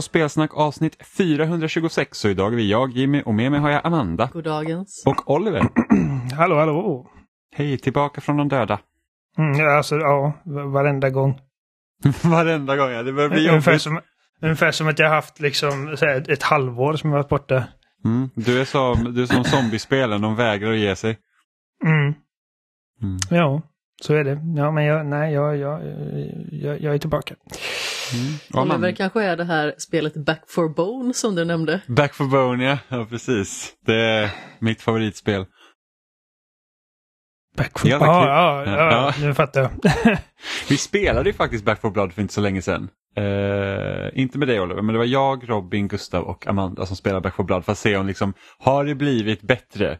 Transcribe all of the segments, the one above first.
På Spelsnack avsnitt 426 så idag är vi jag, Jimmy och med mig har jag Amanda. Goddagens. Och Oliver. hallå, hallå. Hej, tillbaka från de döda. Mm, alltså, ja, varenda gång. Varenda gång, ja. Det börjar bli ungefär jobbigt. som, ungefär som att jag haft liksom här, ett halvår som jag varit borta. Mm. Du är som, du är som zombiespelen, de vägrar att ge sig. Mm. Mm. Ja, så är det. Ja, men jag, nej, jag, jag, jag, jag är tillbaka. Mm. Man- Oliver kanske är det här spelet Back for Bone som du nämnde. Back for Bone, ja. ja. precis. Det är mitt favoritspel. Back for... Ja, kul. ja, ja, Ja. nu fattar jag. Vi spelade ju faktiskt Back for Blood för inte så länge sedan. Eh, inte med dig Oliver, men det var jag, Robin, Gustav och Amanda som spelade Back for Blood för att se om liksom, har det blivit bättre?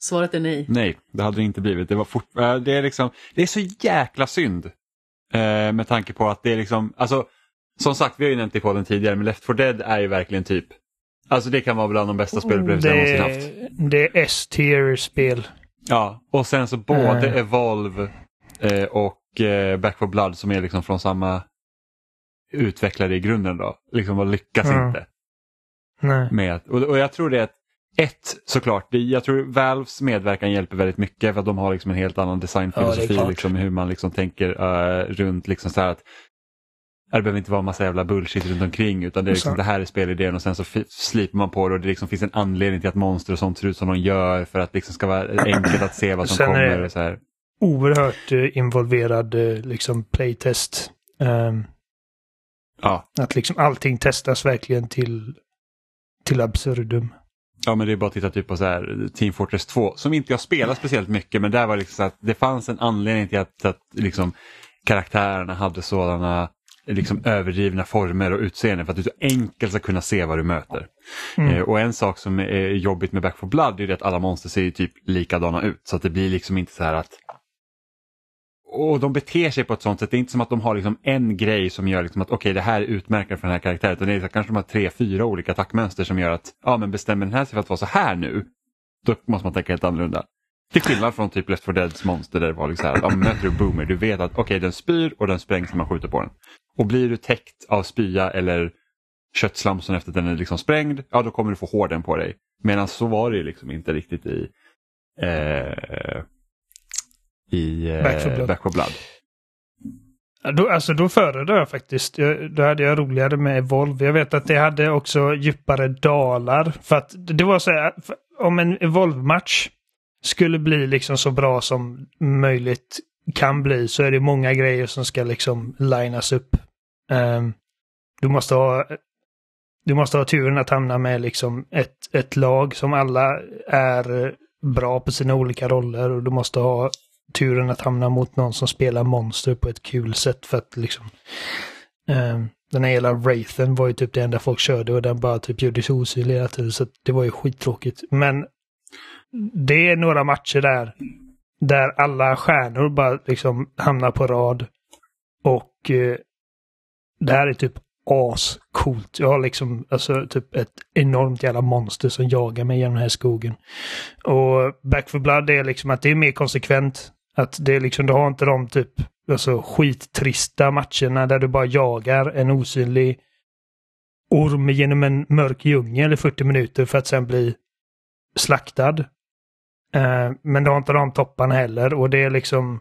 Svaret är nej. Nej, det hade det inte blivit. Det, var fort, eh, det, är, liksom, det är så jäkla synd. Eh, med tanke på att det är liksom, alltså, som sagt vi har ju nämnt det på den tidigare, men Left 4 Dead är ju verkligen typ, alltså det kan vara bland de bästa spelupplevelserna jag någonsin haft. det är S-tier-spel. Ja, och sen så både Eh. Evolve eh, och eh, Back 4 Blood som är liksom från samma utvecklare i grunden då, liksom och lyckas Mm. inte Nej. med och, och jag tror det är att ett, såklart, det, jag tror Valves medverkan hjälper väldigt mycket för att de har liksom en helt annan Ja, designfilosofi, klart. liksom, hur man liksom tänker eh, runt liksom så här att det behöver inte vara massa jävla bullshit runt omkring utan det, är liksom, det här är spelidén och sen så slipar man på det och det liksom finns en anledning till att monster och sånt ser ut som de gör för att det liksom ska vara enkelt att se vad som Sen är kommer. Och så här. Oerhört eh, involverad eh, liksom playtest. Ehm, Ja. att liksom allting testas verkligen till, till absurdum. ja, men det är bara att titta typ på så här, Team Fortress 2 som inte jag spelar speciellt mycket men där var liksom så att det fanns en anledning till att, att liksom, karaktärerna hade sådana liksom överdrivna former och utseenden för att du så enkelt ska kunna se vad du möter. Mm. Eh, och en sak som är jobbigt med Back 4 Blood är att alla monster ser typ likadana ut så att det blir liksom inte så här att och de beter sig på ett sånt sätt, det är inte som att de har liksom en grej som gör liksom att okej det här är utmärkande för den här karaktären. Utan det är kanske de har tre, fyra olika attackmönster som gör att ja men bestämmer den här sig för att vara så här nu, då måste man tänka helt annorlunda. Till skillnad från typ Left 4 Deads monster där det var liksom så här, ja, möter du Boomer, du vet att okej den spyr och den sprängs när man skjuter på den. Och blir du täckt av spya eller köttslamson efter att den är liksom sprängd, ja då kommer du få hården på dig. Medan så var det liksom inte riktigt i eh, i eh, Back 4 Blood. Back 4 Blood. Då, alltså då föredrar jag faktiskt. Jag, då hade jag roligare med Evolve. Jag vet att det hade också djupare dalar. För att det var så här, om en Evolve-match skulle bli liksom så bra som möjligt kan bli så är det många grejer som ska liksom linas upp. Um, du måste ha du måste ha turen att hamna med liksom ett, ett lag som alla är bra på sina olika roller och du måste ha turen att hamna mot någon som spelar monster på ett kul sätt för att liksom um, den här hela Wraithen var ju typ det enda folk körde och den bara typ gjorde sig osynlig hela tiden så det var ju skittråkigt. Men det är några matcher där där alla stjärnor bara liksom hamnar på rad och eh, det här är typ ascoolt. Jag har liksom alltså typ ett enormt jävla monster som jagar mig genom den här skogen. Och Back for Blood är liksom att det är mer konsekvent. Att det är liksom, du har inte de typ alltså, skittrista matcherna där du bara jagar en osynlig orm genom en mörk djungel i 40 minuter för att sen bli slaktad. Eh, men det har inte de topparna heller och det är liksom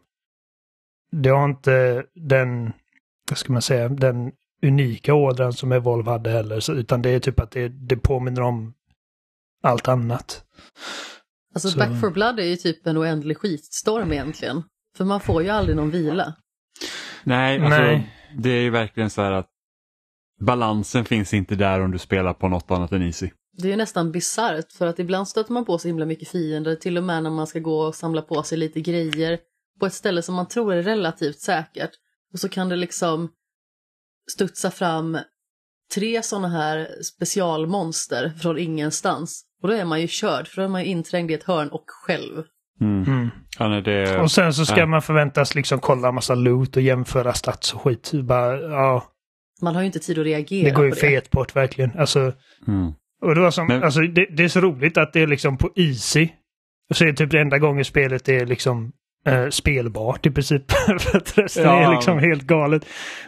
det har inte den, vad ska man säga, den unika ådran som Evolve hade heller. Så, utan det är typ att det, det påminner om allt annat. Alltså Så- Back for Blood är ju typ en oändlig skitstorm egentligen. För man får ju aldrig någon vila. Nej, alltså, Nej. det är ju verkligen så här att balansen finns inte där om du spelar på något annat än Easy. Det är ju nästan bisarrt för att ibland stöter man på så himla mycket fiender, till och med när man ska gå och samla på sig lite grejer på ett ställe som man tror är relativt säkert. Och så kan det liksom studsa fram tre sådana här specialmonster från ingenstans. Och då är man ju körd, för då är man ju inträngd i ett hörn och själv. Mm. Mm. Ja, nej, det, Och sen så ska Ja. man förväntas liksom kolla massa loot och jämföra stats och skit. Bara, ja, Man har ju inte tid att reagera det går ju på det. fet bort verkligen. Alltså, mm. Och det, var som, Men- alltså, det, det är så roligt att det är liksom på easy. Och så är det typ det enda gången spelet är liksom eh, spelbart i princip. För att resten Ja. är liksom helt galet.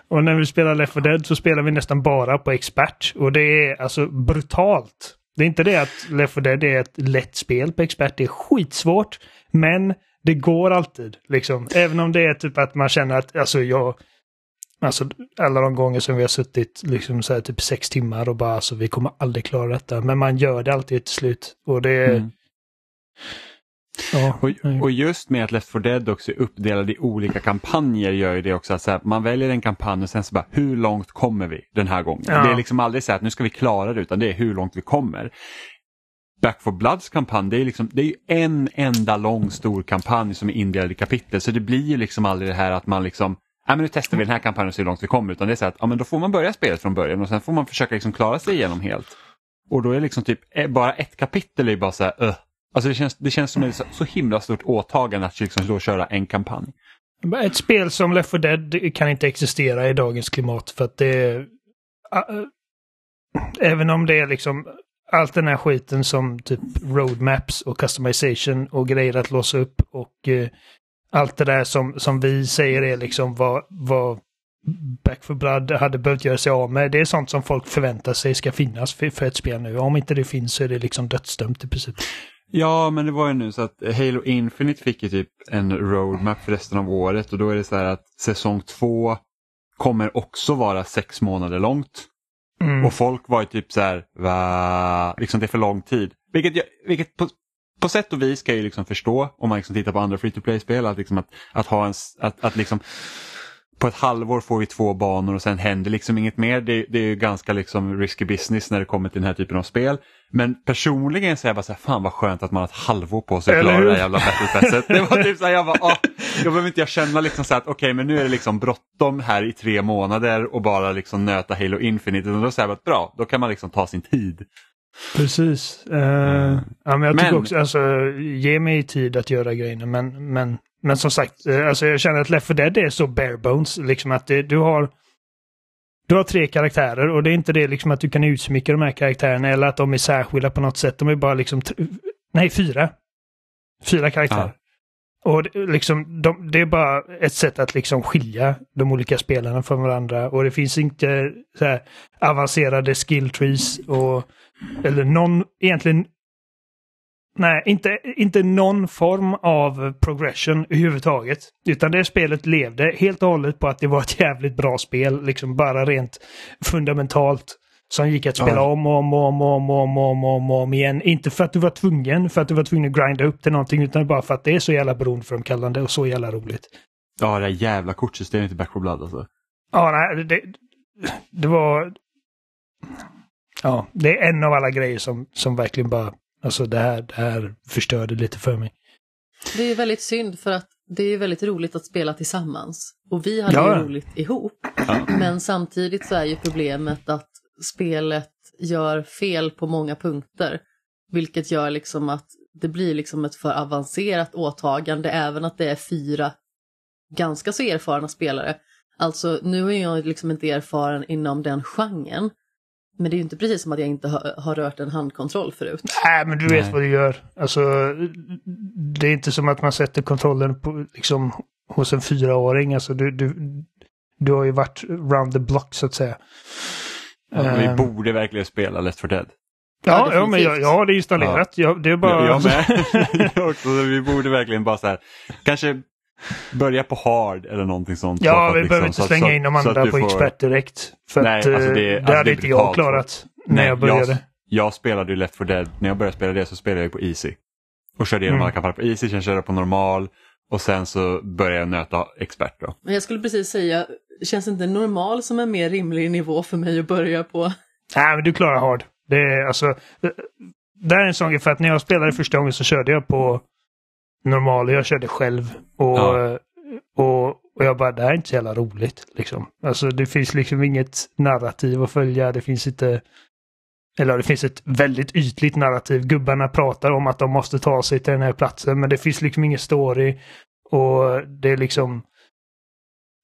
Och när vi spelar Left 4 Dead så spelar vi nästan bara på expert. Och det är alltså brutalt. Det är inte det att Left 4 Dead är ett lätt spel på expert. Det är skitsvårt. Men det går alltid. Liksom. Även om det är typ att man känner att alltså jag... Alltså alla de gånger som vi har suttit liksom så här typ sex timmar och bara alltså vi kommer aldrig klara detta. Men man gör det alltid till slut. Och det är... Mm. Ja, Och, och just med att Left 4 Dead också är uppdelad i olika kampanjer gör ju det också att så här, man väljer en kampanj och sen så bara hur långt kommer vi den här gången? Ja. Det är liksom aldrig så här att nu ska vi klara det utan det är hur långt vi kommer. Back 4 Bloods kampanj det är, liksom, det är ju en enda lång stor kampanj som är indelad i kapitel så det blir ju liksom aldrig det här att man liksom Nej, men nu testar vi den här kampanjen och ser hur långt vi kommer. Utan det är så att ja, men då får man börja spelet från början och sen får man försöka liksom klara sig igenom helt. Och då är liksom typ eh, bara ett kapitel är bara så här, uh. Alltså det känns, det känns som ett så, så himla stort åtagande att liksom då köra en kampanj. Ett spel som Left 4 Dead kan inte existera i dagens klimat för att det är... Även om det är liksom allt den här skiten som typ roadmaps och customization och grejer att låsa upp och eh, allt det där som, som vi säger är liksom vad, vad Back for Blood hade behövt göra sig av med. Det är sånt som folk förväntar sig ska finnas för, för ett spel nu. Om inte det finns så är det liksom dödsdömt i princip. Ja, men det var ju nu så att Halo Infinite fick ju typ en roadmap för resten av året och då är det så här att säsong två kommer också vara sex månader långt. Mm. Och folk var ju typ så här, va? Liksom det är för lång tid. Vilket, jag, vilket på, på sätt och vis kan jag ju liksom förstå om man liksom tittar på andra free to play-spel. Att, liksom att, att ha en, att, att liksom på ett halvår får vi två banor och sen händer liksom inget mer. Det, det är ju ganska liksom risky business när det kommer till den här typen av spel. Men personligen så är jag bara så här, fan vad skönt att man har ett halvår på sig att klara det här jävla battle. Det var typ så här, jag bara, ah, jag behöver inte jag känna liksom så här att okej men nu är det liksom bråttom här i tre månader och bara liksom nöta Halo Infinite. Utan då säger jag bara, bra, då kan man liksom ta sin tid. Precis. Eh, ja, men jag tycker Men- också, alltså, ge mig tid att göra grejerna. Men, men, men som sagt, eh, alltså, jag känner att Left 4 Dead är så bare bones. Liksom att det, du har du har tre karaktärer och det är inte det liksom att du kan utsmycka de här karaktärerna eller att de är särskilda på något sätt. De är bara liksom, nej fyra. Fyra karaktärer. Och det, liksom, de, det är bara ett sätt att liksom skilja de olika spelarna från varandra. Och det finns inte så här, avancerade skill trees och eller någon, egentligen, nej, inte, inte någon form av progression överhuvudtaget. Utan det spelet levde helt och hållet på att det var ett jävligt bra spel, liksom bara rent fundamentalt. Som gick att spela Ja. om och om och om och om och om och om, och om, om igen. Inte för att du var tvungen, för att du var tvungen att grinda upp till någonting, utan bara för att det är så jävla beroendeframkallande och så jävla roligt. Ja, det jävla kortsystemet i Back 4 Blood alltså. Ja, nej, det, det var... Ja, det är en av alla grejer som, som verkligen bara... Alltså det här, det här förstörde lite för mig. Det är ju väldigt synd för att det är väldigt roligt att spela tillsammans. Och vi hade Ja. ju roligt ihop. Men samtidigt så är ju problemet att spelet gör fel på många punkter. Vilket gör liksom att det blir liksom ett för avancerat åtagande även att det är fyra ganska så erfarna spelare. Alltså nu är jag liksom inte erfaren inom den genren. Men det är ju inte precis som att jag inte har, har rört en handkontroll förut. Nej, men du vet Nej. vad du gör. Alltså, det är inte som att man sätter kontrollen på, liksom, hos en fyraåring. Alltså, du, du, du har ju varit round the block så att säga. Ja, vi Eh, borde verkligen spela Left 4 Dead. ja, Ja, ja, men jag, jag har det installerat. Jag, det är bara... Jag, jag med. Jag också, så vi borde verkligen bara så här, kanske börja på hard eller någonting sånt. Ja, vi att behöver liksom- inte så att- slänga så- in de att andra på får- expert direkt. För Nej, att alltså eh, det- det, alltså det hade är inte jag klarat när Nej, jag började. Jag, jag spelade ju Left 4 Dead, när jag började spela det så spelade jag på easy. Och körde igenom Mm. alla kampanjer på easy, sen körde jag på normal och sen så började jag nöta expert då. Men jag skulle precis säga, känns inte normal som en mer rimlig nivå för mig att börja på? Nej, men du klarar hard. Det är alltså... eh, Det här är en sån grej för att när jag spelade första gången så körde jag på normal. Jag körde själv. Och, Ja. och, och jag bara, det här är inte så jävla roligt. Liksom. Alltså det finns liksom inget narrativ att följa. Det finns inte... Eller det finns ett väldigt ytligt narrativ. Gubbarna pratar om att de måste ta sig till den här platsen men det finns liksom ingen story. Och det är liksom...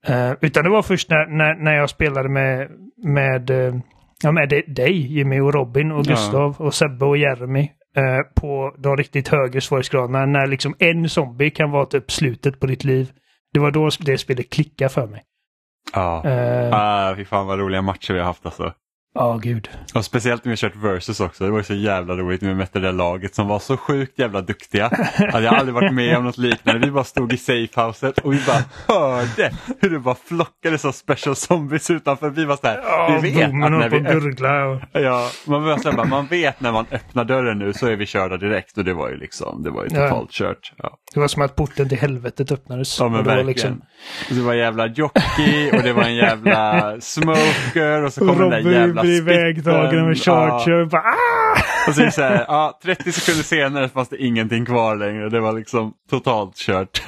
Eh, utan det var först när, när, när jag spelade med, med, eh, ja, med dig, Jimmy och Robin och Ja. Gustav och Sebbe och Jeremy. eh, på de riktigt högre svårighetsgraderna när liksom en zombie kan vara typ slutet på ditt liv. Det var då det spelet klickade för mig. Ja, Eh, ah, fy fan vad roliga matcher vi har haft alltså. Ja, gud. Och speciellt när vi kört versus också. Det var så jävla roligt när vi mötte det laget som var så sjukt jävla duktiga. Att jag aldrig varit med om något liknande. Vi bara stod i safehouset och vi bara hörde hur det bara flockades av special zombies utanför. Vi var så här, Ja, vi vet att när vi öpp-. Och... Ja, man, var så här, bara, man vet när man öppnar dörren nu så är vi körda direkt och det var ju liksom, det var ju Ja. totalt kört. Ja. Det var som att porten till helvetet öppnades. Ja men Och det var verkligen. liksom- Det var en jävla jockey och det var en jävla smoker och så kom den där Robin jävla blir ivägtagen med Charger. Bara, ah! Och så, så här, ja, 30 sekunder senare fanns det ingenting kvar längre. Det var liksom totalt kört.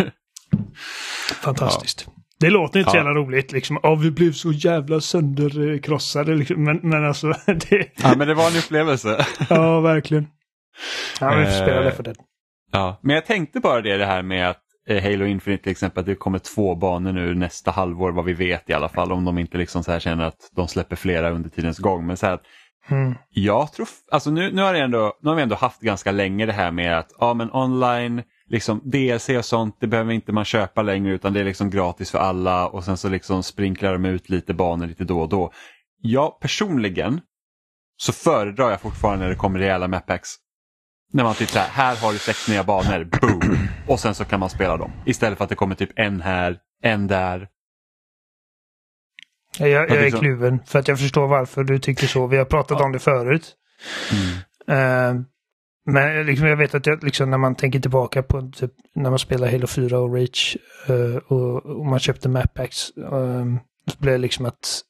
Fantastiskt. Det låter inte så Ja. jävla roligt liksom. Ja, vi blev så jävla sönderkrossade liksom. Men, men alltså, det... Ja, men det var en upplevelse. Ja, verkligen. Ja, vi får spela Eh, det för det. Ja, men jag tänkte bara det, det här med att eh, Halo Infinite till exempel, att det kommer två banor nu nästa halvår, vad vi vet i alla fall, om de inte liksom så här känner att de släpper flera under tidens gång. Men så här att Mm. Jag tror, alltså nu, nu, har det ändå, nu har vi ändå haft ganska länge det här med att ja, men online, liksom DLC och sånt, det behöver inte man köpa längre utan det är liksom gratis för alla och sen så liksom sprinklar de ut lite banor lite då och då. Jag personligen så föredrar jag fortfarande när det kommer rejäla map packs. När man typ så här, här har du sex nya banor, boom! Och sen så kan man spela dem. Istället för att det kommer typ en här, en där. Jag, jag är liksom- kluven för att jag förstår varför du tycker så. Vi har pratat om det förut. Eh, men liksom, jag vet att jag, liksom, när man tänker tillbaka på typ, när man spelar Halo 4 och Reach eh, och, och man köpte map packs. eh, så blev det liksom att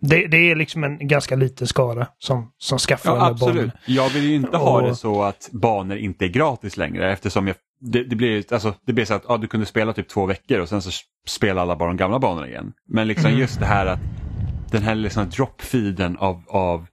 det, det är liksom en ganska liten skara som, som skaffar Ja, alla absolut. banorna. Jag vill ju inte ha Och- det så att banor inte är gratis längre eftersom jag, det, det, blir, alltså, det blir så att ja, du kunde spela typ två veckor och sen så spelar alla bara de gamla banorna igen. Men liksom Mm. just det här att den här liksom drop-feeden av, av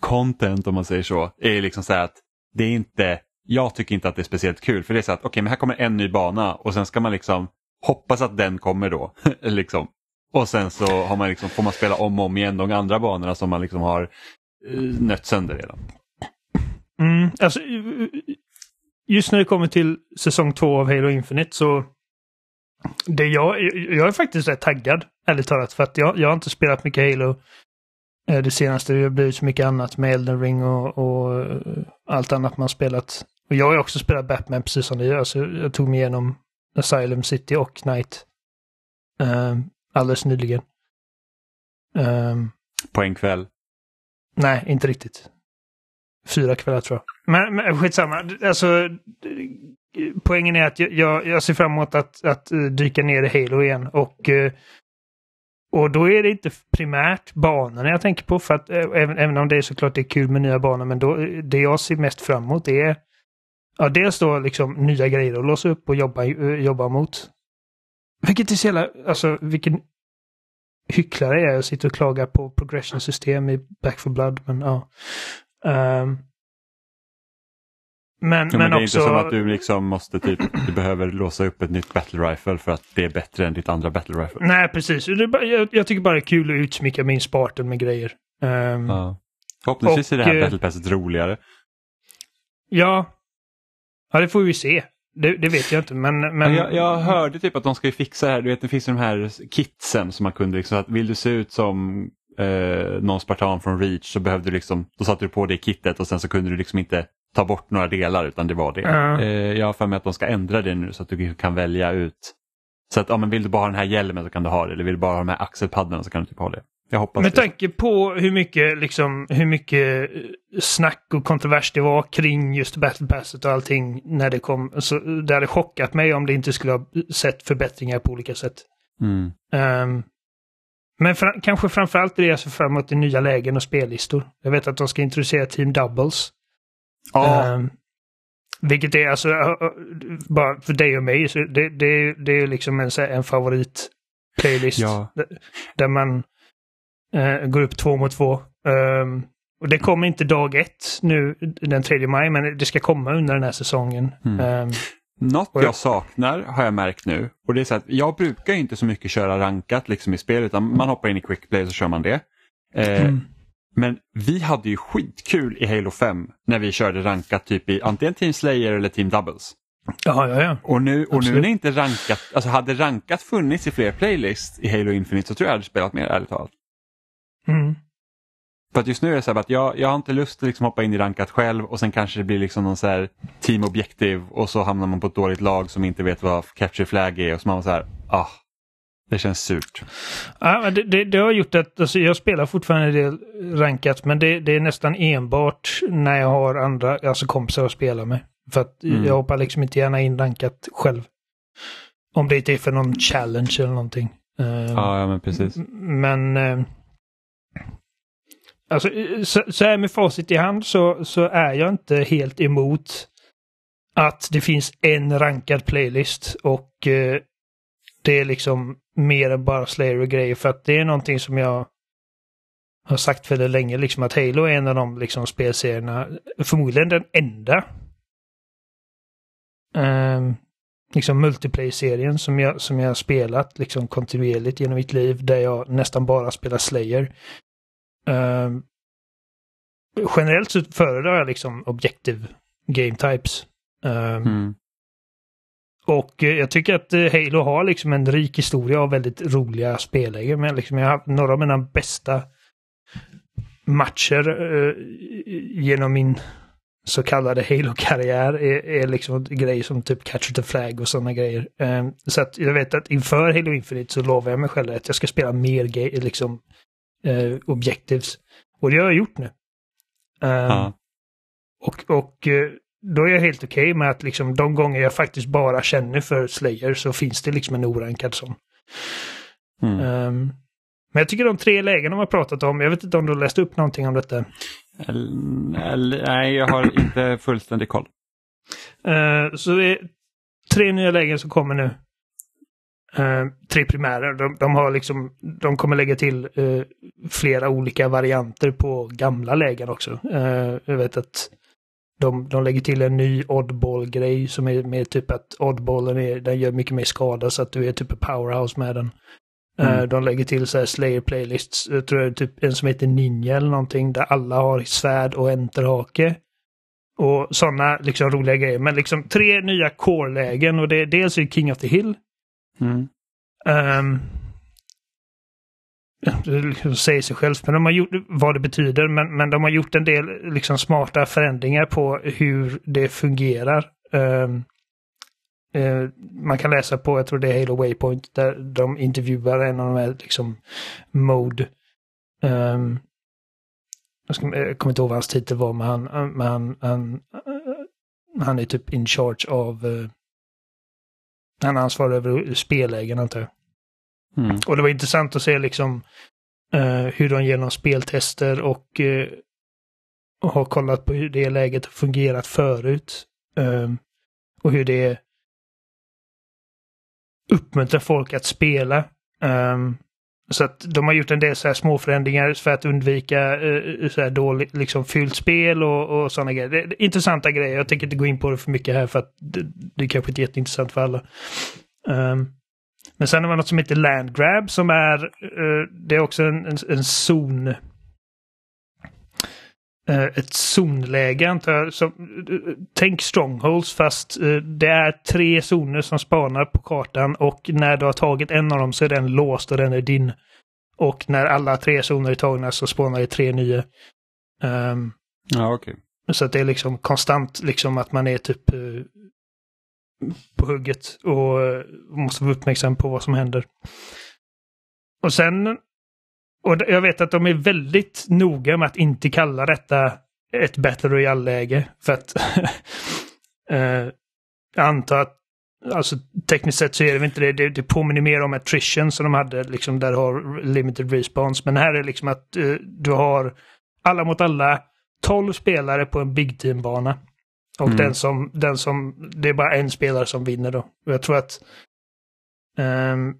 content om man säger så, är liksom så här att det är inte, jag tycker inte att det är speciellt kul för det är så att okej men här kommer en ny bana och sen ska man liksom hoppas att den kommer då. liksom. Och sen så har man liksom, får man spela om och om igen de andra banorna som man liksom har eh, nött sönder redan. Mm, alltså, eh, eh, just när det kommer till säsong två av Halo Infinite så det jag, jag är faktiskt rätt taggad, ärligt talat, för att jag, jag har inte spelat mycket Halo det senaste. Det har blivit så mycket annat med Elden Ring och, och allt annat man spelat. Och jag har också spelat Batman precis som du gör, så jag tog mig igenom Asylum City och Knight alldeles nyligen. Um, På en kväll. Nej, inte riktigt. Fyra kvällar tror jag. Men, men skitsamma. Alltså, poängen är att jag, jag, ser fram emot att, att eh, dyka ner i Halo igen. Och, eh, och då är det inte primärt banorna jag tänker på. För att eh, även, även om det är såklart det är kul med nya banor. Men då, det jag ser mest fram emot är ja, dels då liksom nya grejer att låsa upp och jobba, jobba mot. Vilket är så jävla, alltså vilken hycklare jag är. Jag sitter och klagar på progression-system i Back for Blood. Men ja. Ehm. men, Ja, men, men det är också... inte som att du liksom måste typ, du behöver låsa upp ett nytt battle rifle för att det är bättre än ditt andra battle rifle. Nej, precis. Jag, jag tycker bara det är kul att utsmycka min Spartan med grejer. Ehm, Ja. Förhoppningsvis är det Och, här eh, battle passet roligare. ja. Ja, det får vi se. Det, det vet jag inte, men... men... Jag, jag hörde typ att de ska fixa det här, du vet det finns ju de här kitsen som man kunde liksom, att vill du se ut som eh, någon spartan från Reach så behövde du liksom, då satte du på det kittet och sen så kunde du liksom inte ta bort några delar utan det var det. Ja. Eh, jag har för mig att de ska ändra det nu så att du kan välja ut. Så att ja, men vill du bara ha den här hjälmen så kan du ha det eller vill du bara ha de här axelpaddarna så kan du typ ha det. Jag hoppas Med det. tanke på hur mycket, liksom, hur mycket eh, snack och kontrovers det var kring just Battle Passet och allting när det kom. Så det hade chockat mig om det inte skulle ha sett förbättringar på olika sätt. Mm. Ehm, men fra- kanske framförallt det jag ser fram emot i nya lägen och spellistor. Jag vet att de ska introducera Team Doubles. Ja, Ehm, vilket är alltså, bara för dig och mig, så det, det, det är liksom en, en favorit playlist. Ja. Där man eh, går upp två mot två. Ehm, och det kommer inte dag ett nu den 3 maj, men det ska komma under den här säsongen. Mm. Ehm, Något jag- saknar har jag märkt nu och det är så att jag brukar inte så mycket köra rankat liksom i spel utan man hoppar in i quick play så kör man det. Eh, Mm. Men vi hade ju skitkul i Halo 5 när vi körde rankat typ i antingen Team Slayer eller Team Doubles. Ja, ja, ja. Och nu, och nu när inte rankat, alltså hade rankat funnits i fler playlists i Halo Infinite så tror jag jag hade spelat mer ärligt talat. Mm. För att just nu är det så här att jag, jag har inte lust att liksom hoppa in i rankat själv och sen kanske det blir liksom någon så här team objektiv och så hamnar man på ett dåligt lag som inte vet vad capture flag är och så man så här, ah, det känns surt. Ja, men det, det, det har gjort att alltså, jag spelar fortfarande del rankat men det, det är nästan enbart när jag har andra alltså kompisar att spela med. För att Mm. jag hoppar liksom inte gärna in rankat själv. Om det inte är för någon challenge eller någonting. Eh, Ja, ja men precis. Men... Alltså, eh, så, så här med facit i hand så, så är jag inte helt emot att det finns en rankad playlist och eh, det är liksom mer än bara Slayer och grejer för att det är någonting som jag har sagt väldigt länge liksom att Halo är en av de liksom spelserierna, förmodligen den enda eh, liksom multiplayer-serien som jag, som jag har spelat liksom kontinuerligt genom mitt liv där jag nästan bara spelar Slayer. Ehm, generellt så föredrar jag liksom objective game types. Ehm, Mm. och eh, jag tycker att eh, Halo har liksom en rik historia av väldigt roliga spellägen. Men liksom jag har haft några av mina bästa matcher eh, genom min så kallade Halo-karriär är, är liksom grejer som typ Catcher the Flag och sådana grejer. Eh, så att jag vet att inför Halo Infinite så lovar jag mig själv att jag ska spela mer liksom eh, objectives. Och det har jag gjort nu. Eh, Ja. och, och eh, då är jag helt okej med att liksom de gånger jag faktiskt bara känner för Slayer så finns det liksom en orankad sån. Mm. Ehm, men jag tycker de tre lägen de har pratat om, jag vet inte om du har läst upp någonting om detta. Nej, jag har inte fullständig koll. Uh, så det är tre nya lägen som kommer nu. Eh, tre primärer. De, de har liksom, de kommer lägga till eh, flera olika varianter på gamla lägen också. Eh, jag vet att de, de lägger till en ny oddball-grej som är med typ att oddballen är, den gör mycket mer skada så att du är typ en powerhouse med den. Eh, Mm. De lägger till så här Slayer playlists, jag tror det är typ en som heter Ninja eller någonting där alla har svärd och enterhake. Och sådana liksom roliga grejer. Men liksom tre nya core-lägen och det är dels King of the Hill. Mm. Um, det liksom säger sig självt, men de har gjort vad det betyder. Men, men de har gjort en del liksom smarta förändringar på hur det fungerar. Um, uh, man kan läsa på, jag tror det är Halo Waypoint, där de intervjuar en av de här liksom mode. Um, jag, ska, jag kommer inte ihåg vad hans titel var, men han, men han, han, han är typ in charge av uh, han är ansvarig över spellägen antar jag. Mm. Och det var intressant att se liksom eh, hur de genom speltester och, eh, och har kollat på hur det läget har fungerat förut. Eh, och hur det uppmuntrar folk att spela. Um, så att de har gjort en del så här små förändringar för att undvika uh, så här dåligt liksom fyllt spel och, och sådana grejer. Det, det, intressanta grejer. Jag tänker inte gå in på det för mycket här för att det, det är kanske inte är jätteintressant för alla. Um, men sen har man något som heter Landgrab som är, uh, det är också en, en, en zon. Uh, ett zonläge antar jag. Som, uh, tänk strongholds fast uh, det är tre zoner som spanar på kartan och när du har tagit en av dem så är den låst och den är din. Och när alla tre zoner är tagna så spånar det tre nya. Um, Ja, okej. så att det är liksom konstant liksom att man är typ eh, på hugget och eh, måste vara uppmärksam på vad som händer. Och sen, och jag vet att de är väldigt noga med att inte kalla detta ett Battle Royale-läge. För att eh, jag antar att Alltså tekniskt sett så är det väl inte det. Det, det påminner mer om attrition som de hade liksom där du har limited response. Men här är liksom att eh, du har alla mot alla 12 spelare på en Big Team-bana. Och Mm. den, som, den som, det är bara en spelare som vinner då. Och jag tror att ehm,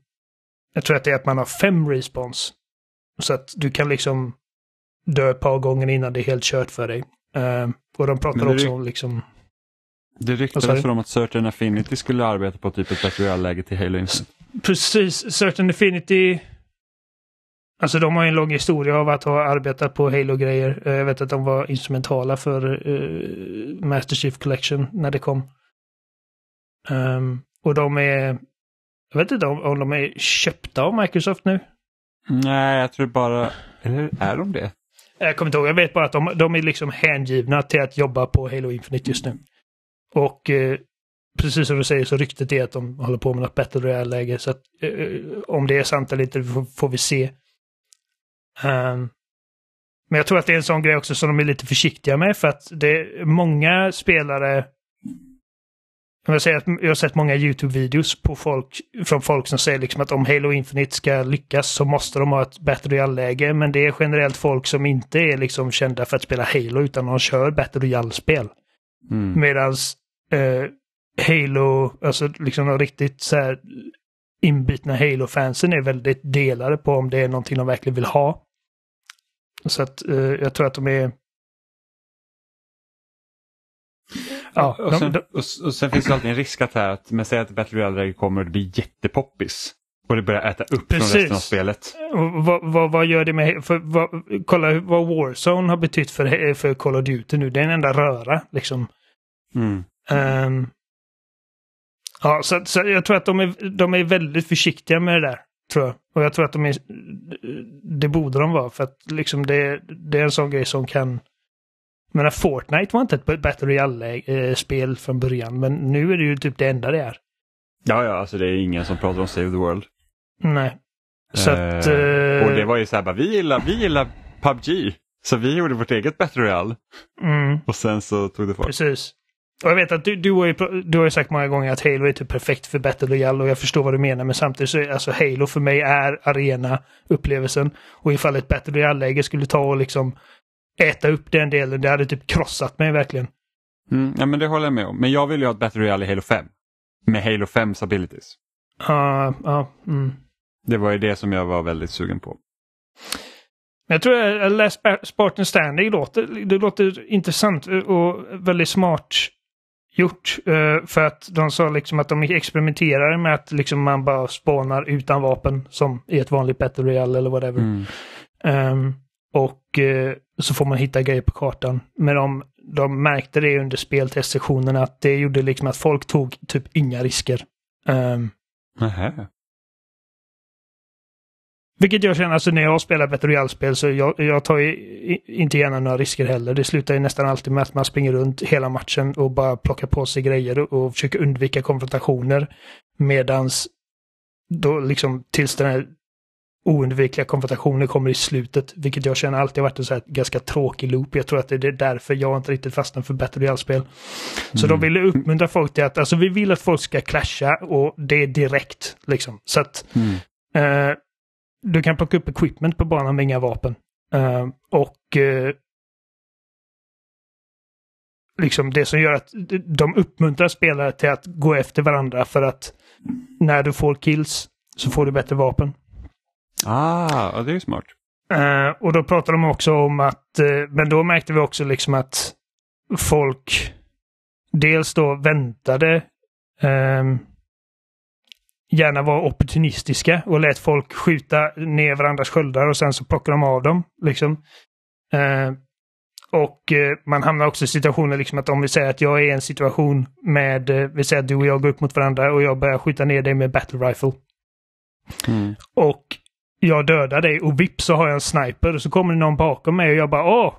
jag tror att det är att man har fem respons. Så att du kan liksom dö ett par gånger innan det är helt kört för dig. Ehm, och de pratar det också om liksom, Det ryktades du? om att Certain Affinity skulle arbeta på typ ett Royale-läge till Halo Infinite. precis, Certain Affinity Alltså de har ju en lång historia av att ha arbetat på Halo-grejer. Eh, Jag vet att de var instrumentala för uh, Master Chief Collection när det kom. Ehm, och de är... Jag vet inte om, om de är köpta av Microsoft nu. Nej, jag tror bara... Eller är de det? Jag kommer inte ihåg, jag vet bara att de, de är liksom hängivna till att jobba på Halo Infinite just nu. Och eh, precis som du säger så ryktet är att de håller på med något Battle Royale-läge. Så att, eh, om det är sant eller inte får, får vi se. Ehm, men jag tror att det är en sån grej också som de är lite försiktiga med för att det är många spelare jag, säger att jag har sett många YouTube-videos på folk, från folk som säger liksom att om Halo Infinite ska lyckas så måste de ha ett Battle Royale-läge. Men det är generellt folk som inte är liksom kända för att spela Halo utan de kör Battle Royale-spel. Mm. Medan eh, Halo, alltså liksom de riktigt så här inbitna Halo-fansen är väldigt delade på om det är någonting de verkligen vill ha. Så att eh, jag tror att de är... Ja, och, sen, de, och, och sen finns det alltid en risk att, här, att men säg att Battle Royale kommer det blir jättepoppis. Och det börjar äta upp Precis. från resten av spelet. Vad, vad, vad gör det med... För, vad, kolla vad Warzone har betytt för, för Call of Duty nu. Det är en enda röra liksom. Mm. Ehm, ja, så, så jag tror att de är, de är väldigt försiktiga med det där. Tror jag. Och jag tror att de är... Det borde de vara för att liksom det, det är en sån grej som kan... Jag menar, Fortnite var inte ett Battle Royale-spel från början, men nu är det ju typ det enda det är. Ja, ja, alltså det är ingen som pratar om Save the World. Nej. Så att... Eh, eh, och det var ju så här, bara, vi gillar, vi gillar PubG. Så vi gjorde vårt eget Battle Royale. mm. Och sen så tog det fart. Precis. Och jag vet att du, du, har ju, du har ju sagt många gånger att Halo är typ perfekt för Battle Royale och jag förstår vad du menar men samtidigt så är alltså Halo för mig är arena-upplevelsen. Och ifall ett Battle Royale-läge skulle ta och liksom äta upp den delen, det hade typ krossat mig verkligen. Mm, ja, men det håller jag med om. Men jag vill ju ha ett Battle Royale i Halo 5. Med Halo 5s abilities. Ja, ja. Mm. Det var ju det som jag var väldigt sugen på. Jag tror att Last Spa- Spartan Standing låter, det låter intressant och väldigt smart gjort. eh, För att de sa liksom att de experimenterar med att liksom man bara spånar utan vapen som i ett vanligt Battle Royale eller whatever. Mm. Ehm, och eh, så får man hitta grejer på kartan. Men de, de märkte det under speltestsessionen att det gjorde liksom att folk tog typ inga risker. Um, Nähä. vilket jag känner, alltså när jag spelar Battle Royale-spel så jag, jag tar ju i- inte gärna några risker heller. Det slutar ju nästan alltid med att man springer runt hela matchen och bara plockar på sig grejer och, och försöker undvika konfrontationer. Medans då liksom tills den här oundvikliga konfrontationen kommer i slutet, vilket jag känner alltid har varit en så här ganska tråkig loop. Jag tror att det är därför jag inte riktigt fastnar för Battle Royale-spel. Så de ville uppmuntra folk till att, alltså vi vill att folk ska clasha och det är direkt liksom. Så att Mm. Eh, du kan plocka upp equipment på banan med inga vapen. Eh, och eh, liksom det som gör att de uppmuntrar spelare till att gå efter varandra för att när du får kills så får du bättre vapen. Ah, det är ju smart. Eh, och då pratar de också om att, eh, men då märkte vi också liksom att folk dels då väntade, ehm, gärna var opportunistiska och lät folk skjuta ner varandras sköldar och sen så plockar de av dem. Liksom. Eh, och man hamnar också i situationer liksom att om vi säger att jag är i en situation med, vi säger att du och jag går upp mot varandra och jag börjar skjuta ner dig med battle rifle. Mm. Och jag dödar dig och vips så har jag en sniper och så kommer det någon bakom mig och jag bara åh!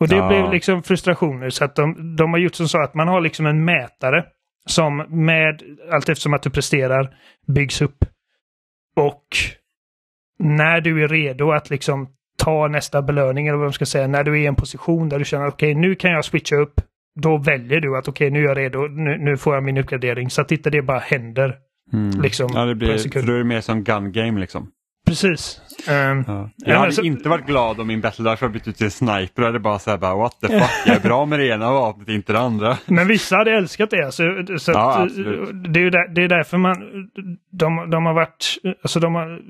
Och det Ja. blev liksom frustrationer så att de, de har gjort som så att man har liksom en mätare som med allt eftersom att du presterar byggs upp. Och när du är redo att liksom ta nästa belöning eller vad man ska säga, när du är i en position där du känner okej nu kan jag switcha upp. Då väljer du att okej nu är jag redo, nu, nu får jag min uppgradering. Så att inte det bara händer. Mm. Liksom, ja, det blir, för då är det mer som gun game liksom. Precis. Ehm, Ja. Ja, Jag hade men så- inte varit glad om min battle rifle bytt ut till en sniper och hade bara såhär bara what the fuck, jag är bra med det ena vapnet, inte det andra. Men vissa hade älskat det. Så, så Ja, att, det, är där, det är därför man... De, de har varit... Alltså de har,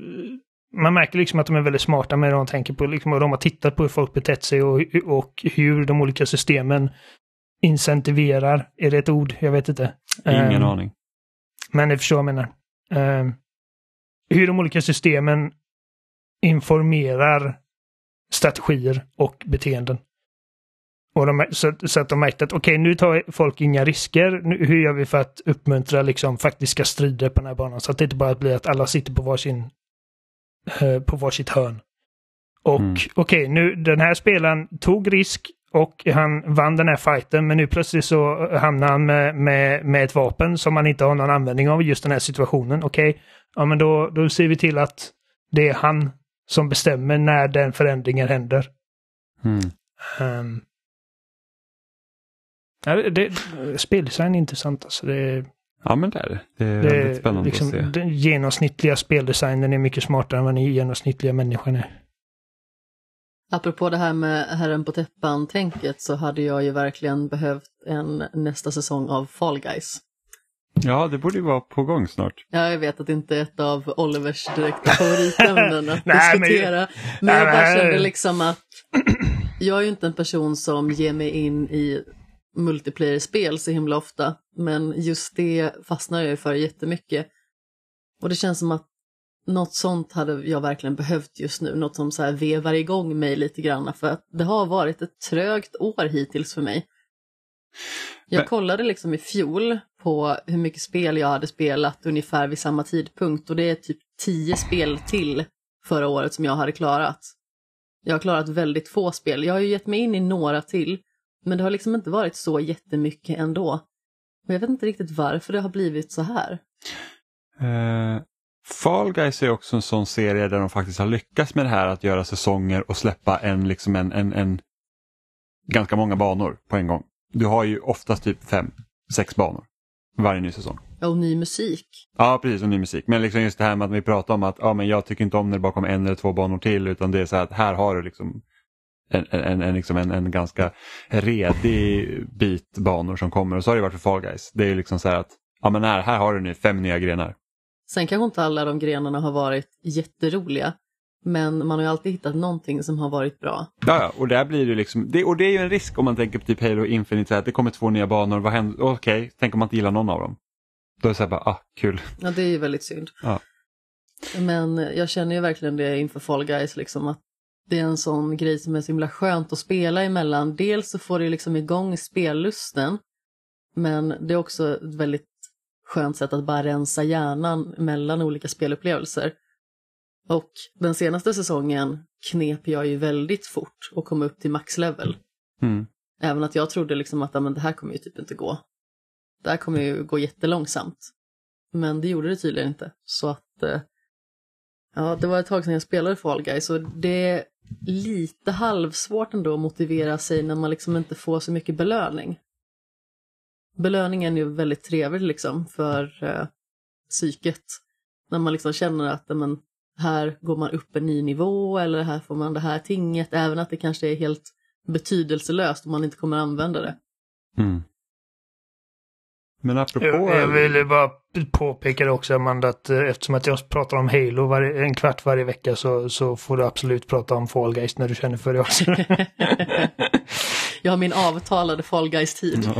man märker liksom att de är väldigt smarta med det de tänker på. Liksom, och de har tittat på hur folk betett sig och, och hur de olika systemen incentiverar. Är det ett ord? Jag vet inte. Ingen Ehm, aning. Men ni förstår vad jag menar. Ehm, hur de olika systemen informerar strategier och beteenden. Och de, så, så, att de märkte att okej, okay, nu tar folk inga risker. Nu, hur gör vi för att uppmuntra liksom, faktiska strider på den här banan? Så att det inte bara blir att alla sitter på varsin eh, på varsitt hörn. Och mm. okej, okay, nu den här spelaren tog risk och han vann den här fighten men nu plötsligt så hamnar han med, med, med ett vapen som han inte har någon användning av i just den här situationen. Okej, okay, ja men då, då ser vi till att det är han som bestämmer när den förändringen händer. Mm. Um, ja, det, det, speldesign är intressant alltså. Det, ja men det är det. Det är det, väldigt spännande liksom, att se. Den genomsnittliga speldesignen är mycket smartare än vad den genomsnittliga människan är. Apropå det här med Herren på täppan-tänket så hade jag ju verkligen behövt en nästa säsong av Fall Guys. Ja, det borde ju vara på gång snart. Ja, jag vet att det inte är ett av Olivers direkta favoritämnen att diskutera. Men, jag bara kände liksom att jag är ju inte en person som ger mig in i multiplayer-spel så himla ofta. Men just det fastnar jag ju för jättemycket. Och det känns som att något sånt hade jag verkligen behövt just nu, något som så här vevar igång mig lite grann för att det har varit ett trögt år hittills för mig. Jag kollade liksom i fjol på hur mycket spel jag hade spelat ungefär vid samma tidpunkt och det är typ tio spel till förra året som jag hade klarat. Jag har klarat väldigt få spel. Jag har ju gett mig in i några till, men det har liksom inte varit så jättemycket ändå. Och jag vet inte riktigt varför det har blivit så här. Uh, Fall Guys är också en sån serie där de faktiskt har lyckats med det här att göra säsonger och släppa en, liksom en, en, en ganska många banor på en gång. Du har ju oftast typ fem, sex banor varje ny säsong. Och ny musik. Ja, precis, och ny musik. Men liksom just det här med att vi pratar om att ja, men jag tycker inte om när det bara kommer en eller två banor till utan det är så här att här har du liksom en, en, en, liksom en, en ganska redig bit banor som kommer och så har det varit för Fall Guys. Det är liksom så här att ja, men här, här har du nu fem nya grenar. Sen kanske inte alla de grenarna har varit jätteroliga, men man har ju alltid hittat någonting som har varit bra. Ja, och där blir det liksom, det, och det är ju en risk om man tänker på typ Halo Infinite, att det kommer två nya banor, vad händer, okej, okay, tänk om man inte gillar någon av dem. Då är det så här bara, ah, kul. Ja, det är ju väldigt synd. Ja. Men jag känner ju verkligen det inför Fall Guys, liksom att det är en sån grej som är så himla skönt att spela emellan. Dels så får det liksom igång spellusten, men det är också ett väldigt skönt sätt att bara rensa hjärnan mellan olika spelupplevelser. Och den senaste säsongen knep jag ju väldigt fort och kom upp till maxlevel. Mm. Även att jag trodde liksom att men det här kommer ju typ inte gå. Det här kommer ju gå jättelångsamt. Men det gjorde det tydligen inte. Så att eh, ja, det var ett tag sedan jag spelade Fall Guys och det är lite halvsvårt ändå att motivera sig när man liksom inte får så mycket belöning belöningen är ju väldigt trevlig liksom för eh, psyket. När man liksom känner att men, här går man upp en ny nivå eller här får man det här tinget, även att det kanske är helt betydelselöst om man inte kommer använda det. Mm. Men apropå... Jag, jag ville bara påpeka det också Amanda att eh, eftersom att jag pratar om Halo varje, en kvart varje vecka så, så får du absolut prata om Fall Guys när du känner för det också. jag har min avtalade Fall Guys-tid.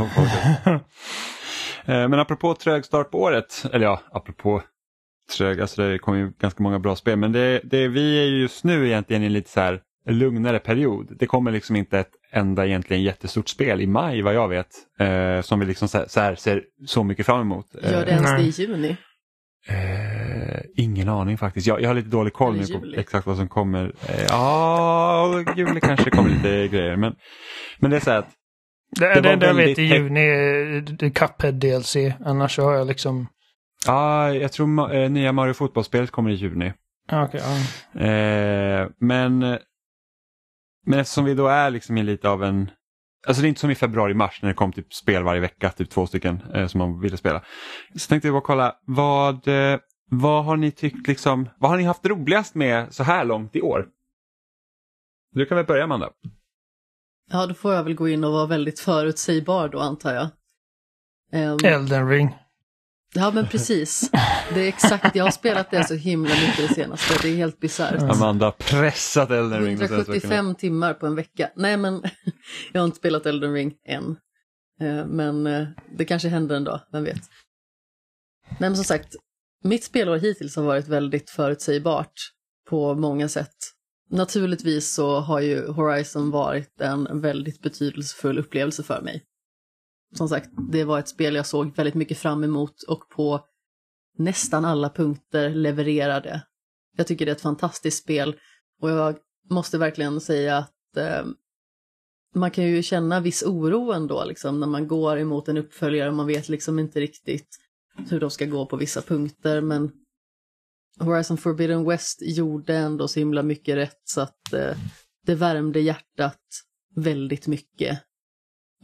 Eh, men apropå trög start på året, eller ja, apropå trög, alltså det kommer ju ganska många bra spel, men det, det, vi är just nu egentligen i en lite så här lugnare period. Det kommer liksom inte ett enda egentligen jättestort spel i maj vad jag vet, eh, som vi liksom så, så här, ser så mycket fram emot. Gör det ens det i juni? Eh, ingen aning faktiskt. Jag, jag har lite dålig koll nu på exakt vad som kommer. Eh, ja, juli kanske kommer lite grejer. Men, men det är så här att. Det, det, det jag vet i juni är Cuphead DLC. Annars har jag liksom. Ja, jag tror äh, nya Mario fotbollsspelet kommer i juni. Okay, ja. eh, men, men eftersom vi då är liksom i lite av en Alltså det är inte som i februari-mars när det kom typ spel varje vecka, typ två stycken eh, som man ville spela. Så tänkte jag bara kolla, vad, eh, vad har ni tyckt liksom, vad har ni haft roligast med så här långt i år? Du kan väl börja Amanda? Ja, då får jag väl gå in och vara väldigt förutsägbar då antar jag. Um, Elden ring. Ja men precis. Det är exakt, jag har spelat det så himla mycket det senaste, det är helt bisarrt. Amanda har pressat Elden Ring 175 timmar på en vecka. Nej men, jag har inte spelat Elden Ring än. Eh, men eh, det kanske händer en dag, vem vet. Nej men som sagt, mitt spelår hittills har varit väldigt förutsägbart. på många sätt. Naturligtvis så har ju Horizon varit en väldigt betydelsefull upplevelse för mig. Som sagt, det var ett spel jag såg väldigt mycket fram emot och på nästan alla punkter levererade. Jag tycker det är ett fantastiskt spel och jag måste verkligen säga att eh, man kan ju känna viss oro ändå liksom när man går emot en uppföljare och man vet liksom inte riktigt hur de ska gå på vissa punkter men Horizon Forbidden West gjorde ändå så himla mycket rätt så att eh, det värmde hjärtat väldigt mycket.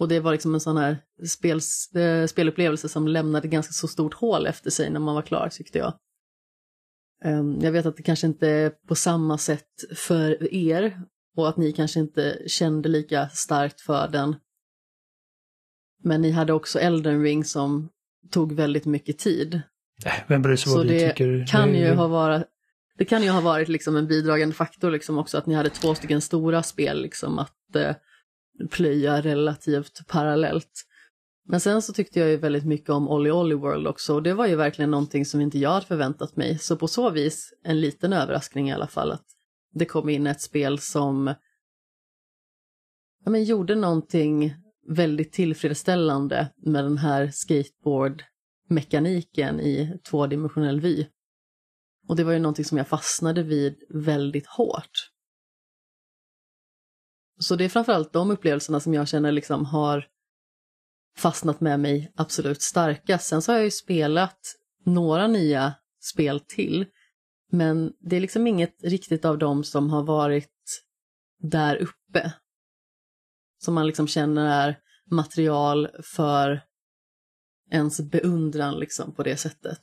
Och det var liksom en sån här spels, eh, spelupplevelse som lämnade ganska så stort hål efter sig när man var klar tyckte jag. Um, jag vet att det kanske inte är på samma sätt för er och att ni kanske inte kände lika starkt för den. Men ni hade också Elden Ring som tog väldigt mycket tid. Äh, vem bryr sig vad vi det tycker? kan ju ha varit det kan ju ha varit liksom en bidragande faktor liksom också att ni hade två stycken stora spel liksom att eh, plöja relativt parallellt. Men sen så tyckte jag ju väldigt mycket om Olly Olly World också och det var ju verkligen någonting som inte jag hade förväntat mig. Så på så vis en liten överraskning i alla fall att det kom in ett spel som ja, men gjorde någonting väldigt tillfredsställande med den här skateboardmekaniken i tvådimensionell vy. Och det var ju någonting som jag fastnade vid väldigt hårt. Så det är framförallt de upplevelserna som jag känner liksom har fastnat med mig absolut starkast. Sen så har jag ju spelat några nya spel till, men det är liksom inget riktigt av dem som har varit där uppe. Som man liksom känner är material för ens beundran liksom på det sättet.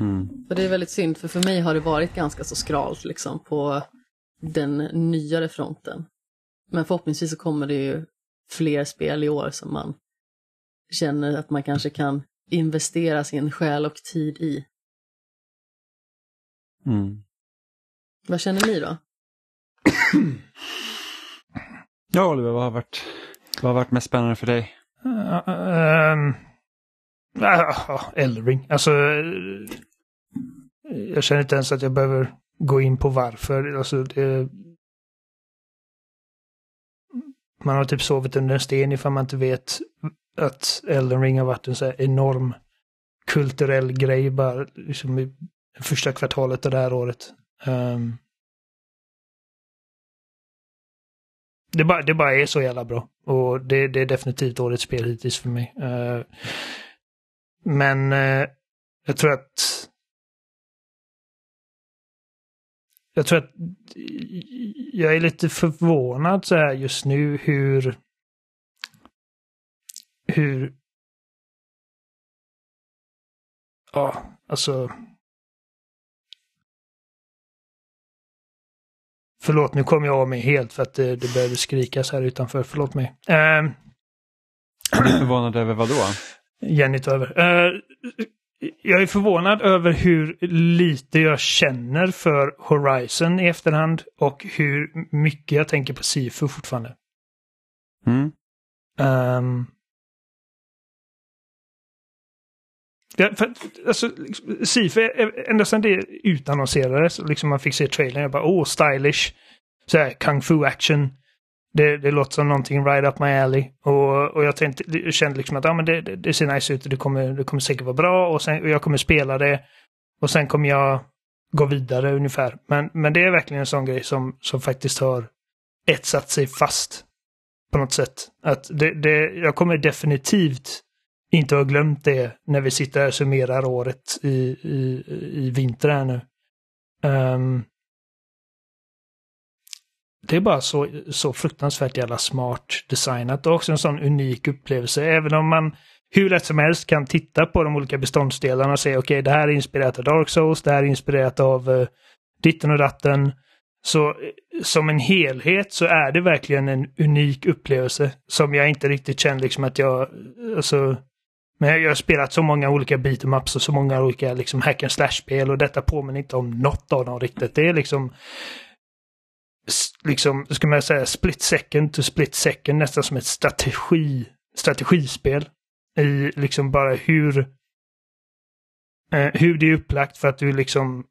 Mm. Och det är väldigt synd, för för mig har det varit ganska så skralt liksom på den nyare fronten. Men förhoppningsvis så kommer det ju fler spel i år som man känner att man kanske kan investera sin själ och tid i. Mm. Vad känner ni då? Ja, Oliver, vad har varit, vad har varit mest spännande för dig? Uh, um, Ah, uh, Eldring. Alltså, eh, jag känner inte ens att jag behöver gå in på varför. Alltså, det, man har typ sovit under en sten ifall man inte vet att Elden Ring har varit en så här enorm kulturell grej bara liksom i första kvartalet av det här året. Um, det, bara, det bara är så jävla bra. Och det, det är definitivt årets spel hittills för mig. Uh, men eh, jag tror att jag tror att jag är lite förvånad så här just nu hur hur ja, alltså Förlåt, nu kom jag av mig helt för att det, det började skrikas här utanför. Förlåt mig. Uh, Är du förvånad över vad då? Jenny tar över. Uh, jag är förvånad över hur lite jag känner för Horizon i efterhand och hur mycket jag tänker på Sifu fortfarande. Mm. Um, ja, för, alltså, Sifu, ända sedan det utannonserades liksom man fick se trailern, jag bara åh, stylish. Så här, kung fu action. Det, det låter som någonting right up my alley. Och, och jag, tänkte, jag kände liksom att ja, men det, det, det ser nice ut och det kommer, det kommer säkert vara bra och, sen, och jag kommer spela det. Och sen kommer jag gå vidare ungefär. Men, men det är verkligen en sån grej som, som faktiskt har etsat sig fast på något sätt. Att det, det, jag kommer definitivt inte ha glömt det när vi sitter här och summerar året i, i, i vinter här nu. Um, det är bara så, så fruktansvärt jävla smart designat och också en sån unik upplevelse. Även om man hur lätt som helst kan titta på de olika beståndsdelarna och säga okej, okay, det här är inspirerat av Dark Souls, det här är inspirerat av uh, ditten och datten. Så eh, som en helhet så är det verkligen en unik upplevelse som jag inte riktigt känner liksom att jag, eh, alltså, men jag har spelat så många olika beat'em-ups och så många olika liksom hack and slash-spel och detta påminner inte om något av dem riktigt. Det är liksom liksom, ska man säga, split second to split second, nästan som ett strategi, strategispel. I liksom bara hur eh, hur det är upplagt för att du liksom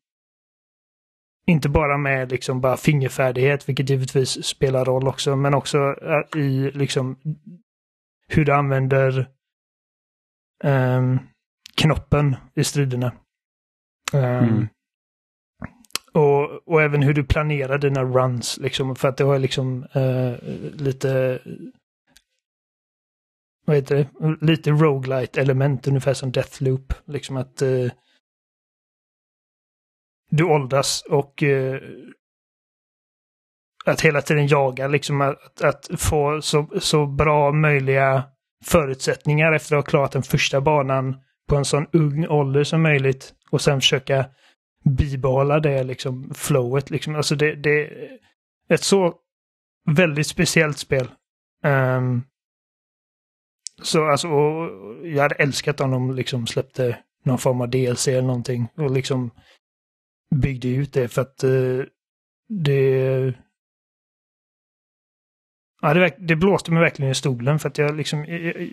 inte bara med liksom bara fingerfärdighet, vilket givetvis spelar roll också, men också eh, i liksom hur du använder eh, knoppen i striderna. Um, mm och, och även hur du planerar dina runs, liksom, för att det har liksom uh, lite vad heter det? Lite roguelite element, ungefär som Deathloop. Liksom att uh, du åldras och uh, att hela tiden jaga, liksom att, att få så, så bra möjliga förutsättningar efter att ha klarat den första banan på en sån ung ålder som möjligt och sen försöka bibehålla det liksom flowet. Liksom. Alltså det, det är ett så väldigt speciellt spel. Um, så alltså, jag hade älskat om de liksom släppte någon form av DLC eller någonting och liksom byggde ut det för att uh, det Ja, det, det blåste mig verkligen i stolen för att jag liksom... Jag,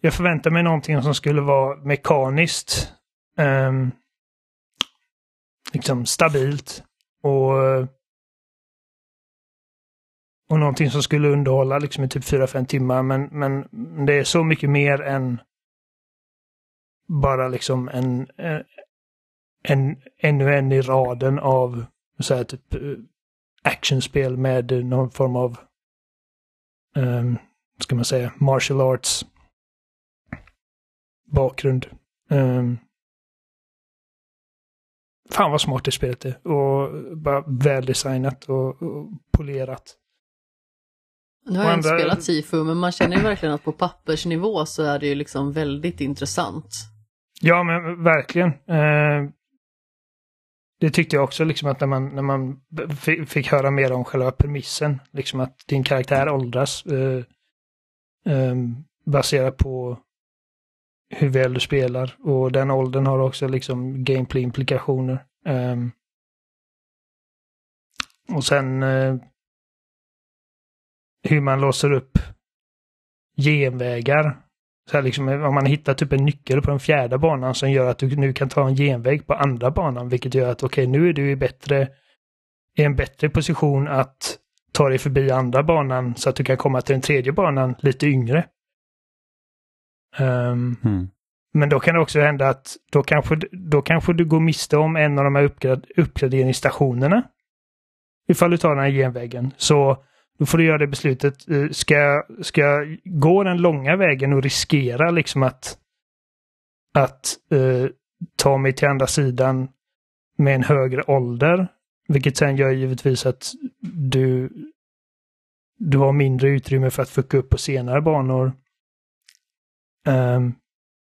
jag förväntade mig någonting som skulle vara mekaniskt. Um, liksom stabilt. Och... Och någonting som skulle underhålla liksom i typ 4-5 timmar. Men, men det är så mycket mer än bara liksom en, en, en ännu en i raden av så här, typ eh, actionspel med någon form av, um, ska man säga, martial arts bakgrund. Um, fan vad smart det spelet är. Och bara väldesignat och, och polerat. Nu har jag inte spelat Sifu, men man känner ju verkligen att på pappersnivå så är det ju liksom väldigt intressant. Ja, men verkligen. Eh, det tyckte jag också, liksom att när man, när man fick höra mer om själva premissen, liksom att din karaktär åldras eh, eh, baserat på hur väl du spelar. Och den åldern har också liksom gameplay-implikationer. Um, ehm. och sen uh, hur man låser upp genvägar så här liksom, eh, om man hittar typ en nyckel på den fjärde banan som gör att du nu kan ta en genväg på andra banan, vilket gör att okej, okay, nu är du i, bättre, i en bättre position att ta dig förbi andra banan så att du kan komma till den tredje banan lite yngre. Um, mm. Men då kan det också hända att då kanske, då kanske du går miste om en av de här uppgrad, uppgraderingsstationerna. Ifall du tar den här genvägen. Så då får du göra det beslutet. Eh, ska, ska jag gå den långa vägen och riskera liksom att, att uh, ta mig till andra sidan med en högre ålder? Vilket sen gör givetvis att du, du har mindre utrymme för att fucka upp på senare banor. Um,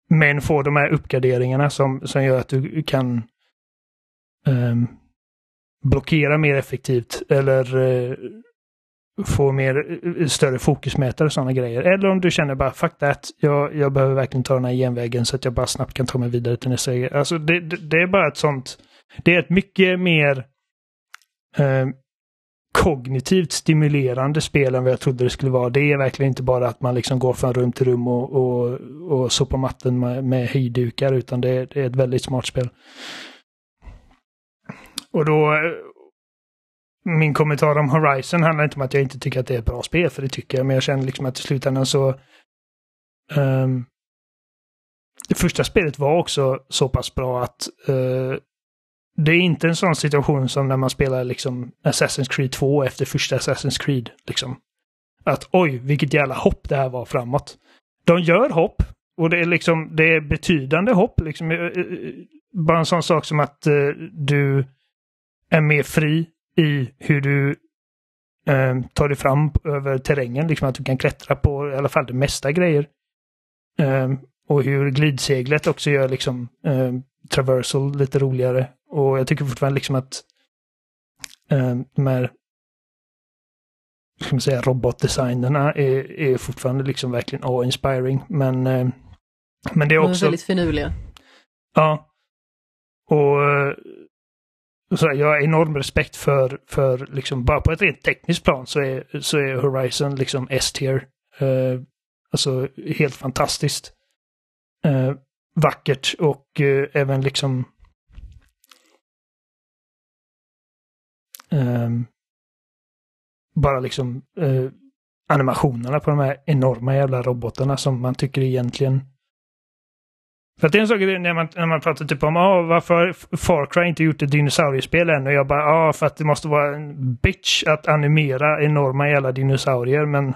men får de här uppgraderingarna som, som gör att du kan um, blockera mer effektivt eller uh, få mer, eh, större fokusmätare och sådana grejer. Eller om du känner bara fuck that, jag, jag behöver verkligen ta den här genvägen så att jag bara snabbt kan ta mig vidare till nästa grej. Alltså det, det, det är bara ett sånt, det är ett mycket mer eh, kognitivt stimulerande spel än vad jag trodde det skulle vara. Det är verkligen inte bara att man liksom går från rum till rum och, och, och sopar matten med, med hejdukar utan det, det är ett väldigt smart spel. Och då, min kommentar om Horizon handlar inte om att jag inte tycker att det är ett bra spel, för det tycker jag, men jag känner liksom att i slutändan så... Um, det första spelet var också så pass bra att uh, det är inte en sån situation som när man spelar liksom Assassin's Creed 2 efter första Assassin's Creed. Liksom. Att oj, vilket jävla hopp det här var framåt. De gör hopp och det är liksom det är betydande hopp. Liksom, eh, eh, eh, bara en sån sak som att uh, du är mer fri i hur du eh, tar dig fram över terrängen. Liksom att du kan klättra på i alla fall det mesta grejer. Eh, och hur glidseglet också gör liksom ehm, traversal lite roligare. Och jag tycker fortfarande liksom att eh, de här ska man säga, robotdesignerna är, är fortfarande liksom verkligen awe-inspiring. Men, eh, men det är också... De är väldigt finurliga. Ja. Och eh, så jag har enorm respekt för, för liksom, bara på ett rent tekniskt plan så är, så är Horizon liksom S-tier. Uh, alltså helt fantastiskt. Uh, vackert och eh, även liksom Ehm, bara liksom eh, animationerna på de här enorma jävla robotarna som man tycker egentligen för att det är en sak när man, när man pratar typ om ah, varför Far Cry inte gjort ett dinosauriespel än och jag bara ja ah, för att det måste vara en bitch att animera enorma jävla dinosaurier men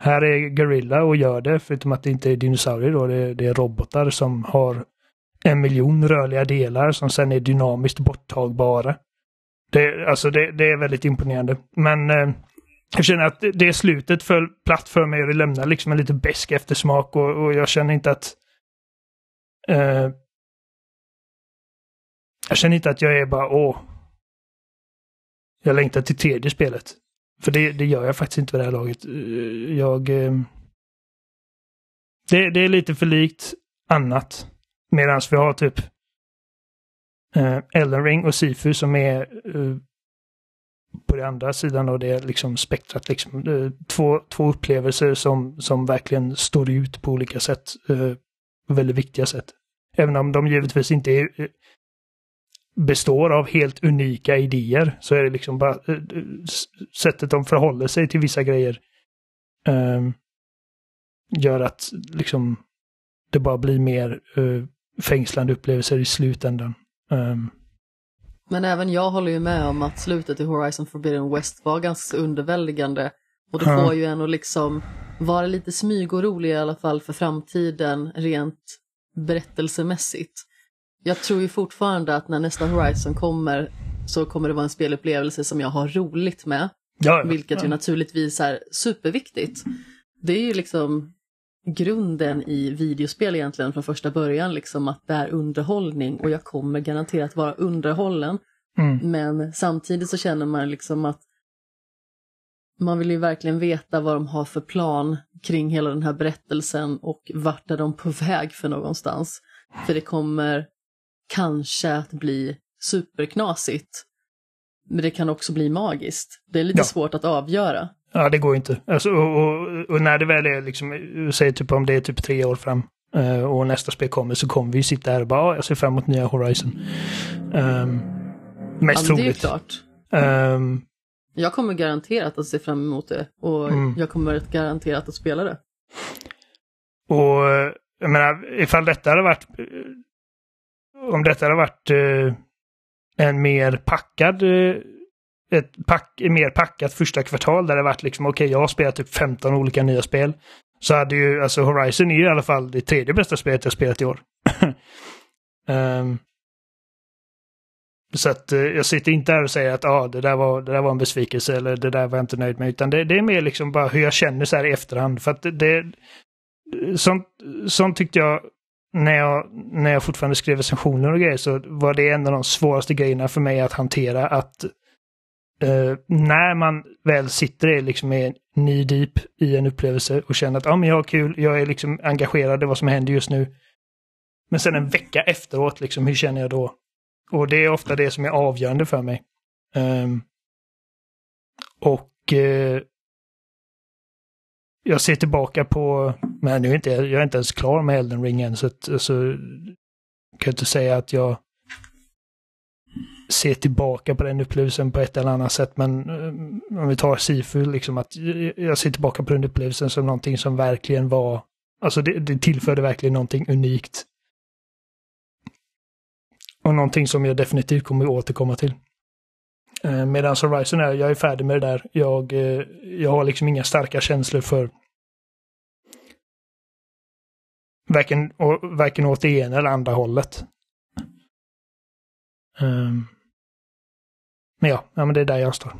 här är Gorilla och gör det förutom att det inte är dinosaurier då det är, det är robotar som har en miljon rörliga delar som sen är dynamiskt borttagbara. Det, alltså det, det är väldigt imponerande. Men eh, jag känner att det, slutet föll platt för mig och det lämnar liksom en lite besk eftersmak och, och jag känner inte att Eh, jag känner inte att jag är bara åh. Jag längtar till tredje spelet. För det, det gör jag faktiskt inte vid det här laget. Eh, jag... Eh, det, det, är lite för likt annat. Medan vi har typ Eh, Elden Ring och Sifu som är eh, på den andra sidan av det liksom spektrat. Liksom, eh, två, två upplevelser som, som verkligen står ut på olika sätt väldigt viktiga sätt. Även om de givetvis inte är, består av helt unika idéer så är det liksom bara eh, sättet de förhåller sig till vissa grejer ehm, gör att liksom det bara blir mer fängslande upplevelser i slutändan. Um, men även jag håller ju med om att slutet i Horizon Forbidden West var ganska underväldigande. Och det får ju en att liksom vara lite smygorolig i alla fall för framtiden rent berättelsemässigt. Jag tror ju fortfarande att när nästa Horizon kommer så kommer det vara en spelupplevelse som jag har roligt med. Ja, vilket ja. ju naturligtvis är superviktigt. Det är ju liksom grunden i videospel egentligen från första början, liksom att det är underhållning och jag kommer garanterat vara underhållen. Mm. Men samtidigt så känner man liksom att man vill ju verkligen veta vad de har för plan kring hela den här berättelsen och vart är de på väg för någonstans. För det kommer kanske att bli superknasigt. Men det kan också bli magiskt. Det är lite ja. svårt att avgöra. Ja, det går inte. Alltså, och, och, och, när det väl är liksom, säg typ om det är typ tre år fram uh, och nästa spel kommer så kommer vi sitta här och bara, ah, jag ser fram emot nya Horizon. Um, mest ja, troligt. Det är klart. Um, jag kommer garanterat att se fram emot det och mm. jag kommer garanterat att spela det. Och jag menar, ifall detta hade varit... Om detta hade varit eh, en mer packad... Eh, ett pack, mer packat första kvartal där det varit liksom okej, okay, jag har spelat typ 15 olika nya spel. Så hade ju, alltså Horizon är ju i alla fall det tredje bästa spelet jag spelat i år. um, Så att eh, jag sitter inte här och säger att ah, det, där var, det där var en besvikelse eller det där var jag inte nöjd med. Utan det, det är mer liksom bara hur jag känner så här i efterhand. För att det, sånt, sånt tyckte jag när jag, när jag fortfarande skrev recensioner och grejer så var det en av de svåraste grejerna för mig att hantera. Att eh, när man väl sitter i liksom är deep i en upplevelse och känner att ah, men jag har kul, jag är liksom engagerad i vad som händer just nu. Men sen en vecka efteråt, liksom, hur känner jag då? Och det är ofta det som är avgörande för mig. Um, och uh, jag ser tillbaka på, men nu är inte, jag är inte ens klar med Elden Ring än så att, så kan jag inte säga att jag se tillbaka på den upplevelsen på ett eller annat sätt. Men um, om vi tar Sifu, liksom att jag ser tillbaka på den upplevelsen som någonting som verkligen var, alltså det, det tillförde verkligen någonting unikt och någonting som jag definitivt kommer återkomma till. Eh, medan Horizon är, jag är färdig med det där. Jag, eh, jag har liksom inga starka känslor för varken, varken åt det ena eller andra hållet. Um, men ja, ja men det är där jag står.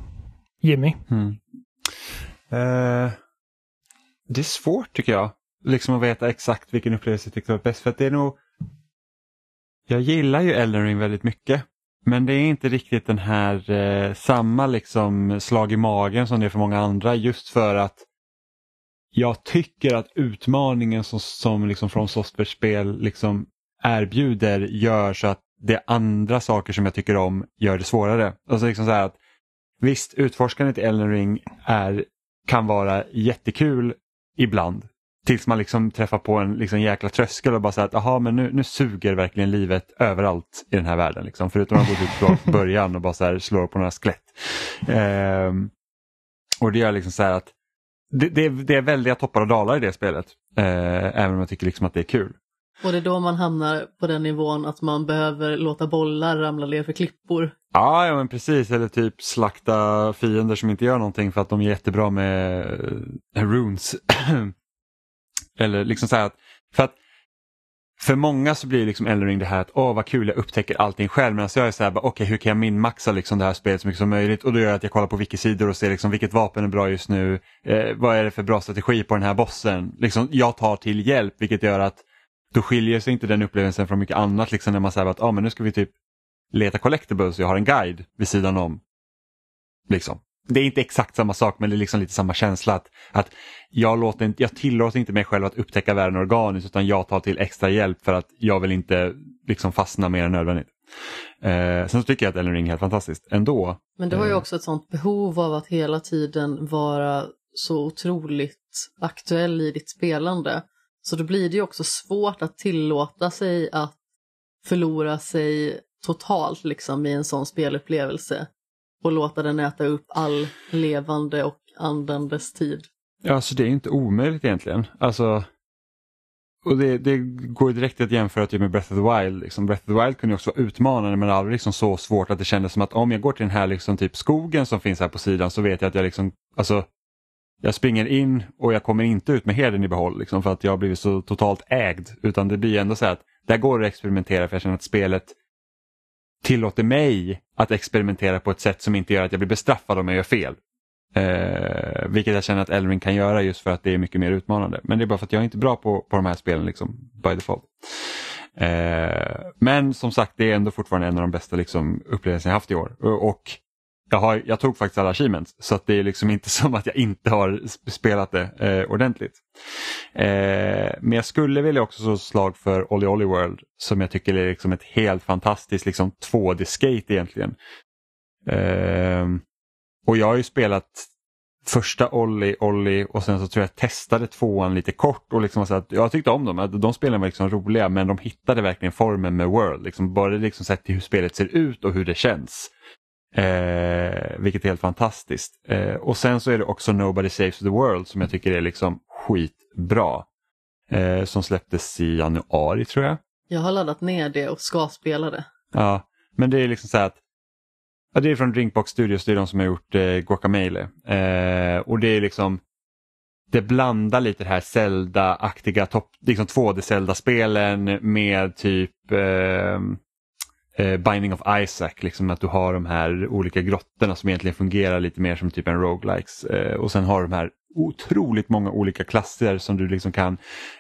Jimmy? Mm. Eh, det är svårt tycker jag. Liksom att veta exakt vilken upplevelse jag tyckte var bäst. För att det är nog jag gillar ju Elden Ring väldigt mycket. Men det är inte riktigt den här eh, samma liksom slag i magen som det är för många andra just för att jag tycker att utmaningen som, som liksom från Software-spel liksom erbjuder gör så att det andra saker som jag tycker om gör det svårare. Alltså liksom så att, visst, utforskandet i Elden Ring är, kan vara jättekul ibland. Tills man liksom träffar på en liksom jäkla tröskel och bara säger att aha, men nu, nu suger verkligen livet överallt i den här världen. Liksom. Förutom att man går ut på början och bara så här slår på några skelett. Ehm, och det gör liksom så här att det, det, är, det är väldiga toppar och dalar i det spelet. Eh, även om jag tycker liksom att det är kul. Och det är då man hamnar på den nivån att man behöver låta bollar ramla ner för klippor. Ja, ja men precis. Eller typ slakta fiender som inte gör någonting för att de är jättebra med eh, runes. Eller liksom så här att, för att för många så blir liksom Elden Ring det här att åh vad kul jag upptäcker allting själv medan jag är så här okej okay, hur kan jag minmaxa liksom det här spelet så mycket som möjligt och då gör jag att jag kollar på wikisidor och ser liksom vilket vapen är bra just nu, eh, vad är det för bra strategi på den här bossen. Liksom, jag tar till hjälp vilket gör att då skiljer sig inte den upplevelsen från mycket annat liksom när man säger att ah, men nu ska vi typ leta collectibles jag har en guide vid sidan om. Liksom. Det är inte exakt samma sak men det är liksom lite samma känsla att, att jag, låter jag tillåter inte mig själv att upptäcka världen organiskt utan jag tar till extra hjälp för att jag vill inte liksom fastna mer än nödvändigt. Eh, sen så tycker jag att Ellen Ring är helt fantastiskt ändå. Men du har ju Eh, också ett sånt behov av att hela tiden vara så otroligt aktuell i ditt spelande. Så då blir det ju också svårt att tillåta sig att förlora sig totalt liksom i en sån spelupplevelse och låta den äta upp all levande och andandes tid. Ja, alltså det är inte omöjligt egentligen. Alltså, och det, det går direkt att jämföra typ med Breath of the Wild. Liksom. Breath of the Wild kunde också vara utmanande men aldrig liksom så svårt att det kändes som att om jag går till den här liksom typ skogen som finns här på sidan så vet jag att jag liksom, alltså jag springer in och jag kommer inte ut med heden i behåll liksom, för att jag har blivit så totalt ägd. Utan det blir ändå så här att där går det att experimentera för jag känner att spelet tillåter mig att experimentera på ett sätt som inte gör att jag blir bestraffad om jag gör fel. Eh, vilket jag känner att Elring kan göra just för att det är mycket mer utmanande. Men det är bara för att jag är inte bra på, på de här spelen liksom, by default. Eh, men som sagt det är ändå fortfarande en av de bästa liksom, upplevelser jag haft i år. Och, och jag, har, jag tog faktiskt alla achievements så att det är liksom inte som att jag inte har spelat det eh, ordentligt. Eh, men jag skulle vilja också slå ett slag för Olly Olly World som jag tycker är liksom ett helt fantastiskt liksom 2D-skate egentligen. Eh, och jag har ju spelat första Olly Olly och sen så tror jag jag testade tvåan lite kort och liksom så att jag tyckte om dem. De spelen var liksom roliga men de hittade verkligen formen med World. Liksom bara liksom sett till hur spelet ser ut och hur det känns. Eh, vilket är helt fantastiskt. Eh, och sen så är det också Nobody Saves the World som jag tycker är liksom skitbra. Eh, som släpptes i januari tror jag. Jag har laddat ner det och ska spela det. Ja, men det är liksom så att ja, det är från Drinkbox Studios, det är de som har gjort eh, Guacamole. Eh, och det är liksom det blandar lite det här Zelda-aktiga liksom 2D-Zelda-spelen med typ eh, Binding of Isaac, liksom att du har de här olika grottorna som egentligen fungerar lite mer som typ en roguelikes. Eh, och sen har de här otroligt många olika klasser som du liksom kan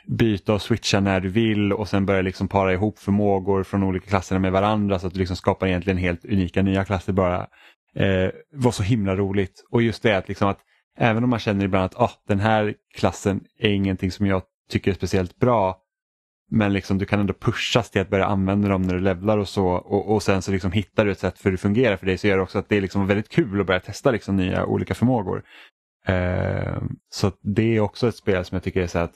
byta och switcha när du vill och sen börja liksom para ihop förmågor från olika klasserna med varandra så att du liksom skapar egentligen helt unika nya klasser bara. Eh, var så himla roligt och just det att, liksom att även om man känner ibland att ah, den här klassen är ingenting som jag tycker är speciellt bra men liksom du kan ändå pushas till att börja använda dem när du levlar och så och, och sen så liksom hittar du ett sätt för hur det fungerar för dig så gör det också att det är liksom väldigt kul att börja testa liksom nya olika förmågor. Eh, så det är också ett spel som jag tycker är så att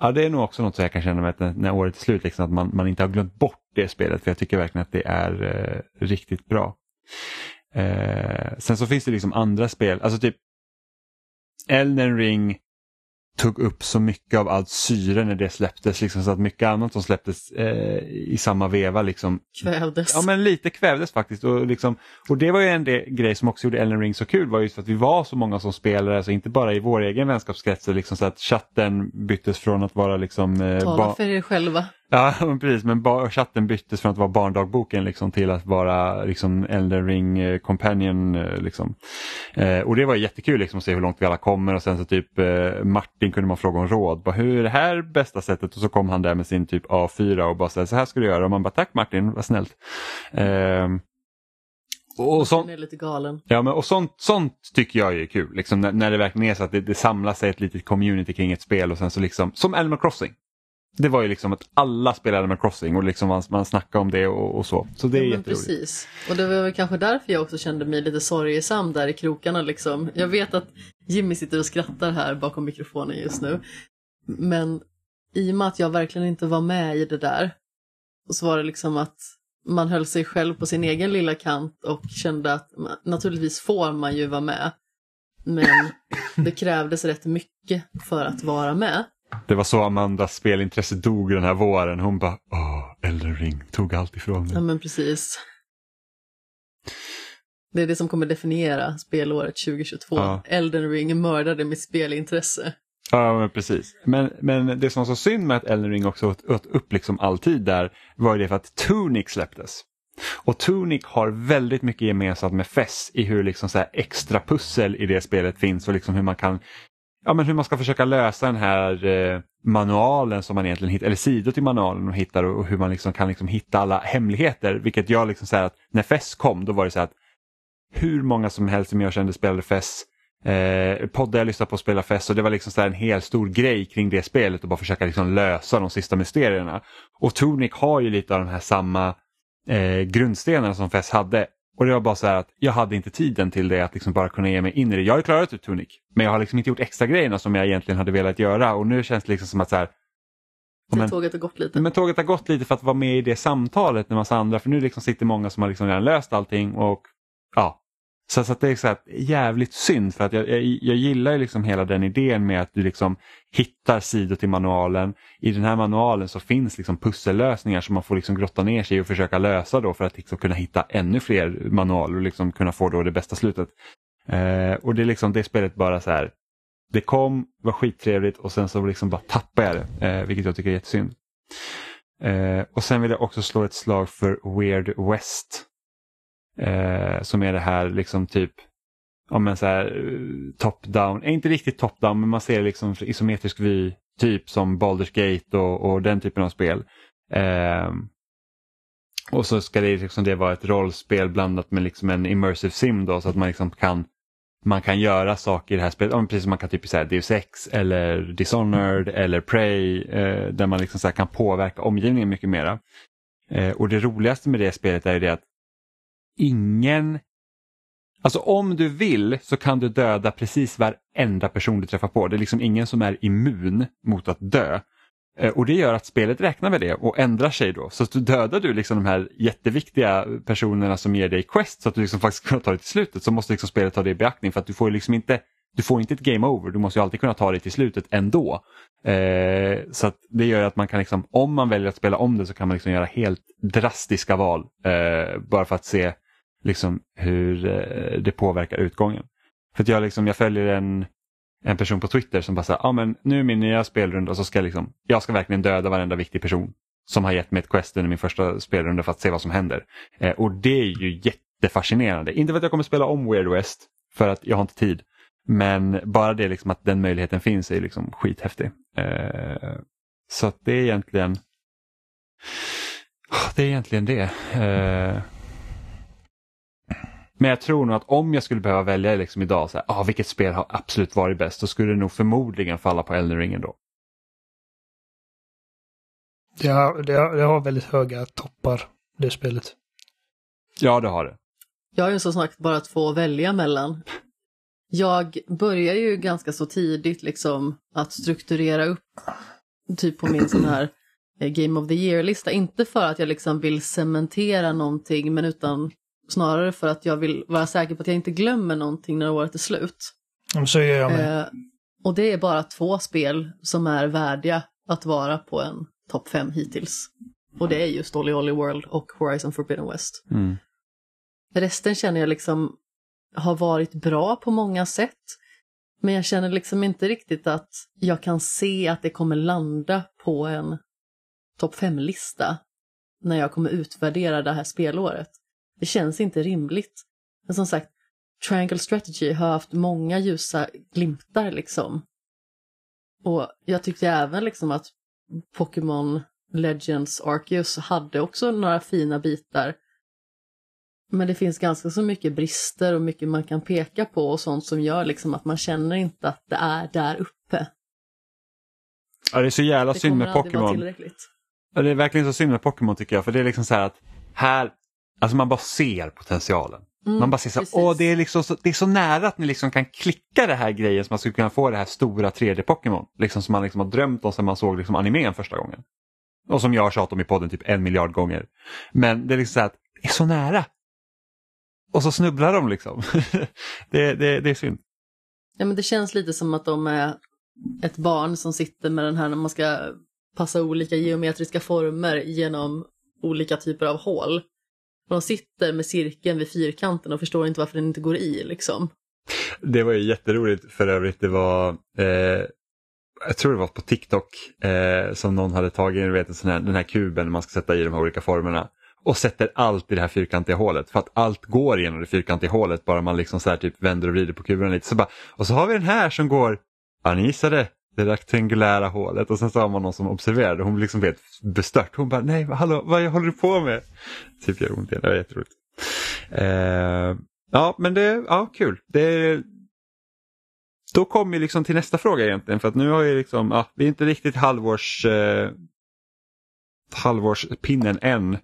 Ja det är nog också något som jag kan känna med att när, när året är slut, liksom, att man, man inte har glömt bort det spelet för jag tycker verkligen att det är eh, riktigt bra. Eh, sen så finns det liksom andra spel, alltså typ Elden Ring tog upp så mycket av allt syre när det släpptes, liksom, så att mycket annat som släpptes eh, i samma veva liksom Kvävdes. Ja men lite kvävdes faktiskt och, liksom, och det var ju en del, grej som också gjorde Elden Ring så kul var just att vi var så många som spelare, alltså inte bara i vår egen vänskapskrets, liksom så att chatten byttes från att vara liksom eh, Tala för er själva. Ja precis, men chatten byttes från att vara barndagboken liksom, till att vara liksom, Elden Ring eh, Companion. Eh, liksom. eh, och det var jättekul liksom, att se hur långt vi alla kommer och sen så typ eh, Martin kunde man fråga om råd. Bara, hur är det här bästa sättet? Och så kom han där med sin typ A4 och bara så här ska du göra. Och man bara tack Martin, vad snällt. Eh, och sånt, är lite galen. Ja, men, och sånt, sånt tycker jag är kul. Liksom, när, när det verkligen är så att det, det samlar sig ett litet community kring ett spel och sen så liksom, som Animal Crossing. Det var ju liksom att alla spelade Animal Crossing och liksom man, man snackade om det och, och så. Så det är Ja, jätteroligt. precis. Och det var väl kanske därför jag också kände mig lite sorgesam där i krokarna liksom. Jag vet att Jimmy sitter och skrattar här bakom mikrofonen just nu. Men i och med att jag verkligen inte var med i det där så var det liksom att man höll sig själv på sin egen lilla kant och kände att naturligtvis får man ju vara med. Men det krävdes rätt mycket för att vara med. Det var så Amandas spelintresse dog den här våren. Hon bara, åh, Elden Ring tog allt ifrån mig. Ja men precis. Det är det som kommer definiera spelåret 2022. Ja. Elden Ring mördade mitt spelintresse. Ja, men precis. Men, men det som var så synd med att Elden Ring också åt, åt upp liksom all tid där var ju det för att Tunic släpptes. Och Tunic har väldigt mycket gemensamt med FES i hur liksom så extra pussel i det spelet finns och liksom hur man kan ja, men hur man ska försöka lösa den här eh, manualen som man egentligen hittar, eller sidor till manualen och hittar och, och hur man liksom kan liksom hitta alla hemligheter. Vilket jag liksom säger att när FES kom då var det så att hur många som helst som jag kände spelade FES eh, poddar jag lyssnade på spela fest och det var liksom så en hel stor grej kring det spelet och bara försöka liksom lösa de sista mysterierna. Och Tunic har ju lite av de här samma eh, grundstenarna som Fess hade. Och det var bara så här att jag hade inte tiden till det att liksom bara kunna ge mig in i det. Jag har ju klarat ut Tunic men jag har liksom inte gjort extra grejerna som jag egentligen hade velat göra och nu känns det liksom som att så här, men- tåget har gått lite. men tåget har gått lite för att vara med i det samtalet med massa andra för nu liksom sitter många som har liksom redan löst allting och ja. Så, så att det är så här jävligt synd för att jag, jag, jag gillar ju liksom hela den idén med att du liksom hittar sidor till manualen. I den här manualen så finns liksom pussellösningar som man får liksom grotta ner sig i och försöka lösa då för att liksom kunna hitta ännu fler manualer och liksom kunna få då det bästa slutet. Eh, och det är liksom det spelet bara så här. Det kom, var skittrevligt och sen så liksom bara tappade jag det, eh, vilket jag tycker är jättesynd. Eh, och sen vill jag också slå ett slag för Weird West. Eh, som är det här liksom typ om så här, eh, top-down, eh, inte riktigt top-down men man ser liksom isometrisk vy typ som Baldur's Gate och, och den typen av spel. Eh, och så ska det, liksom det vara ett rollspel blandat med liksom en immersive sim då så att man liksom kan man kan göra saker i det här spelet, ja, precis som man kan typ säga Deus Ex eller Dishonored eller Prey eh, där man liksom så här kan påverka omgivningen mycket mera. Eh, och det roligaste med det spelet är ju det att ingen Alltså om du vill så kan du döda precis varenda person du träffar på. Det är liksom ingen som är immun mot att dö. Eh, och det gör att spelet räknar med det och ändrar sig då. Så att du dödar du liksom de här jätteviktiga personerna som ger dig quest så att du liksom faktiskt kan ta det till slutet så måste liksom spelet ta det i beaktning för att du får liksom inte du får inte ett game over, du måste ju alltid kunna ta det till slutet ändå. Eh, så att det gör att man kan, liksom, om man väljer att spela om det så kan man liksom göra helt drastiska val. Eh, bara för att se liksom, hur eh, det påverkar utgången. För att jag, liksom, jag följer en, en person på Twitter som bara säger, ah, men nu är min nya spelrunda och så ska jag, liksom, jag ska verkligen döda varenda viktig person som har gett mig ett quest under min första spelrunda för att se vad som händer. Eh, och det är ju jättefascinerande. Inte för att jag kommer spela om Weird West, för att jag har inte tid. Men bara det liksom att den möjligheten finns är liksom skithäftig. Eh, så att det är egentligen det är egentligen det. Eh, men jag tror nog att om jag skulle behöva välja liksom idag, så här, ah, vilket spel har absolut varit bäst, så skulle det nog förmodligen falla på Elden Ring ändå. Det har, det, har, det har väldigt höga toppar, det spelet. Ja, det har det. Jag har ju som sagt bara två att välja mellan. Jag börjar ju ganska så tidigt liksom att strukturera upp typ på min sån här eh, Game of the Year-lista. Inte för att jag liksom vill cementera någonting men utan snarare för att jag vill vara säker på att jag inte glömmer någonting när året är slut. Så gör jag med. Eh, och det är bara två spel som är värdiga att vara på en topp fem hittills. Och det är just Olly Olly World och Horizon Forbidden West. Mm. Resten känner jag liksom har varit bra på många sätt. Men jag känner liksom inte riktigt att jag kan se att det kommer landa på en topp fem-lista när jag kommer utvärdera det här spelåret. Det känns inte rimligt. Men som sagt, Triangle Strategy har haft många ljusa glimtar liksom. Och jag tyckte även liksom att Pokémon Legends Arceus hade också några fina bitar. Men det finns ganska så mycket brister och mycket man kan peka på och sånt som gör liksom att man känner inte att det är där uppe. Ja, det är så jävla Det synd med Pokémon. Ja, det är verkligen så synd med Pokémon tycker jag. För det är liksom så här att här, alltså man bara ser potentialen. Mm, Man bara ser så, åh det är, liksom så, det är så nära att ni liksom kan klicka det här grejen så man skulle kunna få det här stora 3D-Pokémon. Liksom som man liksom har drömt om sen man såg liksom animen första gången. Och som jag har tjatat om i podden typ en miljard gånger. Men det är liksom så här att det är så nära. Och så snubblar de liksom. det, det, det är synd. Ja, men det känns lite som att de är ett barn som sitter med den här när man ska passa olika geometriska former genom olika typer av hål. De sitter med cirkeln vid fyrkanten och förstår inte varför den inte går i liksom. Det var ju jätteroligt för övrigt. Det var, eh, jag tror det var på TikTok eh, som någon hade tagit vet, en sån här, den här kuben man ska sätta i de här olika formerna. Och sätter allt i det här fyrkantiga hålet för att allt går genom det fyrkantiga hålet bara man liksom så här typ vänder och vrider på kuben lite. Så bara, och så har vi den här som går, ja ni gissade, det rektangulära hålet och sen så har man någon som observerade hon blev liksom helt bestört. Hon bara nej hallå vad håller du på med? Typ gör ont igen, det var jätteroligt. Eh, ja men det, ja kul. Det, då kommer vi liksom till nästa fråga egentligen för att nu har vi liksom, ja, vi är inte riktigt halvårs eh, halvårspinnen än.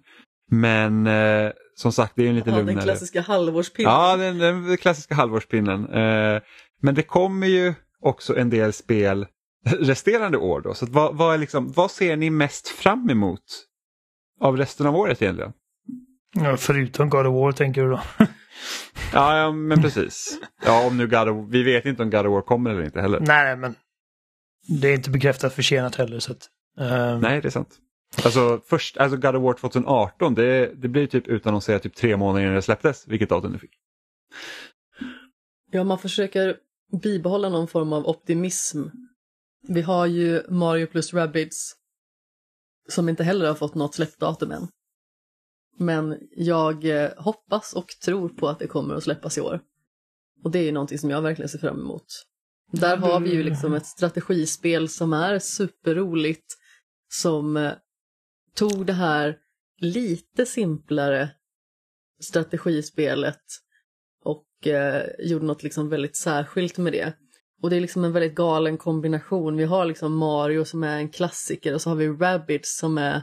Men eh, som sagt det är en lite Ja, den lugnare. klassiska halvårspinnen. Ja, den, den klassiska halvårspinnen. Eh, men det kommer ju också en del spel resterande år då. Så att vad, vad, är liksom, vad ser ni mest fram emot av resten av året egentligen? Ja, förutom God of War tänker du då? Ja, ja men precis. Ja, om nu God of, vi vet inte om God of War kommer eller inte heller. nej, men det är inte bekräftat försenat heller. Så att, ehm, Nej, det är sant. Alltså, först, alltså God of War 2018, det, det blir typ utannonserat typ tre månader innan det släpptes, vilket datum du fick. Ja, man försöker bibehålla någon form av optimism. Vi har ju Mario plus Rabbids som inte heller har fått något släppdatum än. Men jag eh, hoppas och tror på att det kommer att släppas i år. Och det är ju någonting som jag verkligen ser fram emot. Där har vi ju liksom ett strategispel som är superroligt, som eh, tog det här lite simplare strategispelet och eh, gjorde något liksom väldigt särskilt med det. Och det är liksom en väldigt galen kombination. Vi har liksom Mario som är en klassiker och så har vi Rabbids som är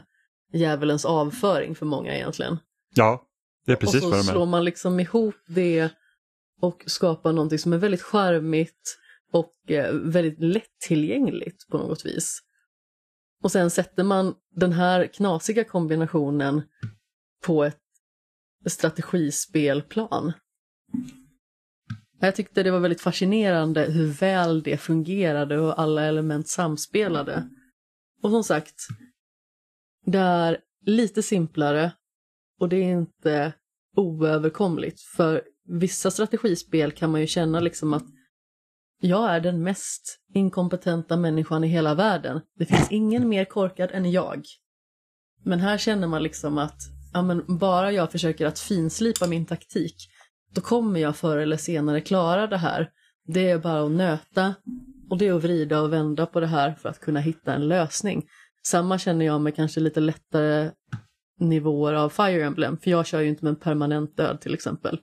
djävulens avföring för många egentligen. Ja, det är precis och vad så de slår är. man liksom ihop det och skapar någonting som är väldigt charmigt och eh, väldigt lättillgängligt på något vis. Och sen sätter man den här knasiga kombinationen på ett strategispelplan. Jag tyckte det var väldigt fascinerande hur väl det fungerade och alla element samspelade. Och som sagt, det är lite simplare och det är inte oöverkomligt. För vissa strategispel kan man ju känna liksom att jag är den mest inkompetenta människan i hela världen. Det finns ingen mer korkad än jag. Men här känner man liksom att ja, men bara jag försöker att finslipa min taktik, då kommer jag förr eller senare klara det här. Det är bara att nöta och det är att vrida och vända på det här för att kunna hitta en lösning. Samma känner jag med kanske lite lättare nivåer av Fire Emblem, för jag kör ju inte med en permanent död till exempel.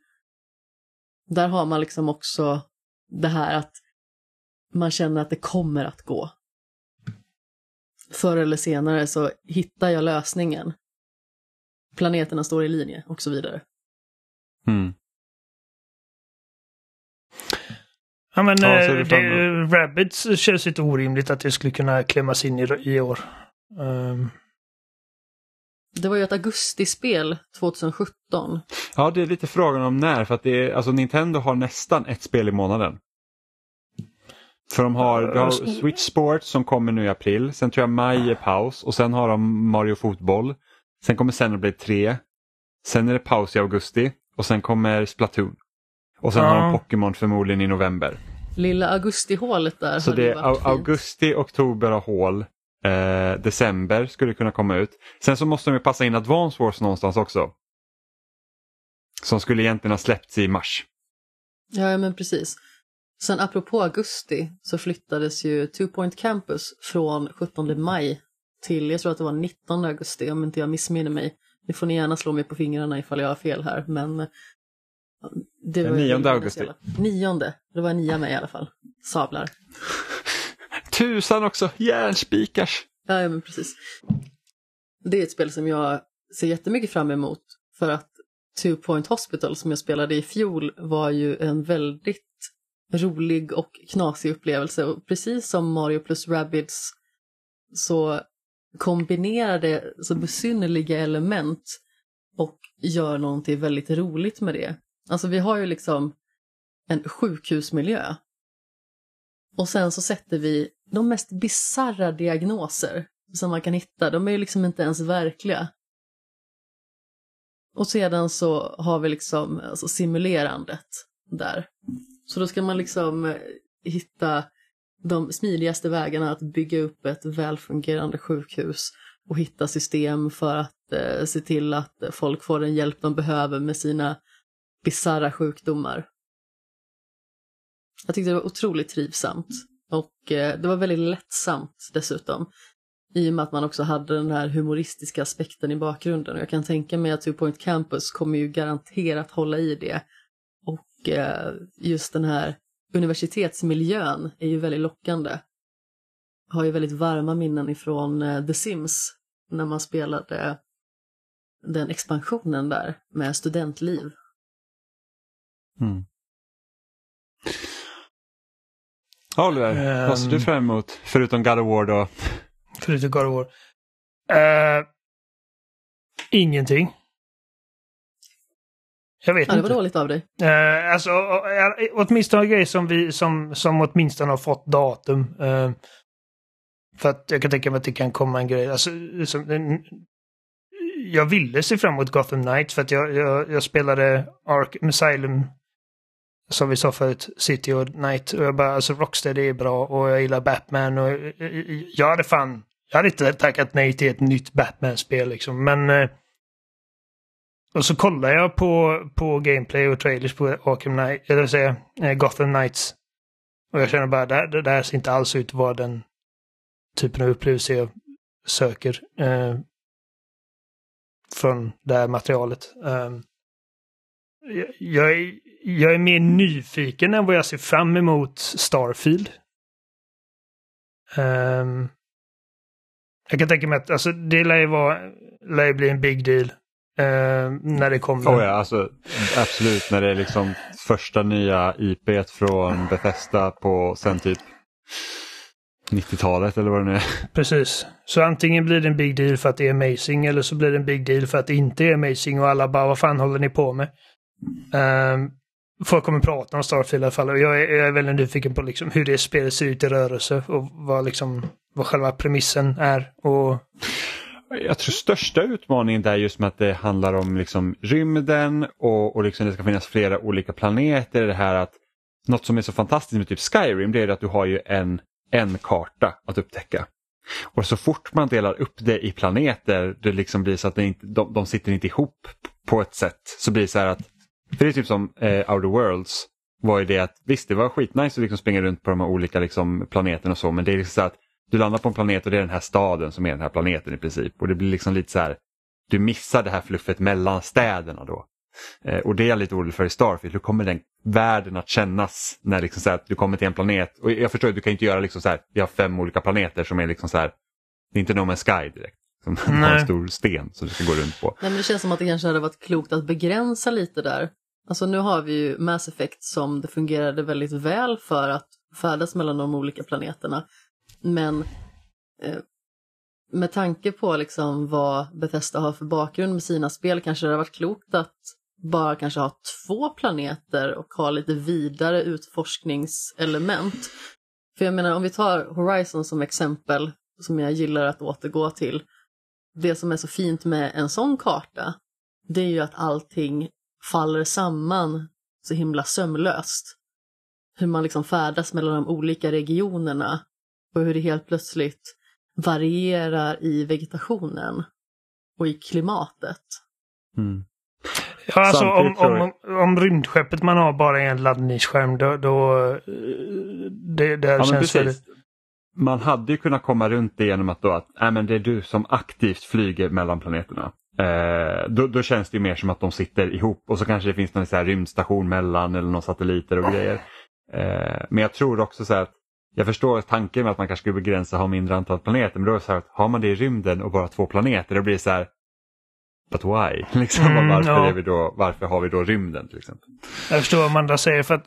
Där har man liksom också det här att man känner att det kommer att gå. Förr eller senare så hittar jag lösningen. Planeterna står i linje och så vidare. Mm. Ja, men Ja, eh, det det, Rabbids känns lite orimligt att det skulle kunna klämmas in i, i år. Ehm, Det var ju ett augustispel 2017. Ja, det är lite frågan om när, för att det är, alltså Nintendo har nästan ett spel i månaden. För de har, de har Switch Sports som kommer nu i april, sen tror jag maj är paus och sen har de Mario Fotboll. Sen kommer Xenoblade 3. Sen är det paus i augusti och sen kommer Splatoon. Och sen Ja. har de Pokémon förmodligen i november. Lilla augustihålet där Så det är varit au- fint. augusti, oktober har hål. Eh, december skulle kunna komma ut. Sen så måste de ju passa in Advance Wars någonstans också. Som skulle egentligen ha släppts i mars. Ja, ja, men precis. Sen apropå augusti så flyttades ju Two Point Campus från 17 maj till, jag tror att det var 19 augusti om inte jag missminner mig. Nu får ni gärna slå mig på fingrarna ifall jag har fel här, men det Den var ju 9 väldigt augusti. Nionde, det var nia med i alla fall. Sablar. Tusan också, järnspikars! Ja, ja, men precis. Det är ett spel som jag ser jättemycket fram emot för att Two Point Hospital som jag spelade i fjol var ju en väldigt rolig och knasig upplevelse. Och precis som Mario plus Rabbids så kombinerar det så besynnerliga element och gör någonting väldigt roligt med det. Alltså vi har ju liksom en sjukhusmiljö. Och sen så sätter vi de mest bizarra diagnoser som man kan hitta. De är ju liksom inte ens verkliga. Och sedan så har vi liksom alltså simulerandet där. Så då ska man liksom eh, hitta de smidigaste vägarna att bygga upp ett välfungerande sjukhus och hitta system för att eh, se till att folk får den hjälp de behöver med sina bisarra sjukdomar. Jag tyckte det var otroligt trivsamt och eh, det var väldigt lättsamt dessutom. I och med att man också hade den här humoristiska aspekten i bakgrunden. Och jag kan tänka mig att Two Point Campus kommer ju garanterat hålla i det. Och eh, just den här universitetsmiljön är ju väldigt lockande. Jag har ju väldigt varma minnen ifrån eh, The Sims när man spelade den expansionen där med studentliv. Mm. Oliver, um, vad ser du fram emot förutom God of War då? Förutom God of War? Uh, ingenting. Jag vet ja, inte. Det var dåligt av dig. Uh, alltså, uh, åtminstone grejer som, vi, som, som åtminstone har fått datum. Uh, för att jag kan tänka mig att det kan komma en grej. Alltså, som, jag ville se fram emot Gotham Knights för att jag, jag, jag spelade Ark Asylum som vi sa förut, City och Night. Och jag bara, alltså Rocksteady är bra och jag gillar Batman och eh, eh, jag hade fan, jag hade inte tackat nej till ett nytt Batman-spel liksom. Men eh, och så kollar jag på, på gameplay och trailers på Arkham Knight, eller säga Gotham Knights. Och jag känner bara, det, det där ser inte alls ut att vara den typen av upplevelse jag söker. Eh, från det här materialet. Um, jag, är, jag är mer nyfiken än vad jag ser fram emot Starfield. Um, jag kan tänka mig att alltså, det lär ju, vara, lär ju bli en big deal uh, när det kommer. Oh ja, alltså, absolut. När det är liksom första nya IP från Bethesda på sen typ 90-talet eller vad det nu är. Precis. Så antingen blir det en big deal för att det är amazing eller så blir det en big deal för att det inte är amazing och alla bara vad fan håller ni på med? Um, folk kommer prata om Starfield i alla fall och jag är, jag är väldigt nyfiken på liksom hur det spelet ser ut i rörelse och vad, liksom, vad själva premissen är. Och... Jag tror största utmaningen är just med att det handlar om liksom rymden och, och liksom det ska finnas flera olika planeter. Det här att något som är så fantastiskt med typ Skyrim det är att du har ju en en karta att upptäcka. Och så fort man delar upp det i planeter, det liksom blir så att det inte, de, de sitter inte ihop på ett sätt. Så blir det så här att, för det är typ som eh, Outer Worlds, var ju det att visst det var skitnice att liksom springa runt på de här olika liksom, planeterna och så, men det är liksom så att du landar på en planet och det är den här staden som är den här planeten i princip. Och det blir liksom lite så här, du missar det här fluffet mellan städerna då. Eh, och det är jag lite orolig för i Starfield. Hur kommer den världen att kännas när liksom så här, du kommer till en planet? Och jag förstår att du kan inte göra liksom så här, vi har fem olika planeter som är liksom så här, det är inte No Man's Sky direkt. Som har en stor sten som du ska gå runt på. Nej, men det känns som att det kanske hade varit klokt att begränsa lite där. Alltså nu har vi ju Mass Effect som det fungerade väldigt väl för att färdas mellan de olika planeterna. Men eh, med tanke på liksom vad Bethesda har för bakgrund med sina spel kanske det hade varit klokt att bara kanske ha två planeter och ha lite vidare utforskningselement. För jag menar om vi tar Horizon som exempel, som jag gillar att återgå till. Det som är så fint med en sån karta, det är ju att allting faller samman så himla sömlöst. Hur man liksom färdas mellan de olika regionerna och hur det helt plötsligt varierar i vegetationen och i klimatet. Mm. Ja, alltså om, om, om rymdskeppet man har bara en laddningsskärm då... då det, det ja, känns väldigt... Man hade ju kunnat komma runt det genom att, då att äh, men det är du som aktivt flyger mellan planeterna. Eh, då, då, känns det mer som att de sitter ihop och så kanske det finns någon så här rymdstation mellan eller några satelliter och grejer. Eh, men jag tror också så att jag förstår tanken med att man kanske skulle begränsa och ha mindre antal planeter men då är det så här att har man det i rymden och bara två planeter då blir det så här but why? Liksom, Mm, varför, ja. är vi då, varför har vi då rymden till exempel? Jag förstår vad Amanda säger. För att,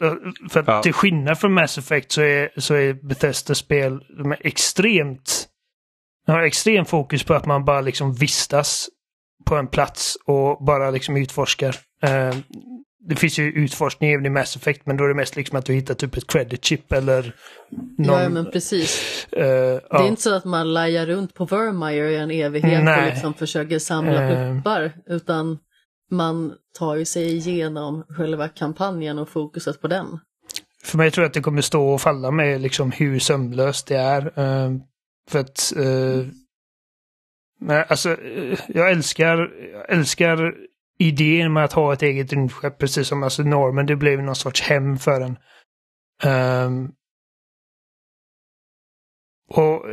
för att Ja. till skillnad från Mass Effect så är, så är Bethesda spel de är extremt... De har extrem fokus på att man bara liksom vistas på en plats och bara liksom utforskar. Eh, det finns ju utforskning även i Mass Effect men då är det mest liksom att du hittar typ ett credit chip eller någon... Ja, men precis. eh, Det är inte så att man lajar runt på Vermeer i en evighet Nej. och liksom försöker samla pluppar. Utan man tar ju sig igenom själva kampanjen och fokuset på den. För mig tror jag att det kommer stå och falla med liksom hur sömlöst det är. Eh, för att... Men alltså, jag älskar, jag älskar idén med att ha ett eget rymdskepp, precis som alltså normen, det blev någon sorts hem för en. Um, och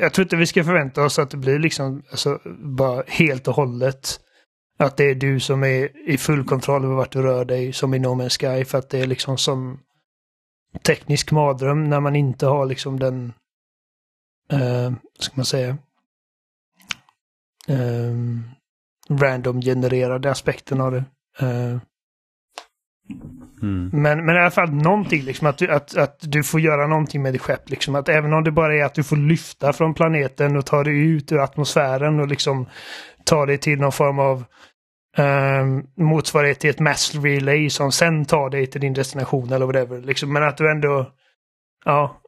jag tror inte vi ska förvänta oss att det blir liksom alltså, bara helt och hållet att det är du som är i full kontroll över vart du rör dig som i No Man's Sky för att det är liksom som teknisk mardröm när man inte har liksom den, uh, vad ska man säga, eh, random-genererade aspekten av det. Eh, Mm. men, men i alla fall någonting, liksom, att, du, att, att du får göra någonting med ditt skepp. Liksom, att även om det bara är att du får lyfta från planeten och ta dig ut ur atmosfären och liksom ta dig till någon form av eh, motsvarighet till ett mass relay som sen tar dig till din destination eller whatever. Liksom, men att du ändå, ja,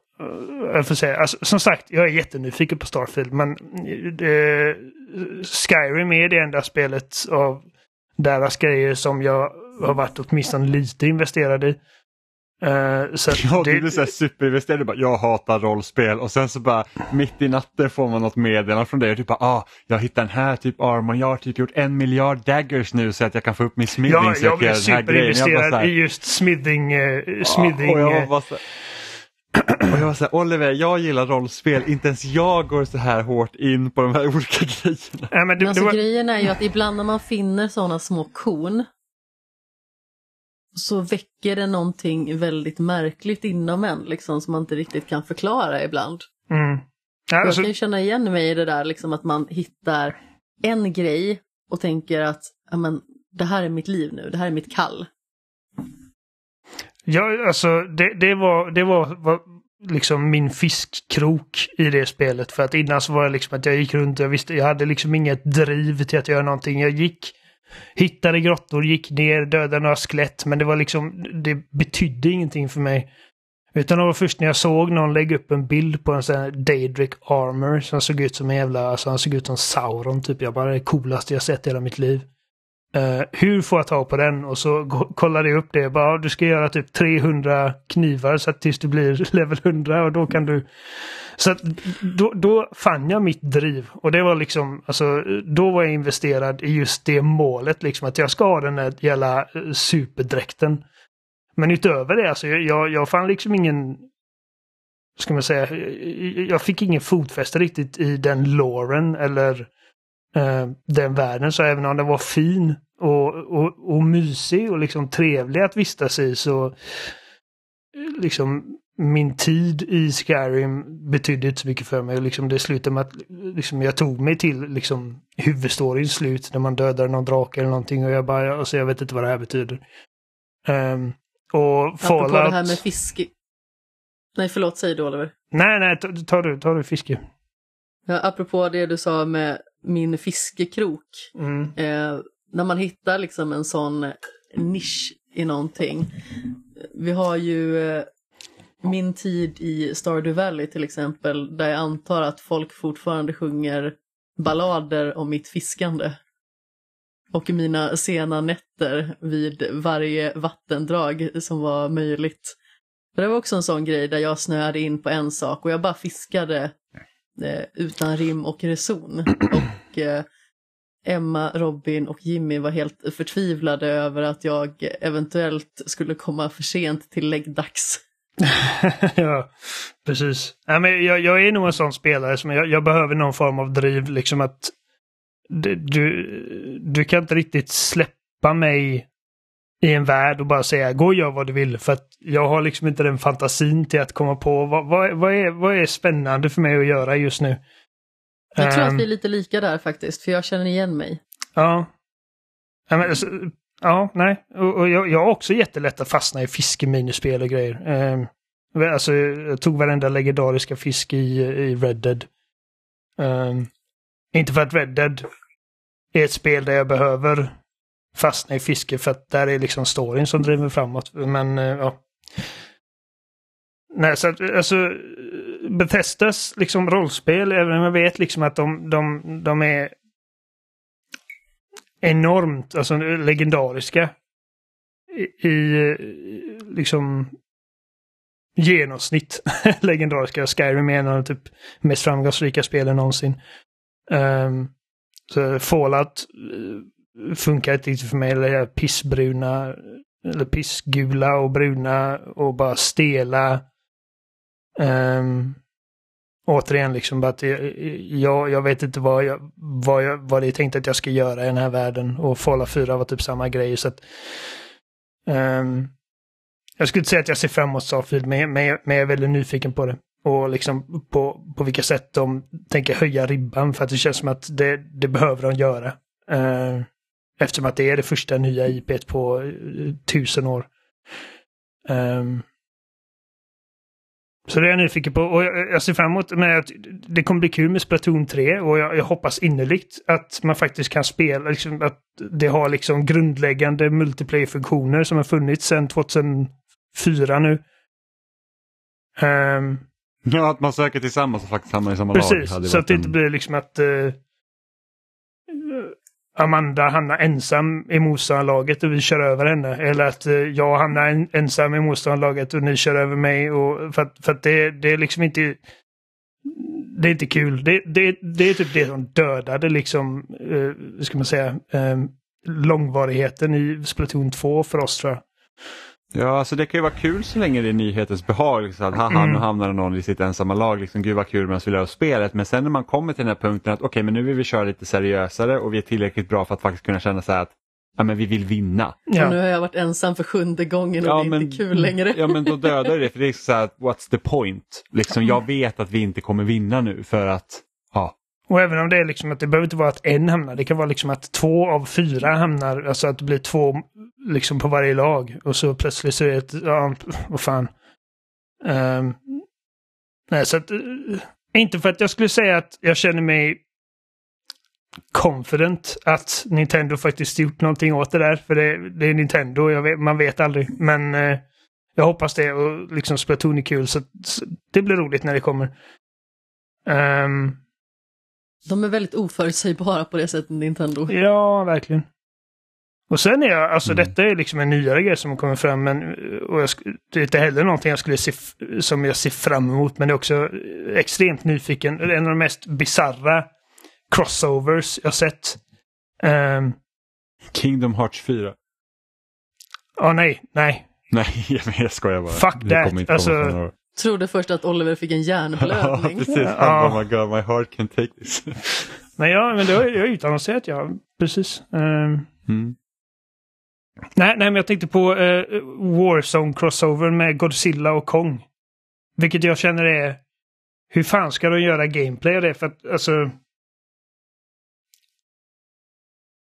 jag får säga, alltså, som sagt, jag är jättenyfiken på Starfield, men eh, Skyrim är det enda spelet av deras grejer som jag har varit åtminstone lite investerad i. Eh, så Ja, det- du blir så superinvesterad. Du bara, jag hatar rollspel och sen så bara mitt i natten får man något meddelande från dig och du bara, ah, jag hittade den här typ armor, jag har typ gjort en miljard daggers nu så att jag kan få upp min smithing Ja, jag blev. Jag bara så superinvesterad här, i just smithing. Eh, smithing Ja, och jag eh, så och jag var så här, Oliver, jag gillar rollspel, inte ens jag går så här hårt in på de här olika grejerna. nej, men det, Men alltså var, grejen är ju att ibland när man finner sådana små korn så väcker det någonting väldigt märkligt inom en, liksom, som man inte riktigt kan förklara ibland. mm. Ja, Jag alltså, kan ju känna igen mig i det där liksom att man hittar en grej och tänker att ja, men, det här är mitt liv nu, det här är mitt kall ja, alltså det, det var, det var, var liksom min fiskkrok i det spelet. För att innan så var det liksom att jag gick runt och jag visste, jag hade liksom inget driv till att göra någonting. Jag gick, hittade grottor, gick ner, dödade några skelett. Men det var liksom, det betydde ingenting för mig. Utan det var först när jag såg någon lägga upp en bild på en sån här Daedric Armor som såg ut som en jävla, alltså han såg ut som Sauron typ. Jag bara det coolaste jag sett i hela mitt liv. Uh, hur får jag tag på den? Och så kollade jag upp det. Bara, du ska göra typ 300 knivar så att tills du blir level 100 och då kan du... Så att då, då fann jag mitt driv. Och det var liksom, alltså, då var jag investerad i just det målet liksom. Att jag ska ha den där jävla eh, superdräkten. Men utöver det, alltså jag, jag, fann liksom ingen... Ska man säga, eh, jag- fick ingen fotfäste riktigt i den loren eller den världen. Så även om den var fin och, och, och mysig och liksom trevlig att vistas i så liksom min tid i Skyrim betydde inte så mycket för mig. Liksom det slutade med att liksom, jag tog mig till liksom, huvudstoryns slut när man dödar någon drake eller någonting och jag bara, alltså, jag vet inte vad det här betyder. Ehm, och Apropå Fallout... det här med fiske. Nej, förlåt, säg du Oliver. Nej, nej, ta, ta du, ta du fiske. Ja, apropå det du sa med min fiskekrok. Mm. Eh, när man hittar liksom en sån nisch i någonting. Vi har ju eh, min tid i Stardew Valley till exempel, där jag antar att folk fortfarande sjunger ballader om mitt fiskande. Och mina sena nätter vid varje vattendrag som var möjligt. För det var också en sån grej där jag snöade in på en sak och jag bara fiskade eh, utan rim och reson. Och eh, Emma, Robin och Jimmy var helt förtvivlade över att jag eventuellt skulle komma för sent till läggdags. ja, precis. Ja, men jag, jag är nog en sån spelare som jag, jag behöver någon form av driv. Liksom att det, du, du kan inte riktigt släppa mig i en värld och bara säga gå och gör vad du vill. För att jag har liksom inte den fantasin till att komma på vad, vad, vad, är, vad är spännande för mig att göra just nu. Jag tror Ehm, att vi är lite lika där faktiskt, för jag känner igen mig. Ja, Ja, men, alltså, ja nej. Och, och jag, jag har också jättelätt att fastna i fiskeminispel och grejer. Um, alltså, jag tog varenda legendariska fisk i, i Red Dead. Um, inte för att Red Dead är ett spel där jag behöver fastna i fiske för att där är liksom storyn som driver framåt. Men uh, ja. Nej, så att, alltså Bethesdas liksom rollspel, även om jag vet liksom att de, de, de är enormt, alltså legendariska. I, i liksom genomsnitt legendariska. Skyrim är en av de typ mest framgångsrika spelen någonsin. Um, så Fallout eh, funkar inte riktigt för mig. Eller pissbruna, eller pissgula och bruna och bara stela. Um, återigen liksom att jag, jag vet inte vad, jag, vad, jag, vad det är tänkt att jag ska göra i den här världen. Och Fallout 4 var typ samma grej. Så att, um, jag skulle inte säga att jag ser fram emot Starfield, men, men, men jag är väldigt nyfiken på det. Och liksom på, på vilka sätt de tänker höja ribban, för att det känns som att det, det behöver de göra. Uh, eftersom att det är det första nya IP på uh, tusen år. Um, så det är jag nyfiken på och jag, ser fram emot att det kommer bli kul med Splatoon 3 och jag, jag hoppas innerligt att man faktiskt kan spela, liksom, att det har liksom grundläggande multiplayer-funktioner som har funnits sedan 2004 nu. Um, ja, att man söker tillsammans och faktiskt hamnar i samma precis, lag. Precis, så att det inte blir liksom att uh, Amanda hamnar ensam i motståndarlaget och vi kör över henne. Eller att eh, jag hamnar en, ensam i motståndarlaget och ni kör över mig. Och, för att, för att det, det är liksom inte... Det är inte kul. Det, det, det är typ det som dödade liksom, eh, ska man säga, eh, långvarigheten i Splatoon 2 för oss tror jag. Ja, alltså det kan ju vara kul så länge det är nyhetens behag. Liksom, att haha, mm. nu hamnar någon i sitt ensamma lag. Liksom, Gud vad kul medan vi lär oss spelet. Men sen när man kommer till den här punkten att okej, okay, men nu vill vi köra lite seriösare och vi är tillräckligt bra för att faktiskt kunna känna så här att ja, men vi vill vinna. Ja. Och nu har jag varit ensam för sjunde gången och ja, det är men, inte kul längre. Ja, men då dödar det för det är så här, what's the point? Liksom, jag vet att vi inte kommer vinna nu för att ja, och även om det är liksom att det behöver inte vara att en hamnar. Det kan vara liksom att två av fyra hamnar. Alltså att det blir två liksom på varje lag. Och så plötsligt så är det ett, ja, vad fan. Um, nej, så att, eh, inte för att jag skulle säga att jag känner mig confident att Nintendo faktiskt gjort någonting åt det där. För det, det är Nintendo, vet, man vet aldrig. Men uh, jag hoppas det och liksom Splatoon är kul så, så det blir roligt när det kommer. Um, de är väldigt oförutsägbara på det sättet, Nintendo. Ja, verkligen. Och sen är jag, alltså mm. detta är liksom en nyare grej som kommer fram, men och jag, det är inte heller någonting jag skulle se, som jag ser fram emot, men det är också extremt nyfiken. En av de mest bizarra crossovers jag sett. Um, Kingdom Hearts 4. Ja, oh, nej, nej. Nej, jag skojar bara. Fuck that. Alltså, trodde först att Oliver fick en hjärnblödning. ja, precis. Ja. Oh my god, my heart can take this. men ja, men det har jag utannonserat, ja. Precis. Um, mm. nej, nej, men jag tänkte på uh, Warzone crossover med Godzilla och Kong. Vilket jag känner är... Hur fan ska de göra gameplay av det? För att alltså...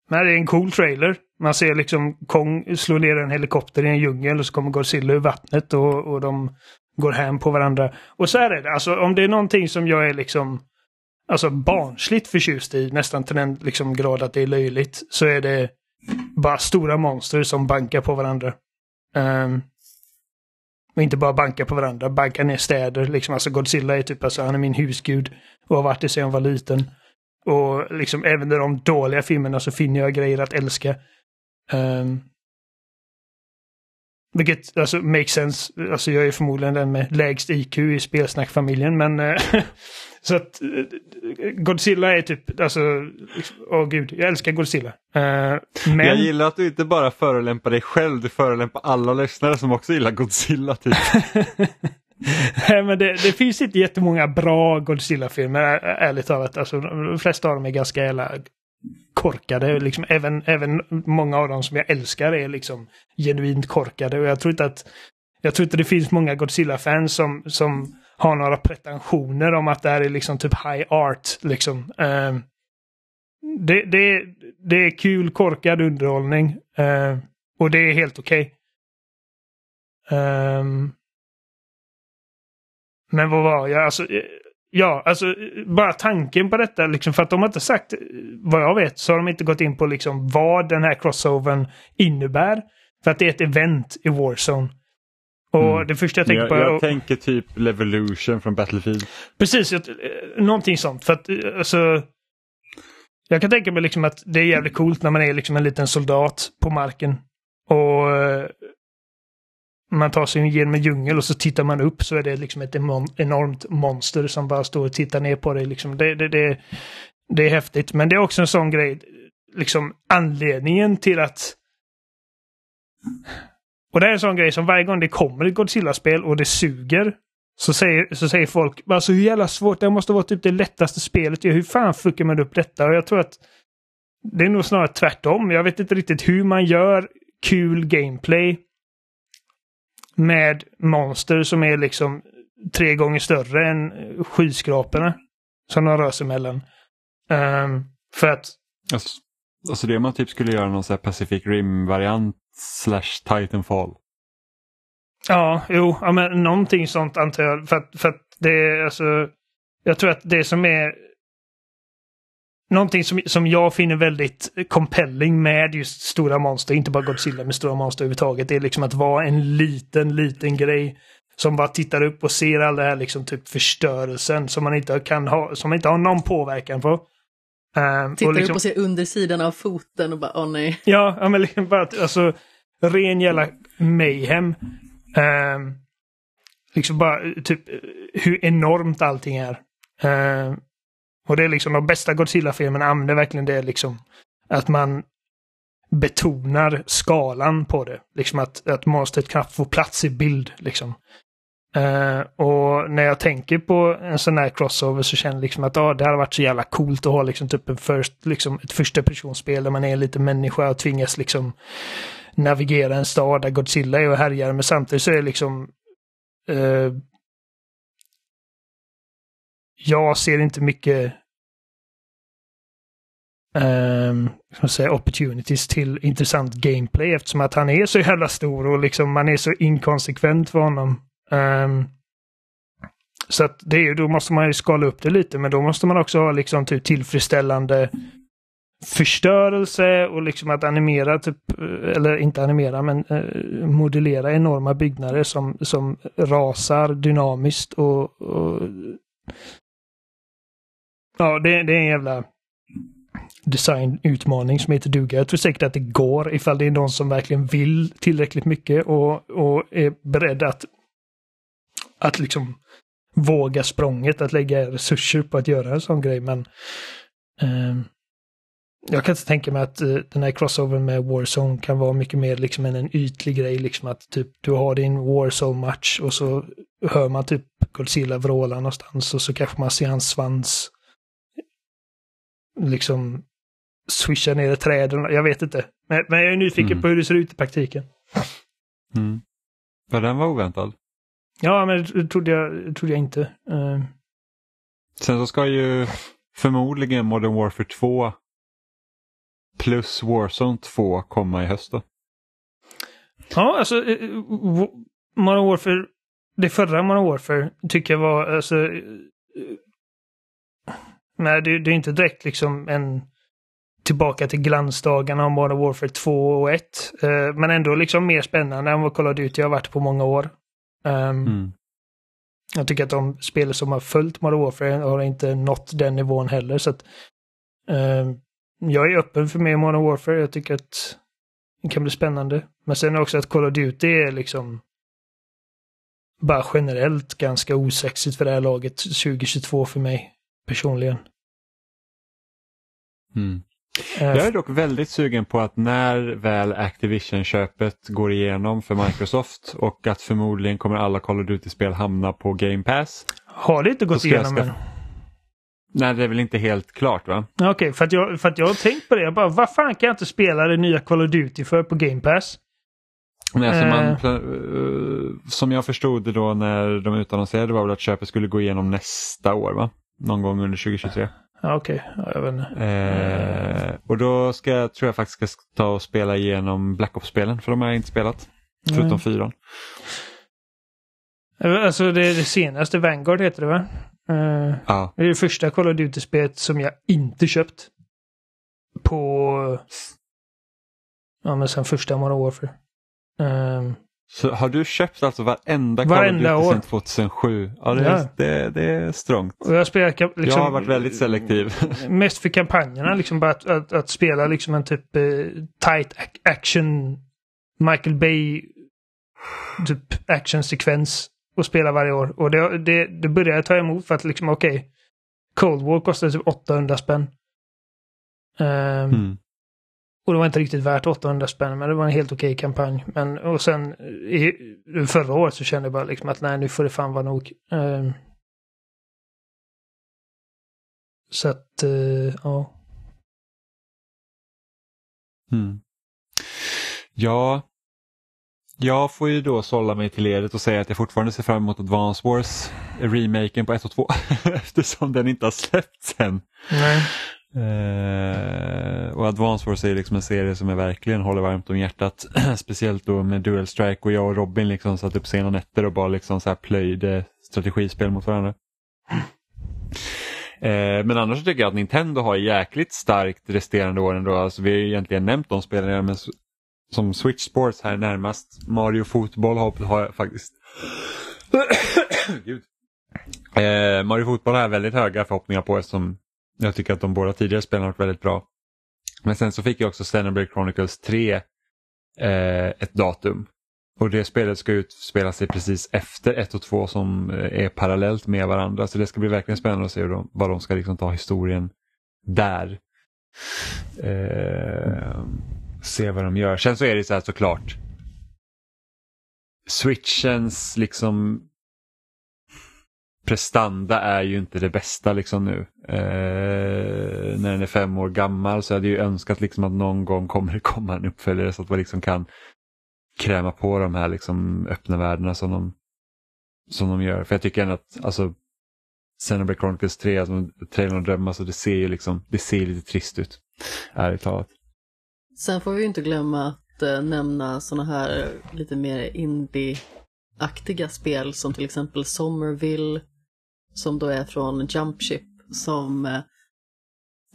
Men det är en cool trailer. Man ser liksom Kong slå ner en helikopter i en djungel och så kommer Godzilla ur vattnet och, och de går hem på varandra. Och så är det. Alltså om det är någonting som jag är liksom alltså barnsligt förtjust i, nästan till den liksom grad att det är löjligt, så är det bara stora monster som bankar på varandra. Um, och inte bara bankar på varandra, bankar ner städer. Liksom, alltså Godzilla är typ, alltså, han är min husgud och har varit det sedan jag var liten. Och liksom även i de dåliga filmerna så finner jag grejer att älska. Um, vilket alltså makes sense. Alltså jag är förmodligen den med lägst IQ i spelsnackfamiljen men eh, så att eh, Godzilla är typ, alltså, åh oh, gud, jag älskar Godzilla. Uh, men... Jag gillar att du inte bara förolämpar dig själv, du förolämpar alla lyssnare som också gillar Godzilla typ. Nej men det, det, finns inte jättemånga bra Godzilla-filmer ärligt talat. Alltså, de flesta av dem är ganska jävla korkade. Liksom, även, även många av dem som jag älskar är liksom genuint korkade. Och jag tror inte att jag tror inte det finns många Godzilla-fans som, som har några pretensioner om att det här är liksom typ high art. Liksom. Uh, det, det, det är kul, korkad underhållning. Uh, och det är helt okej. Okay. Um, men vad var jag? Alltså, eh, ja, alltså bara tanken på detta, liksom, för att de har inte sagt, vad jag vet, så har de inte gått in på liksom vad den här crossovern innebär. För att det är ett event i Warzone. Och mm. det första jag tänker jag, på... Jag, tänker typ Levolution från Battlefield. Precis, jag, eh, någonting sånt. För att eh, alltså... Jag kan tänka mig liksom att det är jävligt coolt när man är liksom en liten soldat på marken. Och man tar sig igenom en djungel och så tittar man upp så är det liksom ett enormt monster som bara står och tittar ner på dig. Liksom. Det, det, det, det är häftigt. Men det är också en sån grej, liksom anledningen till att... Och det är en sån grej som varje gång det kommer ett Godzilla-spel och det suger så säger, så säger folk alltså hur jävla svårt, det måste vara typ det lättaste spelet. Hur fan fuckar man upp detta? Och jag tror att det är nog snarare tvärtom. Jag vet inte riktigt hur man gör kul gameplay med monster som är liksom tre gånger större än skyskraporna som de rör sig mellan. Um, för att... Alltså, alltså det man typ skulle göra någon sån här Pacific Rim-variant slash Titanfall. Ja, jo, ja, men någonting sånt antar jag. För att, för att det är alltså... Jag tror att det som är Någonting som, som jag finner väldigt compelling med just stora monster, inte bara Godzilla med stora monster överhuvudtaget, det är liksom att vara en liten, liten grej som bara tittar upp och ser all det här liksom typ förstörelsen som man inte kan ha, som man inte har någon påverkan på. Um, Tittar och liksom, upp och ser undersidan av foten och bara åh nej. Ja, men liksom bara alltså ren jävla mayhem. Um, liksom bara typ hur enormt allting är. Um, och det är liksom de bästa Godzilla-filmerna använder verkligen det liksom att man betonar skalan på det. Liksom att, att monstret knappt får plats i bild liksom. Uh, och när jag tänker på en sån här crossover så känner jag liksom att ah, det hade varit så jävla coolt att ha liksom typ en first, liksom ett första personspel där man är lite människa och tvingas liksom navigera en stad där Godzilla är och härjar. Men samtidigt så är det liksom uh, jag ser inte mycket um, säga, opportunities till intressant gameplay eftersom att han är så jävla stor och liksom man är så inkonsekvent för honom. Um, så att det, då måste man ju skala upp det lite men då måste man också ha liksom typ tillfredsställande förstörelse och liksom att animera, typ, eller inte animera, men eh, modellera enorma byggnader som, som rasar dynamiskt och, och Ja, det, det är en jävla designutmaning som heter duga. Jag tror säkert att det går ifall det är någon som verkligen vill tillräckligt mycket och, och är beredd att, att liksom våga språnget, att lägga resurser på att göra en sån grej. Men eh, jag kan inte tänka mig att eh, den här crossovern med Warzone kan vara mycket mer liksom än en ytlig grej. Liksom att typ du har din Warzone-match och så hör man typ Godzilla vråla någonstans och så kanske man ser hans svans liksom swisha ner i träden. Jag vet inte. Men, men jag är nyfiken mm. på hur det ser ut i praktiken. Mm. Ja, den var oväntad. Ja, men det trodde jag, trodde jag inte. Uh... Sen så ska ju förmodligen Modern Warfare 2 plus Warzone 2 komma i höst då. Ja, alltså uh, Modern Warfare, det förra Modern Warfare tycker jag var, alltså Nej, det, det, är inte direkt liksom en tillbaka till glansdagarna av Modern Warfare 2 och 1. Uh, eh, men ändå liksom mer spännande än vad Call of Duty har varit på många år. Um, mm. Jag tycker att de spel som har följt Modern Warfare har inte nått den nivån heller. Så att, uh, jag är öppen för mer Modern Warfare. Jag tycker att det kan bli spännande. Men sen också att Call of Duty är liksom bara generellt ganska osexigt för det här laget 2022 för mig personligen. Mm. Eh, Jag är dock väldigt sugen på att när väl Activision-köpet går igenom för Microsoft och att förmodligen kommer alla Call of Duty-spel hamna på Game Pass. Har det inte gått igenom än? Nej, det är väl inte helt klart va? Okej, okay, för, att jag, för att jag har tänkt på det. Jag bara, vad fan kan jag inte spela det nya Call of Duty för på Game Pass? Nej, alltså man, uh, som jag förstod det då när de utannonserade var väl att köpet skulle gå igenom nästa år va? Någon gång under 2023. Ja, Okej, ja, jag vet inte. Eh, och då ska jag, tror jag faktiskt ska ta och spela igenom Black Ops-spelen för de har jag inte spelat. Förutom fyran. Alltså det, det senaste, Vanguard heter det va? Eh, Ja, det är det första Call of Duty-spelet som jag inte köpt. På... Ja men sen första Modern Warfare. Eh, så har du köpt alltså varenda Call of Varenda Duty år. sedan 2007? Ja, det, Ja. Är, det, det är strångt. och jag kam- liksom, jag har varit väldigt selektiv. Mest för kampanjerna, liksom bara att, att, att spela liksom en typ eh, tight ac- action Michael Bay typ actionsekvens och spela varje år. Och det, det, det började jag ta emot för att liksom okej, Cold War kostade typ 800 spänn. Ehm, Mm. Och det var inte riktigt värt 800 spänn, men det var en helt okej kampanj. Men och sen i, förra året så kände jag bara liksom att nej, nu får det fan vara nog. Ehm, så att, eh, ja. Mm. Ja, jag får ju då sålla mig till ledet och säga att jag fortfarande ser fram emot Advance Wars, remaken på 1 och 2, eftersom den inte har släppts än. Nej. Uh, och Advance Wars är ju liksom en serie som jag verkligen håller varmt om hjärtat. Speciellt då med Dual Strike och jag och Robin liksom satt upp sena nätter och bara liksom så här plöjde strategispel mot varandra. Uh, men annars så tycker jag att Nintendo har jäkligt starkt resterande åren då. Alltså vi har ju egentligen nämnt de spelen men som Switch Sports här närmast. Mario Fotboll har, har jag faktiskt Gud. Eh, Mario Fotboll har jag väldigt höga förhoppningar på eftersom jag tycker att de båda tidigare spelen har varit väldigt bra. Men sen så fick jag också Xenoblade Chronicles 3 eh, ett datum. Och det spelet ska utspela sig precis efter 1 och 2 som eh, är parallellt med varandra. Så det ska bli verkligen spännande att se hur de, vad de ska liksom ta historien där. Eh, se vad de gör. Sen så är det så här såklart. Switchens liksom prestanda är ju inte det bästa liksom nu. Eh, när den är fem år gammal så hade jag ju önskat liksom att någon gång kommer det komma en uppföljare så att man liksom kan kräma på de här liksom öppna värdena som de, som de gör. För jag tycker ändå att alltså, Xenoblade Chronicles 3, alltså, trailern och drömmar, så det ser ju liksom, det ser lite trist ut. Ärligt talat. Sen får vi ju inte glömma att eh, nämna sådana här lite mer indie-aktiga spel som till exempel Somerville som då är från Jumpship som eh,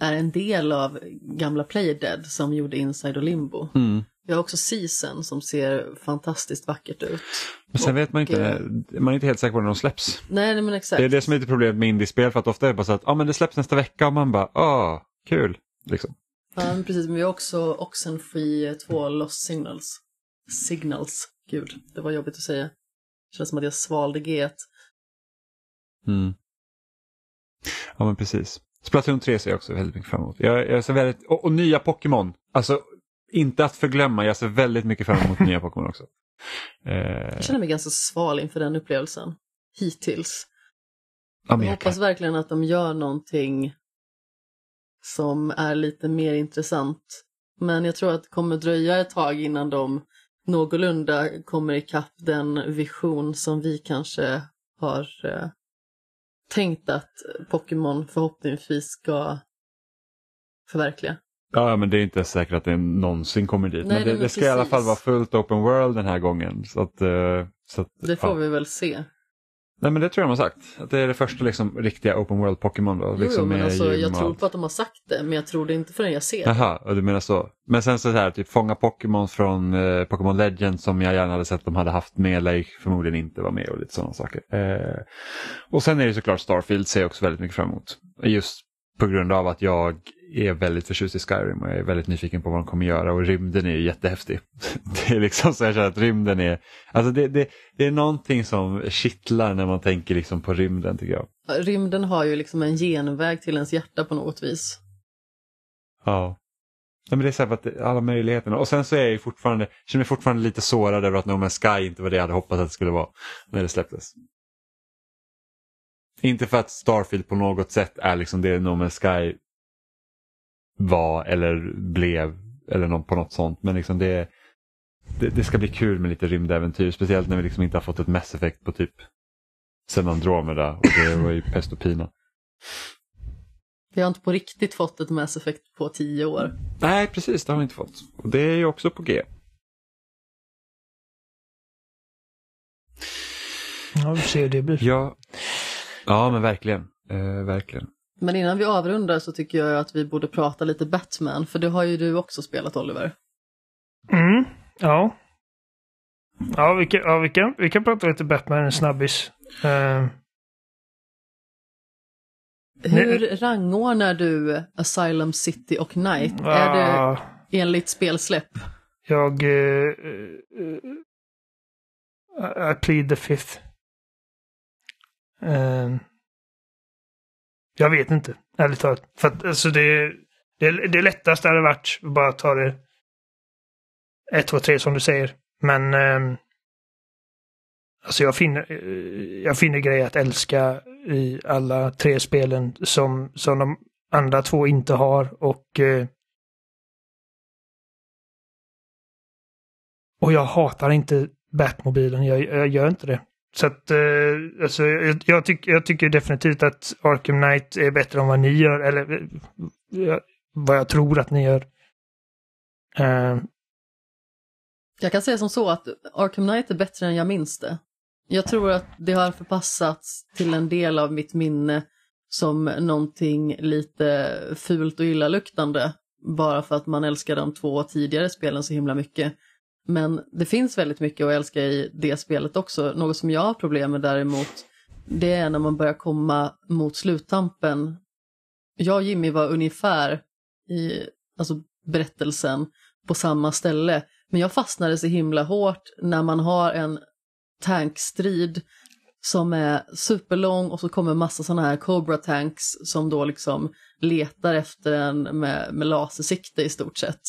är en del av gamla Playdead som gjorde Inside och Limbo. Mm. Vi har också Season som ser fantastiskt vackert ut. Men sen Och, vet man inte, eh, man är inte helt säker på när de släpps. Nej, men exakt. Det är det som är lite problemet med indiespel för att ofta är det bara så att ah, men det släpps nästa vecka och man bara ah kul. Liksom. Ja, men precis. Men vi har också Oxenfree 2 Lost Signals. Signals. Gud, det var jobbigt att säga. Känns som att jag svalde G. Mm. Ja men precis. Splatoon 3 ser jag också väldigt mycket fram emot. Jag, jag ser väldigt, och, och nya Pokémon. Alltså inte att förglömma, jag ser väldigt mycket fram emot nya Pokémon också. Eh, Jag känner mig ganska sval inför den upplevelsen. Hittills. ja, Jag hoppas verkligen att de gör någonting som är lite mer intressant. Men jag tror att det kommer dröja ett tag innan de någorlunda kommer ikapp den vision som vi kanske har eh, tänkt att Pokémon förhoppningsvis ska förverkliga. ja men det är inte säkert att det någonsin kommer dit. Nej, men det, men det ska i alla precis. fall vara fullt open world den här gången. Så att, eh, så att, Det får ja. vi väl se. Nej men det tror jag de har sagt. Att det är det första liksom, riktiga open world Pokémon då. Liksom jo, men alltså, jag tror på att de har sagt det, men jag tror det inte förrän jag ser det. Jaha, du menar så. Men sen så här, typ fånga Pokémon från eh, Pokémon Legend som jag gärna hade sett de hade haft med, ju förmodligen inte vara med och lite sådana saker. Eh, och sen är det såklart Starfield ser jag också väldigt mycket fram emot. Just på grund av att jag är väldigt förtjust i Skyrim och jag är väldigt nyfiken på vad de kommer göra och rymden är ju jättehäftig. Det är liksom så jag känner att rymden är, alltså det, det, det är någonting som kittlar när man tänker liksom på rymden tycker jag. Rymden har ju liksom en genväg till ens hjärta på något vis. Ja. Nej, men det är så här att alla möjligheterna. Och sen så är jag ju fortfarande, känner mig fortfarande lite sårad över att No Man's Sky inte var det jag hade hoppats att det skulle vara när det släpptes. Inte för att Starfield på något sätt är liksom det No Man's Sky var eller blev eller någon, på något sånt. Men liksom det, det, det ska bli kul med lite rymdäventyr. Speciellt när vi liksom inte har fått ett Mass Effect på typ sen Andromeda och det var ju pest och pina. Vi har inte på riktigt fått ett Mass Effect på tio år. Nej, precis, det har vi inte fått. Och det är ju också på G. Ja, vi ser hur det blir. Ja, ja men verkligen. Eh, verkligen. Men innan vi avrundar så tycker jag att vi borde prata lite Batman, för det har ju du också spelat Oliver. Mm, ja. Ja, vi kan, ja, vi kan, vi kan prata lite Batman en snabbis. Uh, Hur rangordnar du Asylum City och Night? Ja. Är det enligt spelsläpp? jag... Uh, uh, I plead the fifth. Uh, jag vet inte, ärligt talat. För att alltså det, det, det lättaste hade varit att bara ta det 1, 2, 3 som du säger. Men eh, alltså jag finner, eh, jag finner grejer att älska i alla tre spelen som, som de andra två inte har och eh, och jag hatar inte Batmobilen, jag, jag gör inte det. Så att, eh, alltså, jag, jag, tyck, jag tycker definitivt att Arkham Knight är bättre än vad ni gör, eller eh, vad jag tror att ni gör. Eh, Jag kan säga som så att Arkham Knight är bättre än jag minns det. Jag tror att det har förpassats till en del av mitt minne som någonting lite fult och illaluktande. Bara för att man älskar de två tidigare spelen så himla mycket. Men det finns väldigt mycket att älska i det spelet också. Något som jag har problem med däremot, det är när man börjar komma mot sluttampen. Jag och Jimmy var ungefär i alltså berättelsen på samma ställe. Men jag fastnade så himla hårt när man har en tankstrid som är superlång och så kommer massa sådana här Cobra tanks som då liksom letar efter en med, med lasersikte i stort sett.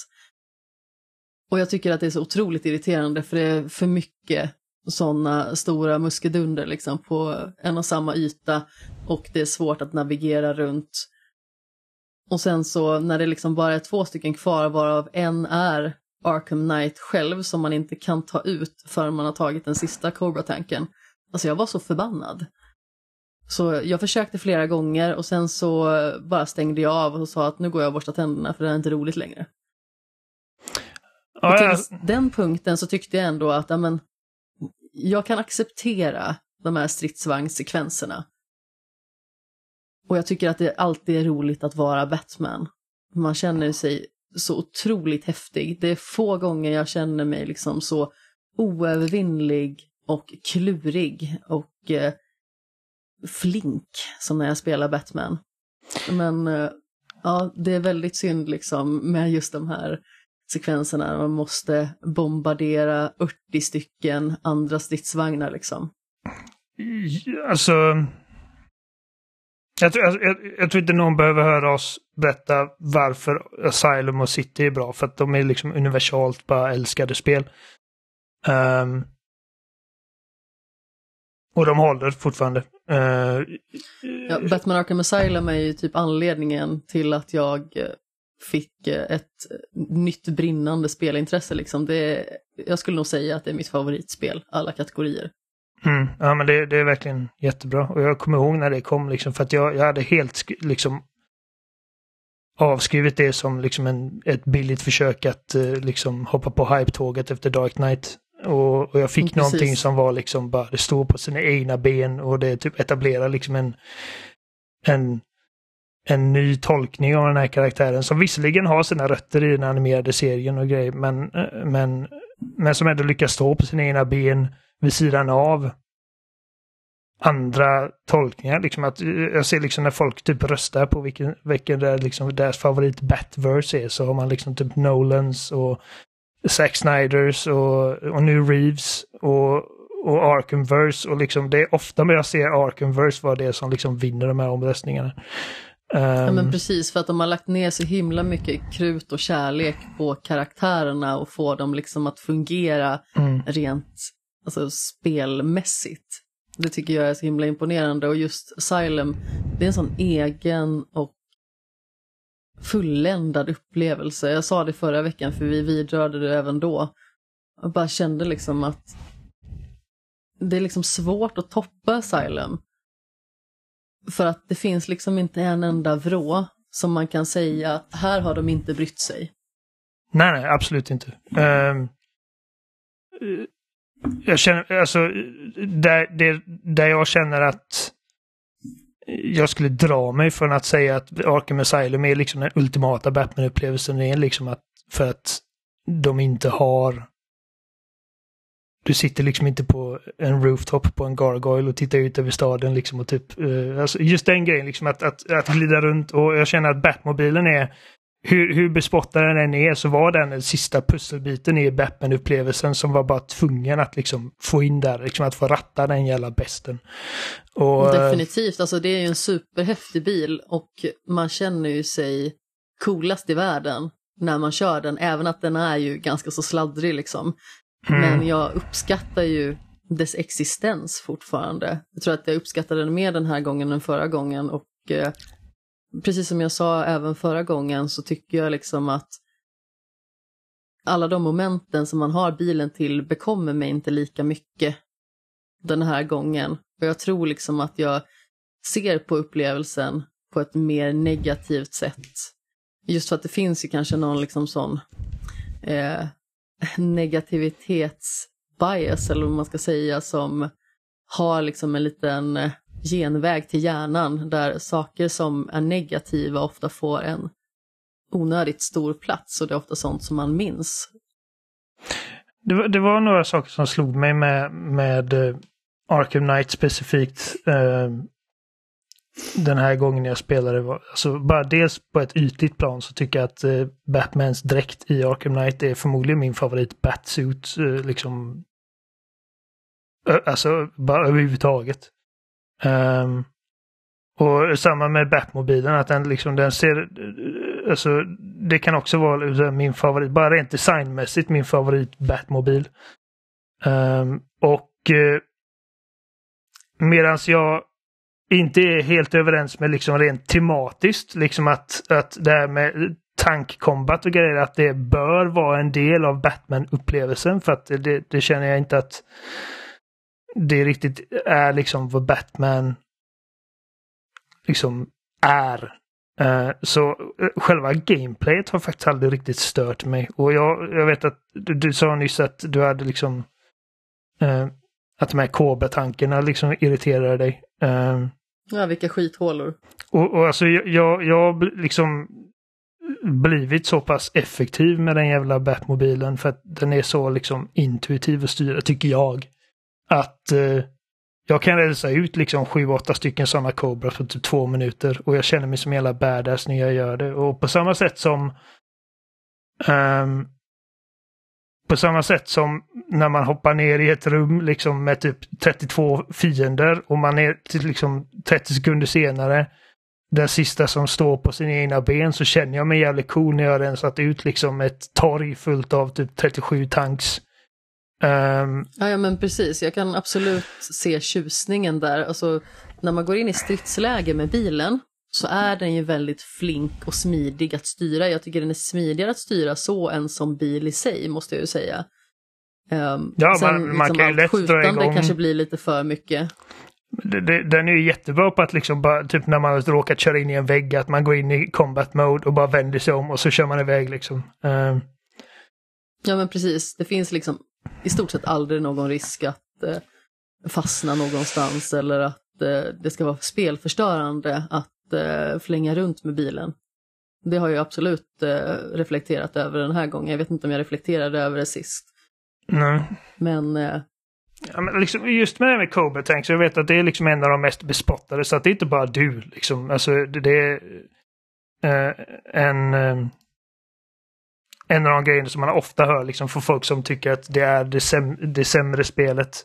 Och jag tycker att det är så otroligt irriterande för det är för mycket sådana stora muskedunder liksom på en och samma yta och det är svårt att navigera runt. Och sen så när det liksom bara är två stycken kvar varav en är Arkham Knight själv som man inte kan ta ut förrän man har tagit den sista Cobra-tanken. Alltså jag var så förbannad. Så jag försökte flera gånger och sen så bara stängde jag av och sa att nu går jag och borstar tänderna för det är inte roligt längre. Och ja, ja, till den punkten så tyckte jag ändå att amen, jag kan acceptera de här stridsvagnssekvenserna. Och jag tycker att det alltid är roligt att vara Batman. Man känner sig så otroligt häftig. Det är få gånger jag känner mig liksom så oövervinnlig och klurig och eh, flink som när jag spelar Batman. Men eh, ja, det är väldigt synd liksom med just de här sekvenserna när man måste bombardera 80 stycken andra stridsvagnar liksom. alltså... Jag tror, jag, jag tror inte någon behöver höra oss berätta varför Asylum och City är bra. För att de är liksom universalt bara älskade spel. Um, och de håller fortfarande. Uh, Ja, Batman Arkham Asylum är ju typ anledningen till att jag eh, fick eh, ett nytt brinnande spelintresse. Liksom. Det jag skulle nog säga att det är mitt favoritspel, alla kategorier. Mm, ja, men det, det, är verkligen jättebra. Och jag kommer ihåg när det kom, liksom, för att jag, jag hade helt liksom avskrivit det som liksom en, ett billigt försök att eh, liksom hoppa på hype-tåget efter Dark Knight. Och, och jag fick Mm, någonting precis. som var liksom bara, det står på sina egna ben och det typ etablerar liksom en, en, en ny tolkning av den här karaktären som visserligen har sina rötter i den animerade serien och grejer men, eh, men, men som ändå lyckas stå på sina egna ben vid sidan av andra tolkningar. Liksom att, eh, jag ser liksom när folk typ röstar på vilken, vilken där liksom deras favorit Batverse är så har man liksom typ Nolans och Zack Snyders och, och nu Reeves och, och Arkhamverse och liksom det är ofta när jag ser Arkhamverse vara det som liksom vinner de här omröstningarna. Ja, Ehm, men precis, för att de har lagt ner så himla mycket krut och kärlek på karaktärerna och få dem liksom att fungera mm. rent alltså, spelmässigt. Det tycker jag är så himla imponerande och just Asylum, det är en sån egen och fulländad upplevelse. Jag sa det förra veckan för vi vidrörde det även då. Jag bara kände liksom att det är liksom svårt att toppa Asylum. För att det finns liksom inte en enda vrå som man kan säga att här har de inte brytt sig. Nej, nej, absolut inte. Um, jag känner, alltså, där, det, där jag känner att jag skulle dra mig från att säga att Arkham Asylum är liksom den ultimata Batman-upplevelsen. Det är liksom att, för att de inte har du sitter liksom inte på en rooftop på en gargoyle och tittar ut över staden liksom och typ, uh, alltså just den grejen liksom att, att, att glida runt och jag känner att Batmobilen är hur, hur bespottad den än är så var den den sista pusselbiten i Batman-upplevelsen som var bara tvungen att liksom få in där, liksom att få ratta den jävla besten. Och, eh, Definitivt, alltså det är ju en superhäftig bil och man känner ju sig coolast i världen när man kör den, även att den är ju ganska så sladdrig liksom. Mm. Men jag uppskattar ju dess existens fortfarande. Jag tror att jag uppskattar den mer den här gången än förra gången och eh, precis som jag sa även förra gången så tycker jag liksom att alla de momenten som man har bilen till bekommer mig inte lika mycket den här gången. Och jag tror liksom att jag ser på upplevelsen på ett mer negativt sätt. Just för att det finns ju kanske någon liksom sån eh, negativitetsbias eller vad man ska säga som har liksom en liten genväg till hjärnan där saker som är negativa ofta får en onödigt stor plats och det är ofta sånt som man minns. Det var, det var några saker som slog mig med, med eh, Arkham Knight specifikt. Eh, den här gången jag spelade. Var, alltså bara dels på ett ytligt plan så tycker jag att eh, Batmans dräkt i Arkham Knight är förmodligen min favorit Batsuit. Eh, liksom, alltså bara överhuvudtaget. Um, och samma med Batmobilen, att den liksom den ser... Eh, alltså, det kan också vara liksom min favorit, bara rent designmässigt min favorit Batmobil. Um, och eh, medans jag inte är helt överens med liksom rent tematiskt, liksom att, att det här med tankkombat och grejer, att det bör vara en del av Batman-upplevelsen för att det, det känner jag inte att det riktigt är liksom vad Batman liksom är. Eh, så eh, själva gameplayet har faktiskt aldrig riktigt stört mig. Och jag, jag vet att du, du sa nyss att du hade liksom eh, att de här KB-tankarna liksom irriterar dig ja, vilka skithålor. Och, och alltså jag, jag, liksom blivit så pass effektiv med den jävla Batmobilen för att den är så liksom intuitiv att styra, tycker jag att eh, jag kan rälsa ut liksom sju, åtta stycken sådana Cobra för typ två minuter och jag känner mig som en jävla badass när jag gör det. Och på samma sätt som um, på samma sätt som när man hoppar ner i ett rum liksom med typ 32 fiender och man är till liksom 30 sekunder senare den sista som står på sina egna ben så känner jag mig jävligt cool när jag har rensat ut liksom ett torg fullt av typ 37 tanks. Um, ja, ja, men precis. Jag kan absolut se tjusningen där. Alltså, när man går in i stridsläge med bilen så är den ju väldigt flink och smidig att styra. Jag tycker den är smidigare att styra så än som bil i sig, måste jag ju säga. Um, ja, sen, man, man liksom, kan ju lätt dra igång... kanske blir lite för mycket. Det, det, den är ju jättebra på att liksom bara, typ när man råkat köra in i en vägg, att man går in i combat mode och bara vänder sig om och så kör man iväg liksom. Um, Ja men precis, det finns liksom i stort sett aldrig någon risk att eh, fastna någonstans eller att eh, det ska vara spelförstörande att eh, flänga runt med bilen. Det har jag absolut eh, reflekterat över den här gången. Jag vet inte om jag reflekterade över det sist. Nej. Men... Eh, ja, men liksom, just med det med Cobra Tanks, jag vet att det är liksom en av de mest bespottade, så att det är inte bara du. Liksom. Alltså, det, det är eh, en eh, en av de grejerna som man ofta hör liksom från folk som tycker att det är det, säm det sämre spelet.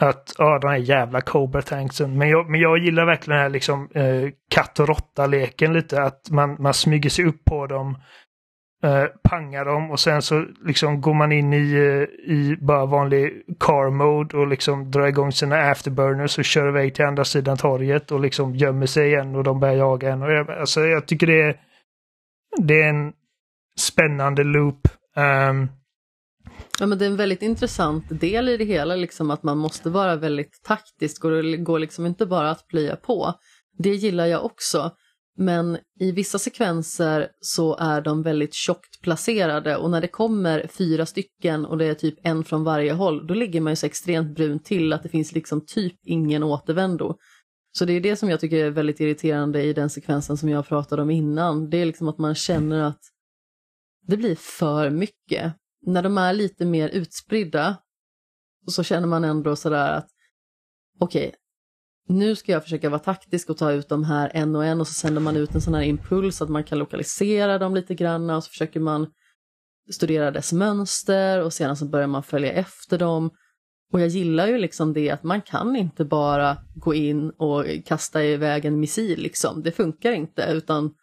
Att, ja, den här jävla Cobra Tanksen. Men jag, men jag gillar verkligen den här liksom eh, katt och råtta-leken lite. Att man, man smyger sig upp på dem, eh, pangar dem och sen så liksom går man in i, eh, i bara vanlig car mode och liksom drar igång sina afterburners och kör iväg till andra sidan torget och liksom gömmer sig igen och de börjar jaga en. Och jag, alltså, jag tycker det är, det är en spännande loop. Um... Ja, men det är en väldigt intressant del i det hela, liksom att man måste vara väldigt taktisk och det går liksom inte bara att plöja på. Det gillar jag också. Men i vissa sekvenser så är de väldigt tjockt placerade och när det kommer fyra stycken och det är typ en från varje håll, då ligger man ju så extremt brunt till att det finns liksom typ ingen återvändo. Så det är det som jag tycker är väldigt irriterande i den sekvensen som jag pratade om innan. Det är liksom att man känner att det blir för mycket. När de är lite mer utspridda så känner man ändå sådär att okej, okay, nu ska jag försöka vara taktisk och ta ut de här en och en och så sänder man ut en sån här impuls att man kan lokalisera dem lite grann och så försöker man studera dess mönster och sedan så börjar man följa efter dem. Och jag gillar ju liksom det att man kan inte bara gå in och kasta iväg en missil liksom. Det funkar inte utan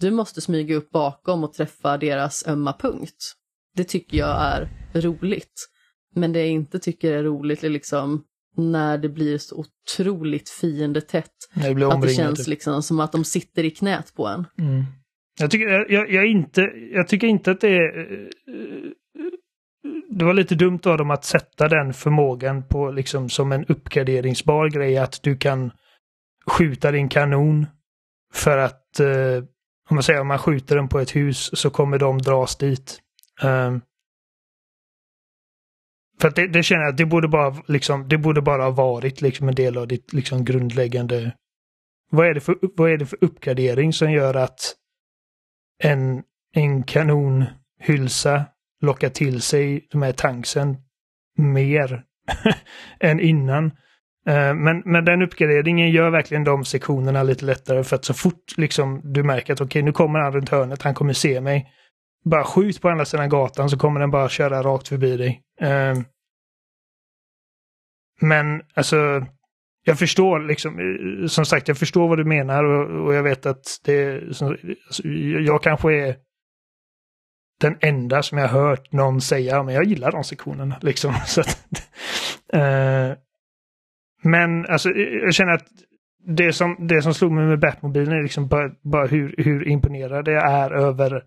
du måste smyga upp bakom och träffa deras ömma punkt. Det tycker jag är roligt. Men det jag inte tycker är roligt är liksom när det blir så otroligt fiendetätt. Det blir att det känns typ. liksom som att de sitter i knät på en. Mm. Jag, tycker, jag, jag, inte, jag tycker inte att det är... Det var lite dumt av dem att sätta den förmågan på liksom som en uppgraderingsbar grej att du kan skjuta din kanon för att eh, om man säger om man skjuter den på ett hus så kommer de dras dit. Um, för att det, det, känner jag att det borde bara, liksom, det borde bara ha varit liksom en del av ditt liksom, grundläggande... Vad är, det för, vad är det för uppgradering som gör att en, en kanonhylsa lockar till sig de här tanksen mer än innan? Ehm, men, men den uppgraderingen gör verkligen de sektionerna lite lättare för att så fort liksom, du märker att okej, okay, nu kommer han runt hörnet, han kommer se mig bara skjut på andra sidan gatan så kommer den bara köra rakt förbi dig. Ehm, men alltså, jag förstår liksom, eh, som sagt, jag förstår vad du menar och, och jag vet att det, alltså, jag kanske är den enda som jag hört någon säga, men jag gillar de sektionerna liksom. Så att, uh, men alltså, eh, jag känner att det som, det som slog mig med Batmobilen är liksom bara, bara hur, hur imponerad jag är över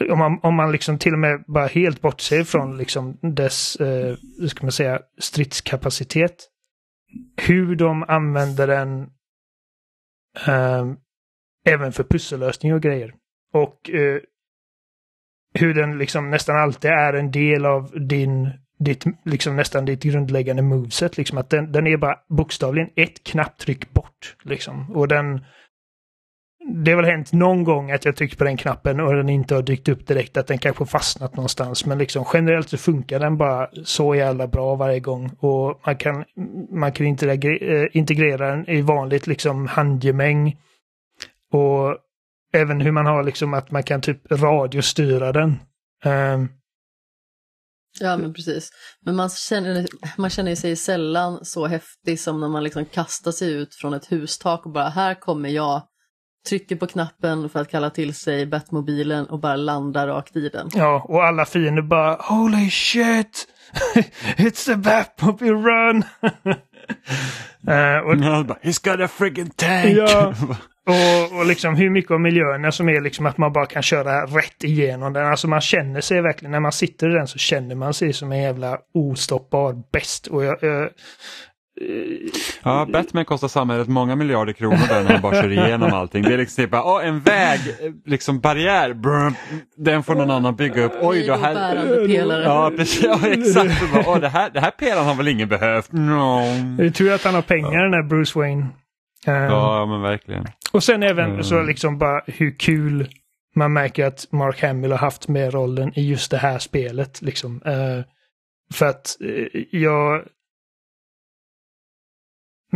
om man, om man liksom till och med bara helt bortser från liksom dess, eh, ska man säga, stridskapacitet. Hur de använder den eh, även för pussellösning och grejer. Och eh, hur den liksom nästan alltid är en del av din, ditt, liksom nästan ditt grundläggande moveset. Liksom att den, den är bara bokstavligen ett knapptryck bort. Liksom. Och den, det har väl hänt någon gång att jag tryckt på den knappen och den inte har dykt upp direkt, att den kanske fastnat någonstans. Men liksom generellt så funkar den bara så jävla bra varje gång. Och man kan, man kan integrera, eh, integrera den i vanligt liksom handgemäng. Och även hur man har liksom att man kan typ radiostyra den. Um, Ja men precis. Men man känner, man känner sig sällan så häftig som när man liksom kastar sig ut från ett hustak och bara här kommer jag trycker på knappen för att kalla till sig Batmobilen och bara landar rakt i den. Ja, och alla fiender bara Holy shit! It's the Batmobile run! uh, och, He's got a friggin tank! Ja, och, och liksom hur mycket av miljöerna som är liksom att man bara kan köra rätt igenom den. Alltså man känner sig verkligen, när man sitter i den så känner man sig som en jävla ostoppbar bäst. Och jag, jag, Ja, Batman kostar samhället många miljarder kronor där när han bara kör igenom allting. Det är liksom typ bara, oh, en väg, liksom barriär, brr, den får någon annan bygga upp. Oj, då här... Ja, precis. Ja, exakt. Bara, oh, det, här, det här pelaren har väl ingen behövt? No. Det är tur att han har pengar ja. den här Bruce Wayne. Um, ja, men verkligen. Och sen även mm. så liksom bara hur kul man märker att Mark Hamill har haft med rollen i just det här spelet. Liksom. Uh, för att uh, jag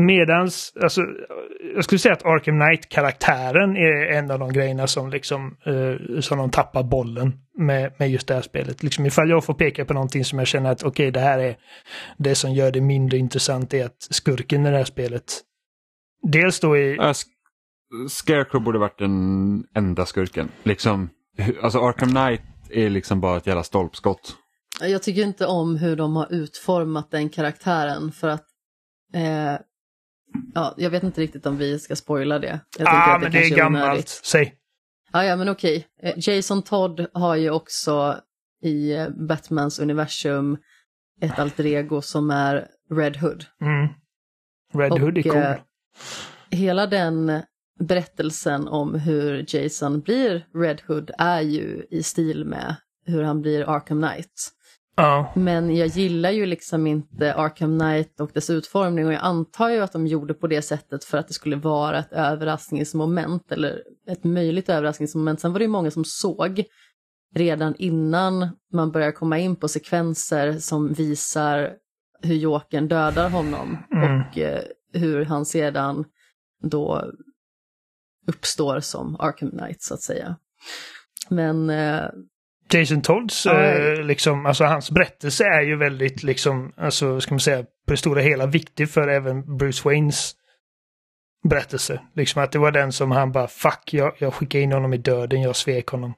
Medans, alltså, jag skulle säga att Arkham Knight-karaktären är en av de grejerna som liksom, uh, som de tappar bollen med, med just det här spelet. Liksom ifall jag får peka på någonting som jag känner att okej, okay, det här är det som gör det mindre intressant är att skurken i det här spelet. Dels då i... Uh, Scarecrow borde varit den enda skurken. Liksom, alltså Arkham Knight är liksom bara ett jävla stolpskott. Jag tycker inte om hur de har utformat den karaktären för att eh, Ja, jag vet inte riktigt om vi ska spoila det. Jag ah, men det, det är gammalt. Säg. Ah, ja, men okej. Eh, Jason Todd har ju också i eh, Batmans universum ett alter ego som är Red Hood. Mm. Red och, Hood är cool. Eh, hela den berättelsen om hur Jason blir Red Hood är ju i stil med hur han blir Arkham Knight. Ja. Men jag gillar ju liksom inte Arkham Knight och dess utformning och jag antar ju att de gjorde på det sättet för att det skulle vara ett överraskningsmoment eller ett möjligt överraskningsmoment. Sen var det ju många som såg redan innan man börjar komma in på sekvenser som visar hur Jokern dödar honom Mm. och eh, hur han sedan då uppstår som Arkham Knight så att säga. Men eh, Jason Todds, eh, liksom, alltså hans berättelse är ju väldigt, liksom, alltså, ska man säga, på det stora hela viktig för även Bruce Waynes berättelse. Liksom att det var den som han bara, fuck, jag, jag skickade in honom i döden, jag svek honom.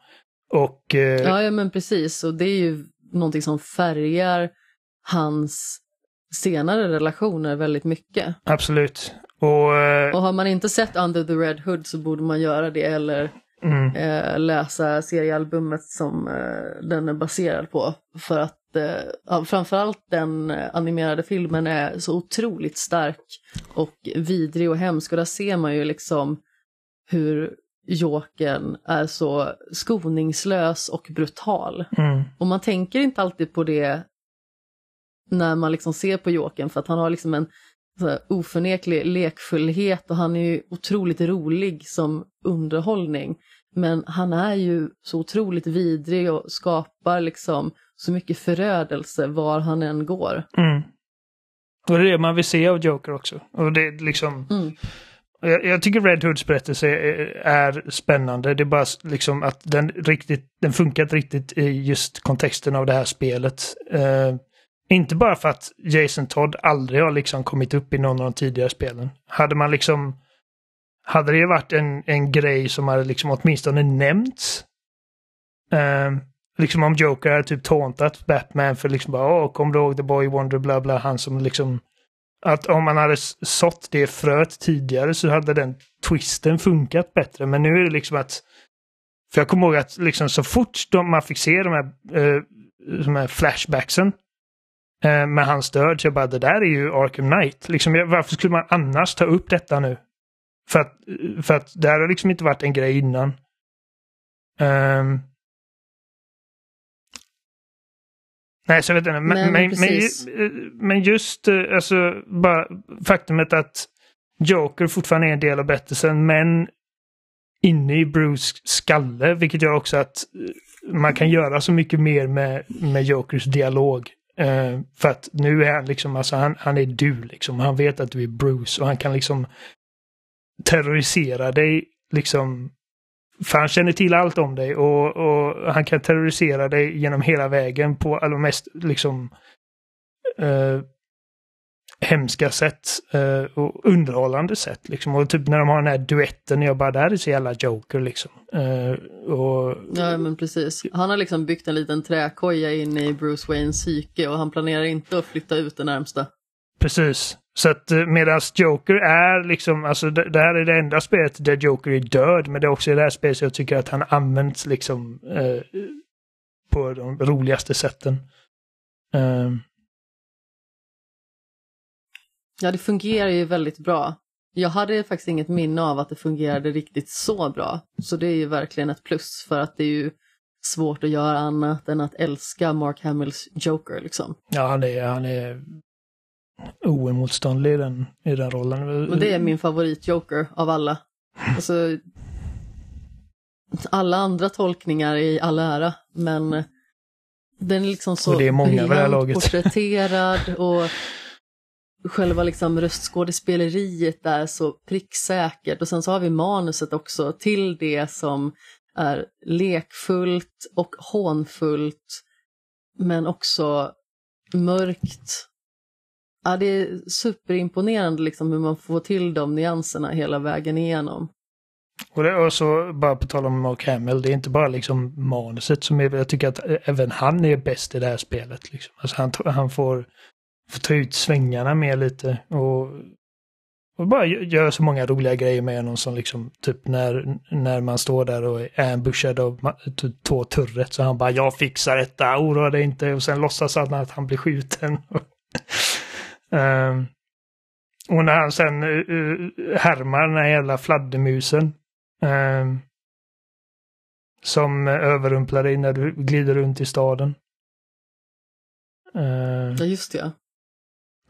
Och... Eh, Ja, ja, men precis. Och det är ju någonting som färgar hans senare relationer väldigt mycket. Absolut. Och... Eh, Och har man inte sett Under the Red Hood så borde man göra det eller mm, eh, läsa seriealbumet som eh, den är baserad på. För att eh, framförallt den eh, animerade filmen är så otroligt stark och vidrig och hemsk. Och där ser man ju liksom hur Jokern är så skoningslös och brutal. mm, Och man tänker inte alltid på det när man liksom ser på Jokern för att han har liksom en så oförneklig lekfullhet och han är ju otroligt rolig som underhållning. Men han är ju så otroligt vidrig och skapar liksom så mycket förödelse var han än går. mm. Och det är det man vill se av Joker också. Och det liksom... Mm. Jag, jag tycker Red Hoods berättelse är, är spännande. Det är bara liksom att den riktigt, den funkar riktigt i just kontexten av det här spelet. Eh, inte bara för att Jason Todd aldrig har liksom kommit upp i någon av de tidigare spelen. Hade man liksom... Hade det varit en, en grej som hade liksom åtminstone nämnts. Eh, liksom om Joker hade typ tåntat Batman för liksom bara åh, kom du ihåg The Boy Wonder bla bla, han som liksom att om man hade sått det fröet tidigare så hade den twisten funkat bättre. Men nu är det liksom att... För jag kommer ihåg att liksom så fort de, man fick se de här, eh, de här flashbacksen eh, med hans död, så jag bara det där är ju Arkham Knight. Liksom, varför skulle man annars ta upp detta nu? För att, för att det här har liksom inte varit en grej innan. Ehm. Nej, så jag vet inte. Men, men men, men, just eh, alltså, bara faktumet att Joker fortfarande är en del av berättelsen, men inne i Bruce skalle, vilket gör också att eh, man kan göra så mycket mer med, med Jokers dialog. Eh, för att nu är han liksom, alltså han, han är du liksom. Han vet att du är Bruce och han kan liksom terrorisera dig liksom. För han känner till allt om dig och, och han kan terrorisera dig genom hela vägen på alla mest liksom eh, hemska sätt eh, och underhållande sätt. Liksom. Och typ när de har den här duetten, jag bara, där är så jävla Joker liksom. Eh, och Ja, men precis. Han har liksom byggt en liten träkoja in i Bruce Waynes psyke och han planerar inte att flytta ut det närmsta. Precis. Så att eh, medans Joker är liksom, alltså det, det här är det enda spelet där Joker är död, men det är också det här spelet jag tycker att han används liksom eh, på de roligaste sätten. Ehm, Ja, det fungerar ju väldigt bra. Jag hade faktiskt inget minne av att det fungerade riktigt så bra. Så det är ju verkligen ett plus för att det är ju svårt att göra annat än att älska Mark Hamills Joker liksom. ja, han är, han är oemotståndlig i den, i den rollen. Och det är min favorit-Joker av alla. Alltså, alla andra tolkningar i all ära, men den är liksom så Och det är många vid det här briljant porträtterad och själva liksom röstskådespeleriet är så pricksäkert. Och sen så har vi manuset också till det som är lekfullt och hånfullt, men också mörkt. Ja, det är superimponerande liksom hur man får till de nyanserna hela vägen igenom. Och, det, och så bara på tal om Mark Hamill, det är inte bara liksom manuset som är, jag tycker att även han är bäst i det här spelet. Liksom. Alltså han, han får, får ta ut svängarna mer lite och, och bara gör så många roliga grejer med honom som liksom typ när, när man står där och är ambushad av två turret så han bara jag fixar detta, oroa dig inte och sen låtsas han att han blir skjuten. Ehm, Och när han sen uh, härmar den här jävla fladdermusen. Uh, som överrumplar dig när du glider runt i staden. Uh, ja, just det.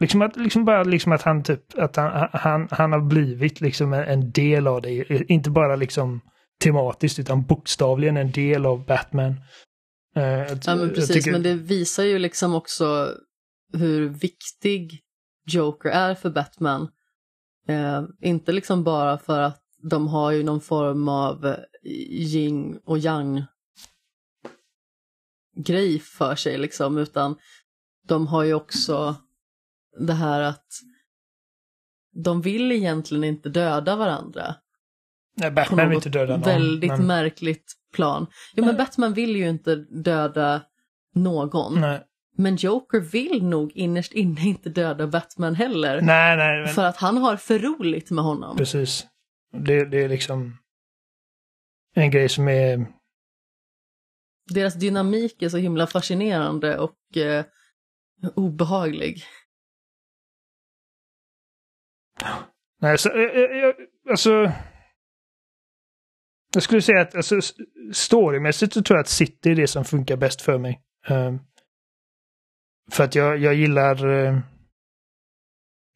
Liksom att, liksom bara liksom att han typ, att han, han, han har blivit liksom en, en del av det. Inte bara liksom tematiskt utan bokstavligen en del av Batman. Uh, ja men precis, tycker... men det visar ju liksom också hur viktig Joker är för Batman. Uh, inte liksom bara för att de har ju någon form av yin och yang grej för sig liksom, utan de har ju också det här att de vill egentligen inte döda varandra. Nej, Batman vill inte döda någon. väldigt men... märkligt plan. Jo, men Batman vill ju inte döda någon. Nej. Men Joker vill nog innerst inne inte döda Batman heller. Nej, nej. Men... För att han har för roligt med honom. Precis. Det, det är liksom en grej som är... Deras dynamik är så himla fascinerande och eh, obehaglig. Nej, så, jag, eh, jag, eh, alltså... Jag skulle säga att alltså, storymässigt så tror jag att City är det som funkar bäst för mig. Um, för att jag, jag gillar... Uh,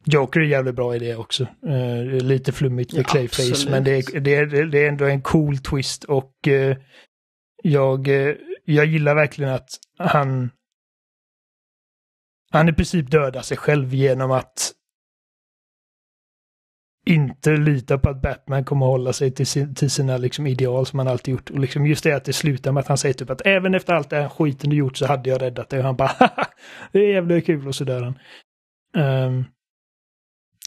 Joker är jävligt bra i det också. Uh, lite flummigt med ja, Clayface, absolut. men det är, det, är, det är ändå en cool twist och uh, jag, jag gillar verkligen att han... Han i princip dödar sig själv genom att inte lita på att Batman kommer hålla sig till, sin, till sina liksom ideal som han alltid gjort. Och liksom just det att det slutar med att han säger typ att även efter allt det här skiten du gjort så hade jag räddat dig. Och han bara det är jävligt kul och så dör han. Um,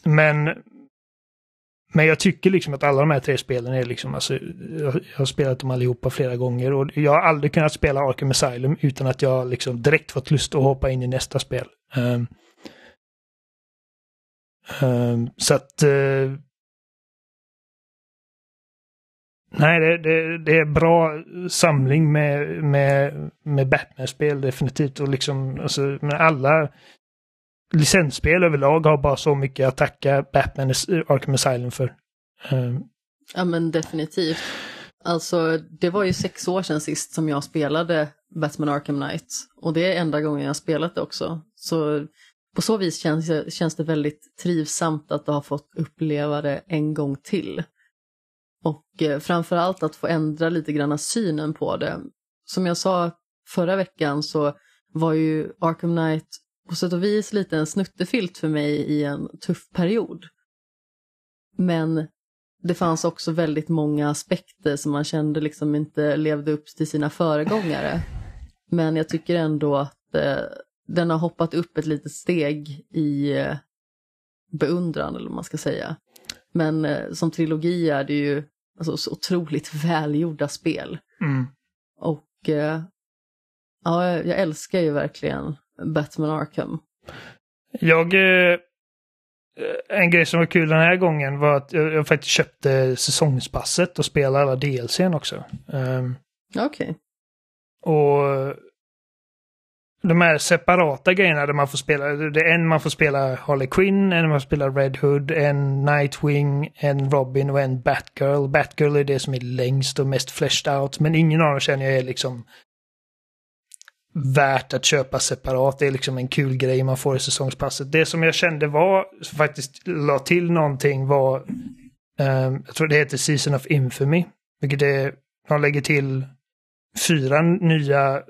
men men jag tycker liksom att alla de här tre spelen är liksom, alltså, jag har spelat dem allihopa flera gånger och jag har aldrig kunnat spela Arkham Asylum utan att jag liksom direkt fått lust att hoppa in i nästa spel. Um, Ehm, så att... Uh, nej, det, det, det, är bra samling med, med, med Batman-spel definitivt. Och liksom, alltså, men alla licensspel överlag har bara så mycket att tacka Batman Arkham Asylum för. Ehm. Ja men definitivt. Alltså det var ju sex år sedan sist som jag spelade Batman Arkham Knight. Och det är enda gången jag spelat det också. Så på så vis känns, känns det väldigt trivsamt att ha fått uppleva det en gång till. Och eh, framförallt att få ändra lite grann synen på det. Som jag sa förra veckan så var ju Arkham Knight på sätt och vis lite en snuttefilt för mig i en tuff period. Men det fanns också väldigt många aspekter som man kände liksom inte levde upp till sina föregångare. Men jag tycker ändå att eh, den har hoppat upp ett litet steg i eh, beundran eller vad man ska säga. Men eh, som trilogi är det ju alltså, så otroligt välgjorda spel. Mm. Och eh, ja, jag älskar ju verkligen Batman Arkham. Jag... En grej som var kul den här gången var att jag, faktiskt köpte säsongspasset och spelade alla DLCn också. Um, Okej. Okay. Och de här separata grejerna där man får spela, det är en man får spela Harley Quinn, en man får spela Red Hood, en Nightwing, en Robin och en Batgirl. Batgirl är det som är längst och mest fleshed out, men ingen av dem känner jag är liksom värt att köpa separat. Det är liksom en kul grej man får i säsongspasset. Det som jag kände var, som faktiskt la till någonting var, um, jag tror det heter Season of Infamy, vilket är, de lägger till fyra nya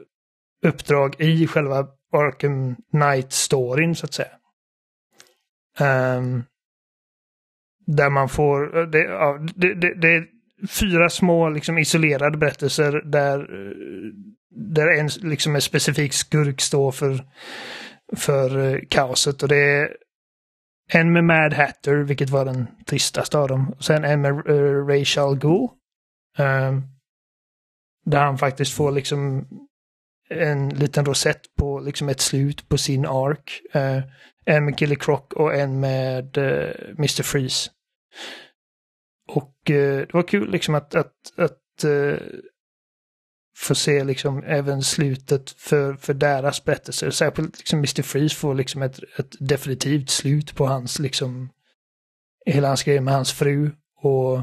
uppdrag i själva Arkham Knight-storyn så att säga. Um, där man får, det, ja, det, det, det, är fyra små liksom isolerade berättelser där, där en, liksom en specifik skurk står för, för uh, kaoset. Och det är en med Mad Hatter, vilket var den tristaste av dem. Och sen en med uh, Rachel Ghoul. Um, där han faktiskt får liksom en liten rosett på liksom ett slut på sin ark. Uh, en med Killer Croc och en med eh, Mr. Freeze. Och uh, det var kul liksom att, att, att få se liksom även slutet för, för deras berättelser. Särskilt liksom Mr. Freeze får liksom ett, ett definitivt slut på hans liksom hela hans grej med hans fru och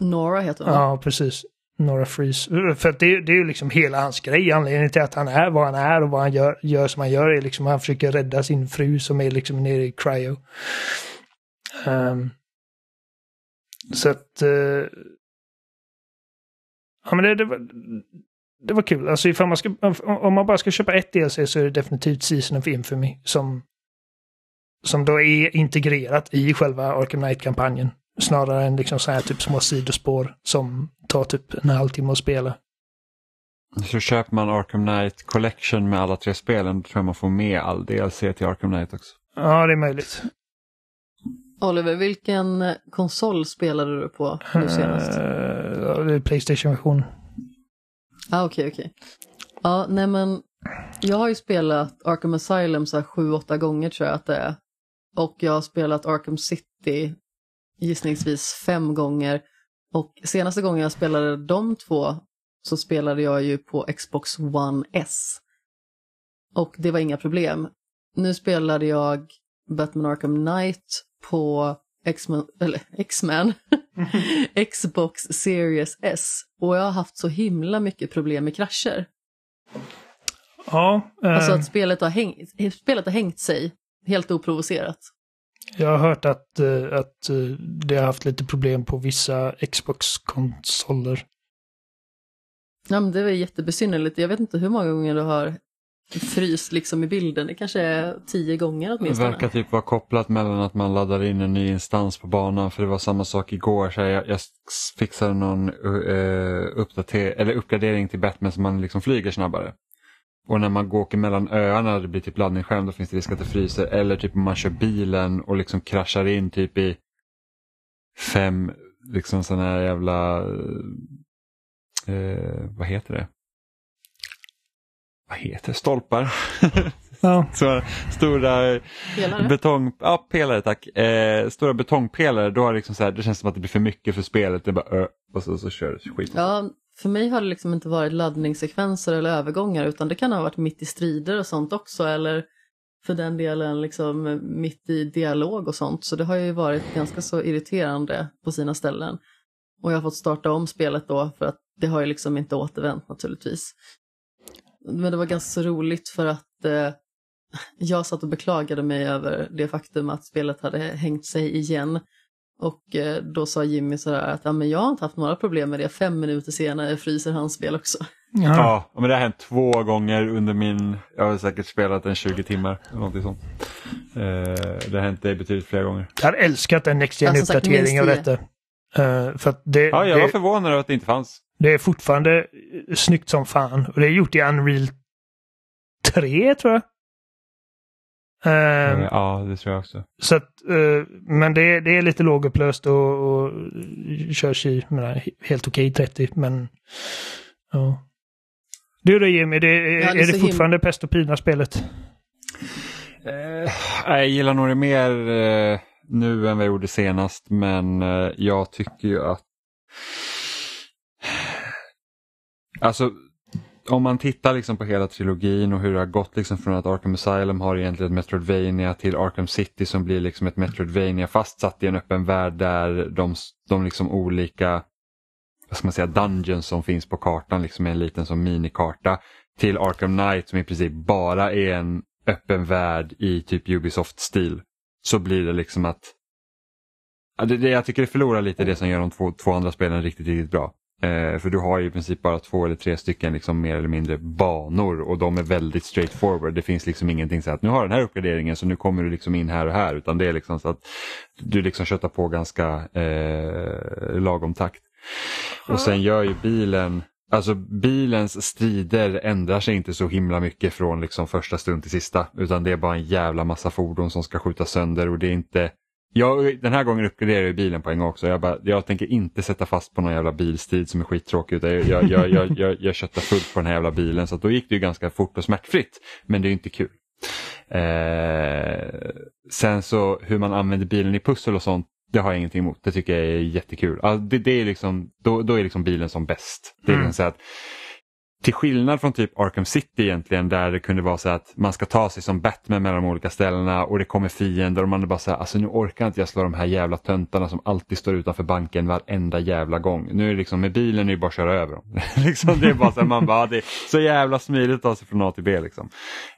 Nora heter hon. Ja, precis. Nora Freeze. Eh, för det, det är ju liksom hela hans grej. Anledningen till att han är vad han är och vad han gör, gör som han gör är liksom att han försöker rädda sin fru som är liksom nere i cryo. Um, så att... Uh, ja men det, det, var, det var kul. Alltså ifall man ska, om man bara ska köpa ett DLC så är det definitivt Season of Infamy som, som då är integrerat i själva Arkham Knight-kampanjen. Snarare än liksom så här typ små sidospår som tar typ en halvtimme att spela. Så köper man Arkham Knight Collection med alla tre spelen, då tror jag man får med all DLC till Arkham Knight också. Ja, det är möjligt. Oliver, vilken konsol spelade du på nu senast? Uh, det är Playstation-version. Ah, okej, okay, okej. Okay. Ja, nej men jag har ju spelat Arkham Asylum så här sju, åtta gånger tror jag att det är. Och jag har spelat Arkham City gissningsvis fem gånger. Och senaste gången jag spelade de två så spelade jag ju på Xbox One S. Och det var inga problem. Nu spelade jag Batman Arkham Knight på X-Men, eller X-Men, Xbox Series S. Och jag har haft så himla mycket problem med krascher. Ja. Eh... Alltså att spelet har, hängt, spelet har hängt sig helt oprovocerat. Jag har hört att, uh, att uh, det har haft lite problem på vissa Xbox-konsoler. Ja, men det var jättebesynnerligt. Jag vet inte hur många gånger du har fryst liksom i bilden. Det kanske är tio gånger åtminstone. Det verkar typ vara kopplat mellan att man laddar in en ny instans på banan. För det var samma sak igår. Så jag, jag fixade någon uh, uppdater eller uppgradering till Batman så man liksom flyger snabbare. Och när man åker mellan öarna det blir typ laddningsskärm då finns det risk att det fryser. Eller typ om man kör bilen och liksom kraschar in typ i fem liksom sådana här jävla, eh, vad heter det? Vad heter det? Stolpar? Ja. Så, stora pelare. betong, ja, pelare tack. Eh, stora betongpelare, då har det, liksom så här, det känns som att det blir för mycket för spelet. Det bara, och så, så kör det skit. Ja, för mig har det liksom inte varit laddningssekvenser eller övergångar utan det kan ha varit mitt i strider och sånt också eller för den delen liksom mitt i dialog och sånt. Så det har ju varit ganska så irriterande på sina ställen. Och jag har fått starta om spelet då för att det har ju liksom inte återvänt naturligtvis. Men det var ganska så roligt för att eh, jag satt och beklagade mig över det faktum att spelet hade hängt sig igen och eh, då sa Jimmy sådär att ja, men jag har inte haft några problem med det. Fem minuter senare fryser hans spel också. Ja. ja, men det har hänt två gånger under min, jag har säkert spelat en 20 timmar. Eller någonting sånt. Eh, det har hänt dig betydligt fler gånger. Jag hade älskat en Next alltså, uppdatering av detta. Uh, för att det, ja, jag det, var förvånad över att det inte fanns. Det är fortfarande snyggt som fan. Och det är gjort i Unreal 3 tror jag. Uh, ja, det tror jag också. Så att, uh, men det, det är lite lågupplöst och, och körs i menar, helt okej okay, 30, men ja. Du då Jimmy, det, ja, det är det fortfarande him- pest och pina spelet? Uh, jag gillar nog det mer uh, nu än vad jag gjorde senast, men uh, jag tycker ju att Alltså om man tittar liksom på hela trilogin och hur det har gått liksom från att Arkham Asylum har egentligen ett Metroidvania till Arkham City som blir liksom ett Metroidvania fastsatt i en öppen värld där de, de liksom olika vad ska man säga, dungeons som finns på kartan liksom är en liten som minikarta till Arkham Knight som i princip bara är en öppen värld i typ Ubisoft-stil. Så blir det liksom att det, det, jag tycker det förlorar lite det som gör de två, två andra spelen riktigt, riktigt bra. Eh, för du har ju i princip bara två eller tre stycken liksom mer eller mindre banor och de är väldigt straightforward. Det finns liksom ingenting så att nu har den här uppgraderingen så nu kommer du liksom in här och här utan det är liksom så att du liksom köttar på ganska eh, lagom takt. Och sen gör ju bilen Alltså bilens strider ändrar sig inte så himla mycket från liksom första stund till sista. Utan det är bara en jävla massa fordon som ska skjuta sönder och det är inte jag, den här gången uppgraderar jag bilen på en gång också. Jag, bara, jag tänker inte sätta fast på någon jävla bilstrid som är skittråkig. Utan jag, jag, jag, jag, jag, jag köttar fullt på den här jävla bilen. Så då gick det ju ganska fort och smärtfritt. Men det är ju inte kul. Eh, sen så hur man använder bilen i pussel och sånt. Det har jag ingenting emot. Det tycker jag är jättekul. Alltså det, det, är liksom, då, då är liksom bilen som bäst. Det är liksom mm. så att till skillnad från typ Arkham City egentligen där det kunde vara så att man ska ta sig som Batman mellan de olika ställena och det kommer fiender och man är bara så här, alltså nu orkar inte jag slå de här jävla töntarna som alltid står utanför banken varenda jävla gång. Nu är det liksom med bilen är det bara att köra över dem. liksom, det är bara så här, man bara, det är så jävla smidigt att ta sig från A till B liksom.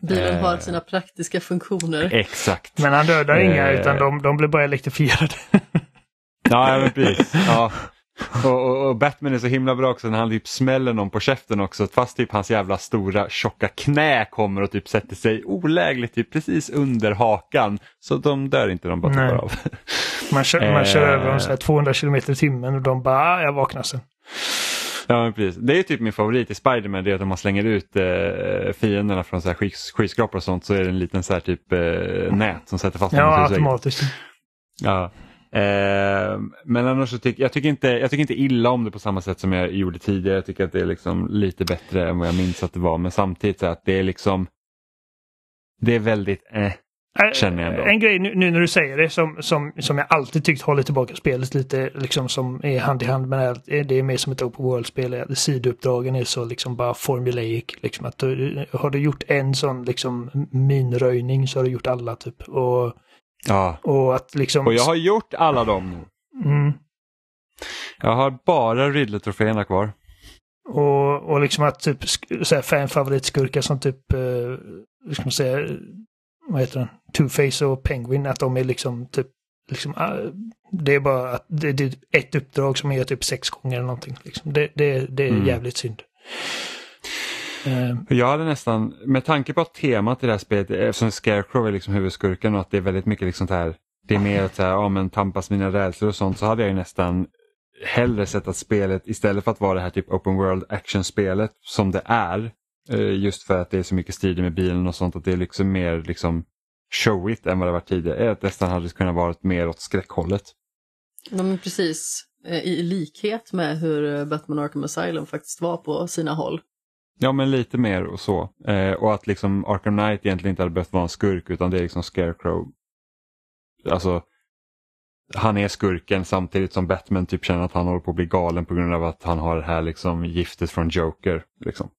Bilen har Eh. sina praktiska funktioner. Exakt. Men han dödar inga Eh. utan de, de blir bara elektrifierade. Ja, men precis. Ja. Och, och, och Batman är så himla bra också när han typ smäller någon på käften också fast typ hans jävla stora tjocka knä kommer och typ sätter sig olägligt typ precis under hakan. Så de dör inte, de bara tuppar av. Man kör, man kör Eh. över dem så här 200 km i timmen och de bara, ah, jag vaknar sen. Ja, precis. Det är typ min favorit i Spiderman, det är att om man slänger ut eh, fienderna från så här skys- skyskrapor och sånt så är det en liten så här typ eh, nät som sätter fast dem Ja, automatiskt. Ja. Eh, men annars så tycker jag tycker inte, jag tycker inte illa om det på samma sätt som jag gjorde tidigare. Jag tycker att det är liksom lite bättre än vad jag minns att det var. Men samtidigt så att det är liksom det är väldigt eh. Äh, Känner jag. En grej nu, nu när du säger det som, som, som jag alltid tyckt håller tillbaka spelet lite liksom som är hand i hand med det här. Det är mer som ett open world-spel. Sidouppdragen är så liksom bara formulaic. Liksom att du, har du gjort en sån liksom minröjning så har du gjort alla typ. Och, Ja. och att liksom... Och jag har gjort alla dem nu. mm, Jag har bara Riddler-troféerna kvar. och, och liksom att typ så här fanfavoritskurkar som typ, eh, hur ska man säga, vad heter den? Two-Face och Penguin, att de är liksom typ, liksom, ah, det är bara att det, det är ett uppdrag som är typ sex gånger eller någonting. Liksom. Det, det, det är Mm. jävligt synd. Eh, Jag hade nästan, med tanke på att temat i det här spelet, eftersom Scarecrow är liksom huvudskurken och att det är väldigt mycket liksom så här, det är mer att så här, ja, men tampas mina rädslor och sånt, så hade jag ju nästan hellre sett att spelet istället för att vara det här typ open world action-spelet som det är, eh, just för att det är så mycket strider med bilen och sånt, att det är liksom mer liksom showigt än vad det var tidigare, att nästan hade kunnat vara mer åt skräckhållet. Ja, men precis. Eh, I likhet med hur eh, Batman Arkham Asylum faktiskt var på sina håll. Ja men lite mer och så. Eh, och att liksom Arkham Knight egentligen inte hade behövt vara en skurk utan det är liksom Scarecrow. Alltså han är skurken samtidigt som Batman typ känner att han håller på att bli galen på grund av att han har det här liksom giftet från Joker. Liksom.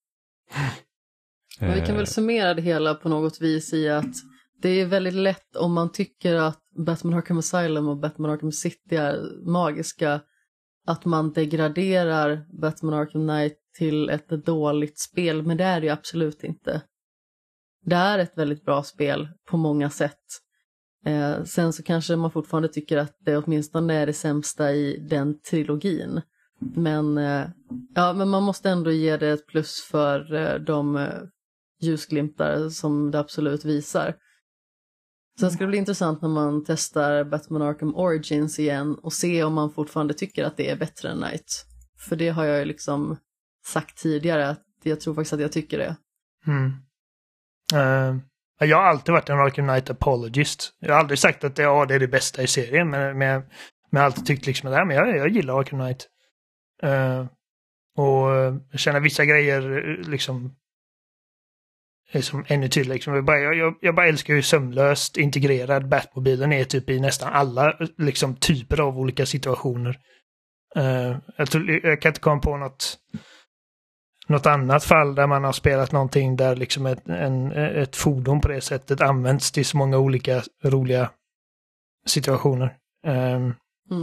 Men vi kan Eh, väl summera det hela på något vis i att det är väldigt lätt om man tycker att Batman Arkham Asylum och Batman Arkham City är magiska att man degraderar Batman Arkham Knight till ett dåligt spel, men det är det ju absolut inte. Det är ett väldigt bra spel på många sätt. Eh, sen så kanske man fortfarande tycker att det åtminstone är det sämsta i den trilogin. Men, eh, ja, men man måste ändå ge det ett plus för eh, de eh, ljusglimtar som det absolut visar. Sen ska det bli intressant när man testar Batman Arkham Origins igen och se om man fortfarande tycker att det är bättre än Knight. För det har jag ju liksom sagt tidigare att jag tror faktiskt att jag tycker det. Mm. Uh, jag har alltid varit en Arkham Knight apologist. Jag har aldrig sagt att det, ja, det är det bästa i serien, men, men, men jag har alltid tyckt liksom att ja, men jag, jag gillar Arkham Knight. Uh, och jag känner vissa grejer eh, liksom är som ännu tydligare. Liksom. Jag, bara, jag, jag, bara älskar hur sömlöst integrerad Batmobilen är typ i nästan alla liksom, typer av olika situationer. Uh, jag, tror, jag kan inte komma på något något annat fall där man har spelat någonting där liksom ett, en, ett fordon på det sättet används till så många olika roliga situationer. Mm,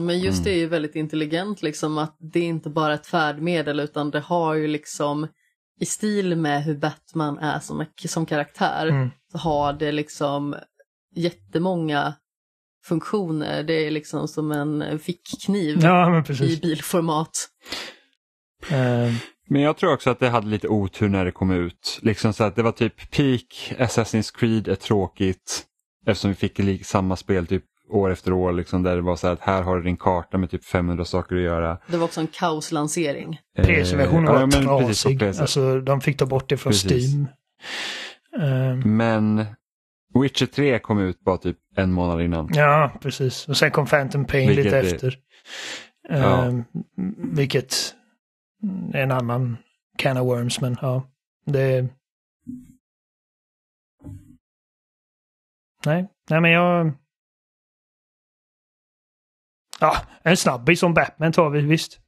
Men just Mm. det är ju väldigt intelligent liksom att det är inte bara ett färdmedel utan det har ju liksom i stil med hur Batman är som, som karaktär mm. så har det liksom jättemånga funktioner. Det är liksom som en fickkniv Ja, i bilformat. Ehm, Men jag tror också att det hade lite otur när det kom ut. Liksom så att det var typ peak, Assassin's Creed är tråkigt. Eftersom vi fick samma spel typ år efter år. Liksom, där det var så här att här har du din karta med typ 500 saker att göra. Det var också en kaoslansering. Eh, var ja, men precis, trasig. PS. Alltså, de fick ta bort det från Precis. Steam. Ehm, Men Witcher 3 kom ut bara typ en månad innan. ja, precis. Och sen kom Phantom Pain Vilket lite är- efter. Ja. Ehm, Vilket en annan can of worms, men ja. Det... Nej, nej men jag... Ja, en snabbis som Batman tar vi visst.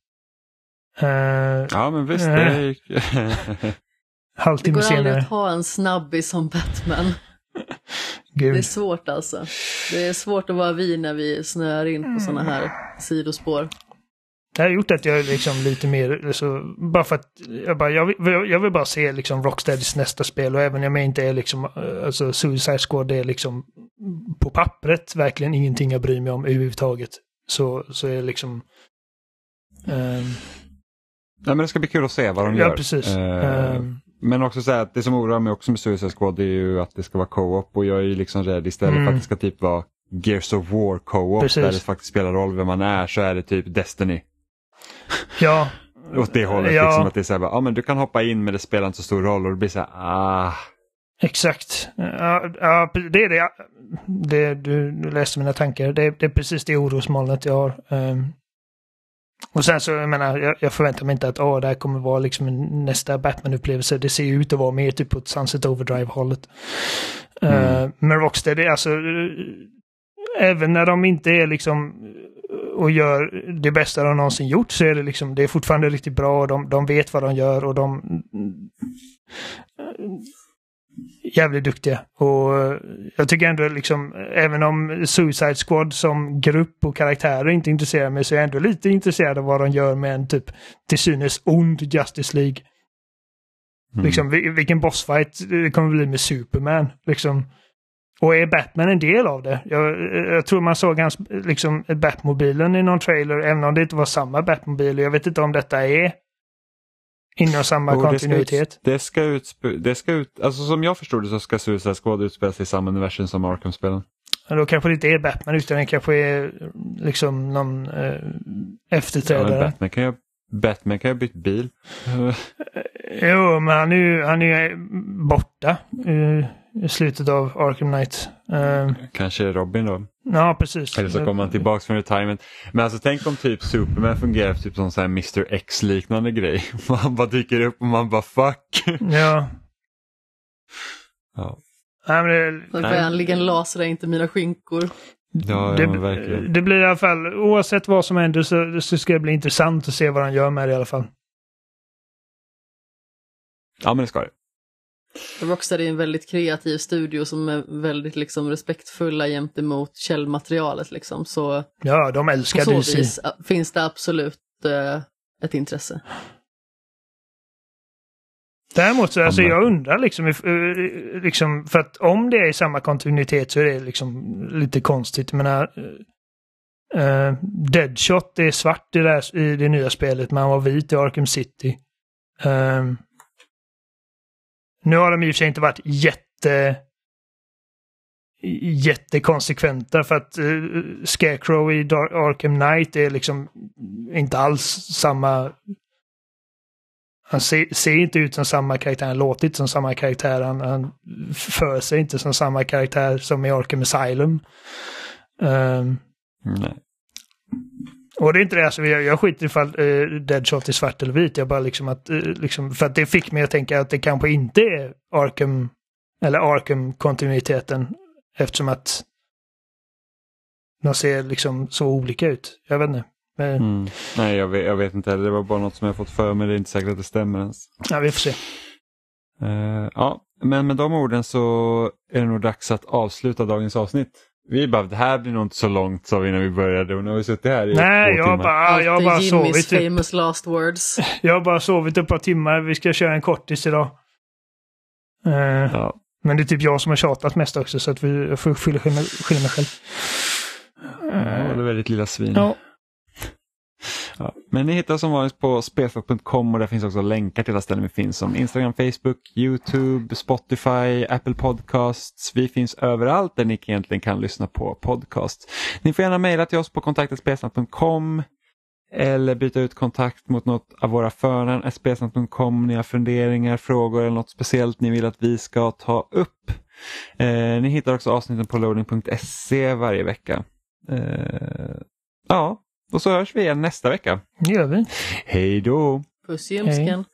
Eh, Ja men visst. Eh. Det är... Det halvtimme går aldrig senare. att ha en snabbis som Batman. Det är Gud. svårt alltså. Det är svårt att vara vi när vi snöar in på sådana här sidospår. Det har gjort att jag liksom lite mer, alltså, bara för att jag, bara, jag, vill, jag vill bara se liksom Rocksteadys nästa spel och även om jag inte är liksom, eh, alltså Suicide Squad är liksom på pappret verkligen ingenting jag bryr mig om överhuvudtaget. Så, så är det liksom... ehm, Nej, men det ska bli kul att se vad de ja, gör. precis. Eh, Ehm, Men också så här, att det som oroar mig också med Suicide Squad är ju att det ska vara co-op och jag är ju liksom rädd istället Mm. för att det ska typ vara Gears of War co-op Precis. där det faktiskt spelar roll vem man är så är det typ Destiny. Ja, Åt det hållet Ja. liksom att det är så här, ja men du kan hoppa in men det spelar inte så stor roll och det blir så här, ah. Exakt. Ja, ja, det är det. det du, du läste mina tankar. Det, det är precis det orosmolnet jag har. Ehm, och sen så, jag menar, jag, jag förväntar mig inte att åh, det här kommer vara liksom nästa Batman-upplevelse. Det ser ju ut att vara mer typ åt Sunset Overdrive-hållet. Mm. Uh, men Rocksteady, alltså, eh, även när de inte är liksom och gör det bästa de någonsin gjort så är det liksom, det är fortfarande riktigt bra och de, de vet vad de gör och de jävligt duktiga. Och eh, jag tycker ändå liksom, även om Suicide Squad som grupp och karaktärer inte intresserar mig så är jag ändå lite intresserad av vad de gör med en typ till synes ond Justice League. Mm. Liksom, vil- vilken bossfight det kommer bli med Superman. Liksom. Och är Batman en del av det? Jag, jag tror man såg hans, liksom, Batmobilen i någon trailer, även om det inte var samma Batmobil. Jag vet inte om detta är inom samma det ska kontinuitet. ut- Det ska ut, det ska ut, alltså som jag förstod det så ska Suicide Squad utspela sig i samma universum som Arkham-spelen. Då kanske det inte är Batman utan det kanske är liksom någon eh, Ja, efterträdare. Batman kan ju Batman kan ju ha bytt bil. jo, men han är ju, han är ju borta eh, i slutet av Arkham Knight. Eh, Kanske Robin då. ja, precis. Eller så kommer han tillbaka från retirement. Men alltså tänk om typ Superman fungerar typ som så här Mr X liknande grej. Man bara dyker upp och man bara fuck. Ja. Ja, Nej, men det, Sen får Nej. jag ligga en laser inte mina skinkor. ja, det, ja verkligen. det blir i alla fall, oavsett vad som händer så, så ska det bli intressant att se vad han gör med det i alla fall. Ja men det ska det. Rocksteady är en väldigt kreativ studio som är väldigt liksom respektfulla gentemot källmaterialet liksom. Så Ja, de på älskar så DC. vis ä, finns det absolut eh, ett intresse. Däremot så alltså, men- jag undrar liksom, if, eh, liksom, för att om det är i samma kontinuitet så är det liksom lite konstigt. Menar, uh, Deadshot är svart i det, här, i det nya spelet, men han var vit i Arkham City. Ehm, nu har de i och för sig inte varit jätte jättekonsekventa för att uh, Scarecrow i Dark Arkham Knight är liksom inte alls samma han ser, ser inte ut som samma karaktär, han låter inte som samma karaktär, han, han för sig inte som samma karaktär som i Arkham Asylum. Um, Nej och det är inte det, alltså, jag, jag skiter ifall uh, Deadshot är svart eller vit, jag bara liksom att, eh, liksom, för att det fick mig att tänka att det kanske inte är Arkham, eller Arkham-kontinuiteten, eftersom att de ser liksom så olika ut. Jag vet inte. Men, Mm. Nej jag vet, jag vet inte heller, det var bara något som jag fått för mig, det är inte säkert att det stämmer ens. ja, vi får se. Eh, ja, men med de orden så är det nog dags att avsluta dagens avsnitt. Vi bara, det här blir nog inte så långt sa vi när vi började och nu har vi suttit här i Nej, två jag timmar. bara, jag har bara sovit. Jimmys Typ. famous last words. Jag har bara sovit ett par timmar. Vi ska köra en kortis idag. Eh, Ja. Men det är typ jag som har tjatat mest också så att vi jag får skylla, skylla, mig själv. Ja, det var ditt lilla svin. Ja. Men ni hittar som vanligt på spelfolk.com och där finns också länkar till alla ställen vi finns som Instagram, Facebook, YouTube, Spotify, Apple Podcasts. Vi finns överallt där ni egentligen kan lyssna på podcasts. Ni får gärna mejla till oss på kontaktetspelsnack.com eller byta ut kontakt mot något av våra förnamn, spelsnack.com om ni har funderingar, frågor eller något speciellt ni vill att vi ska ta upp. Eh, ni hittar också avsnitten på loading.se varje vecka. Eh, ja, och så hörs vi igen nästa vecka. Det gör vi. Hej då! Puss i ljumsken.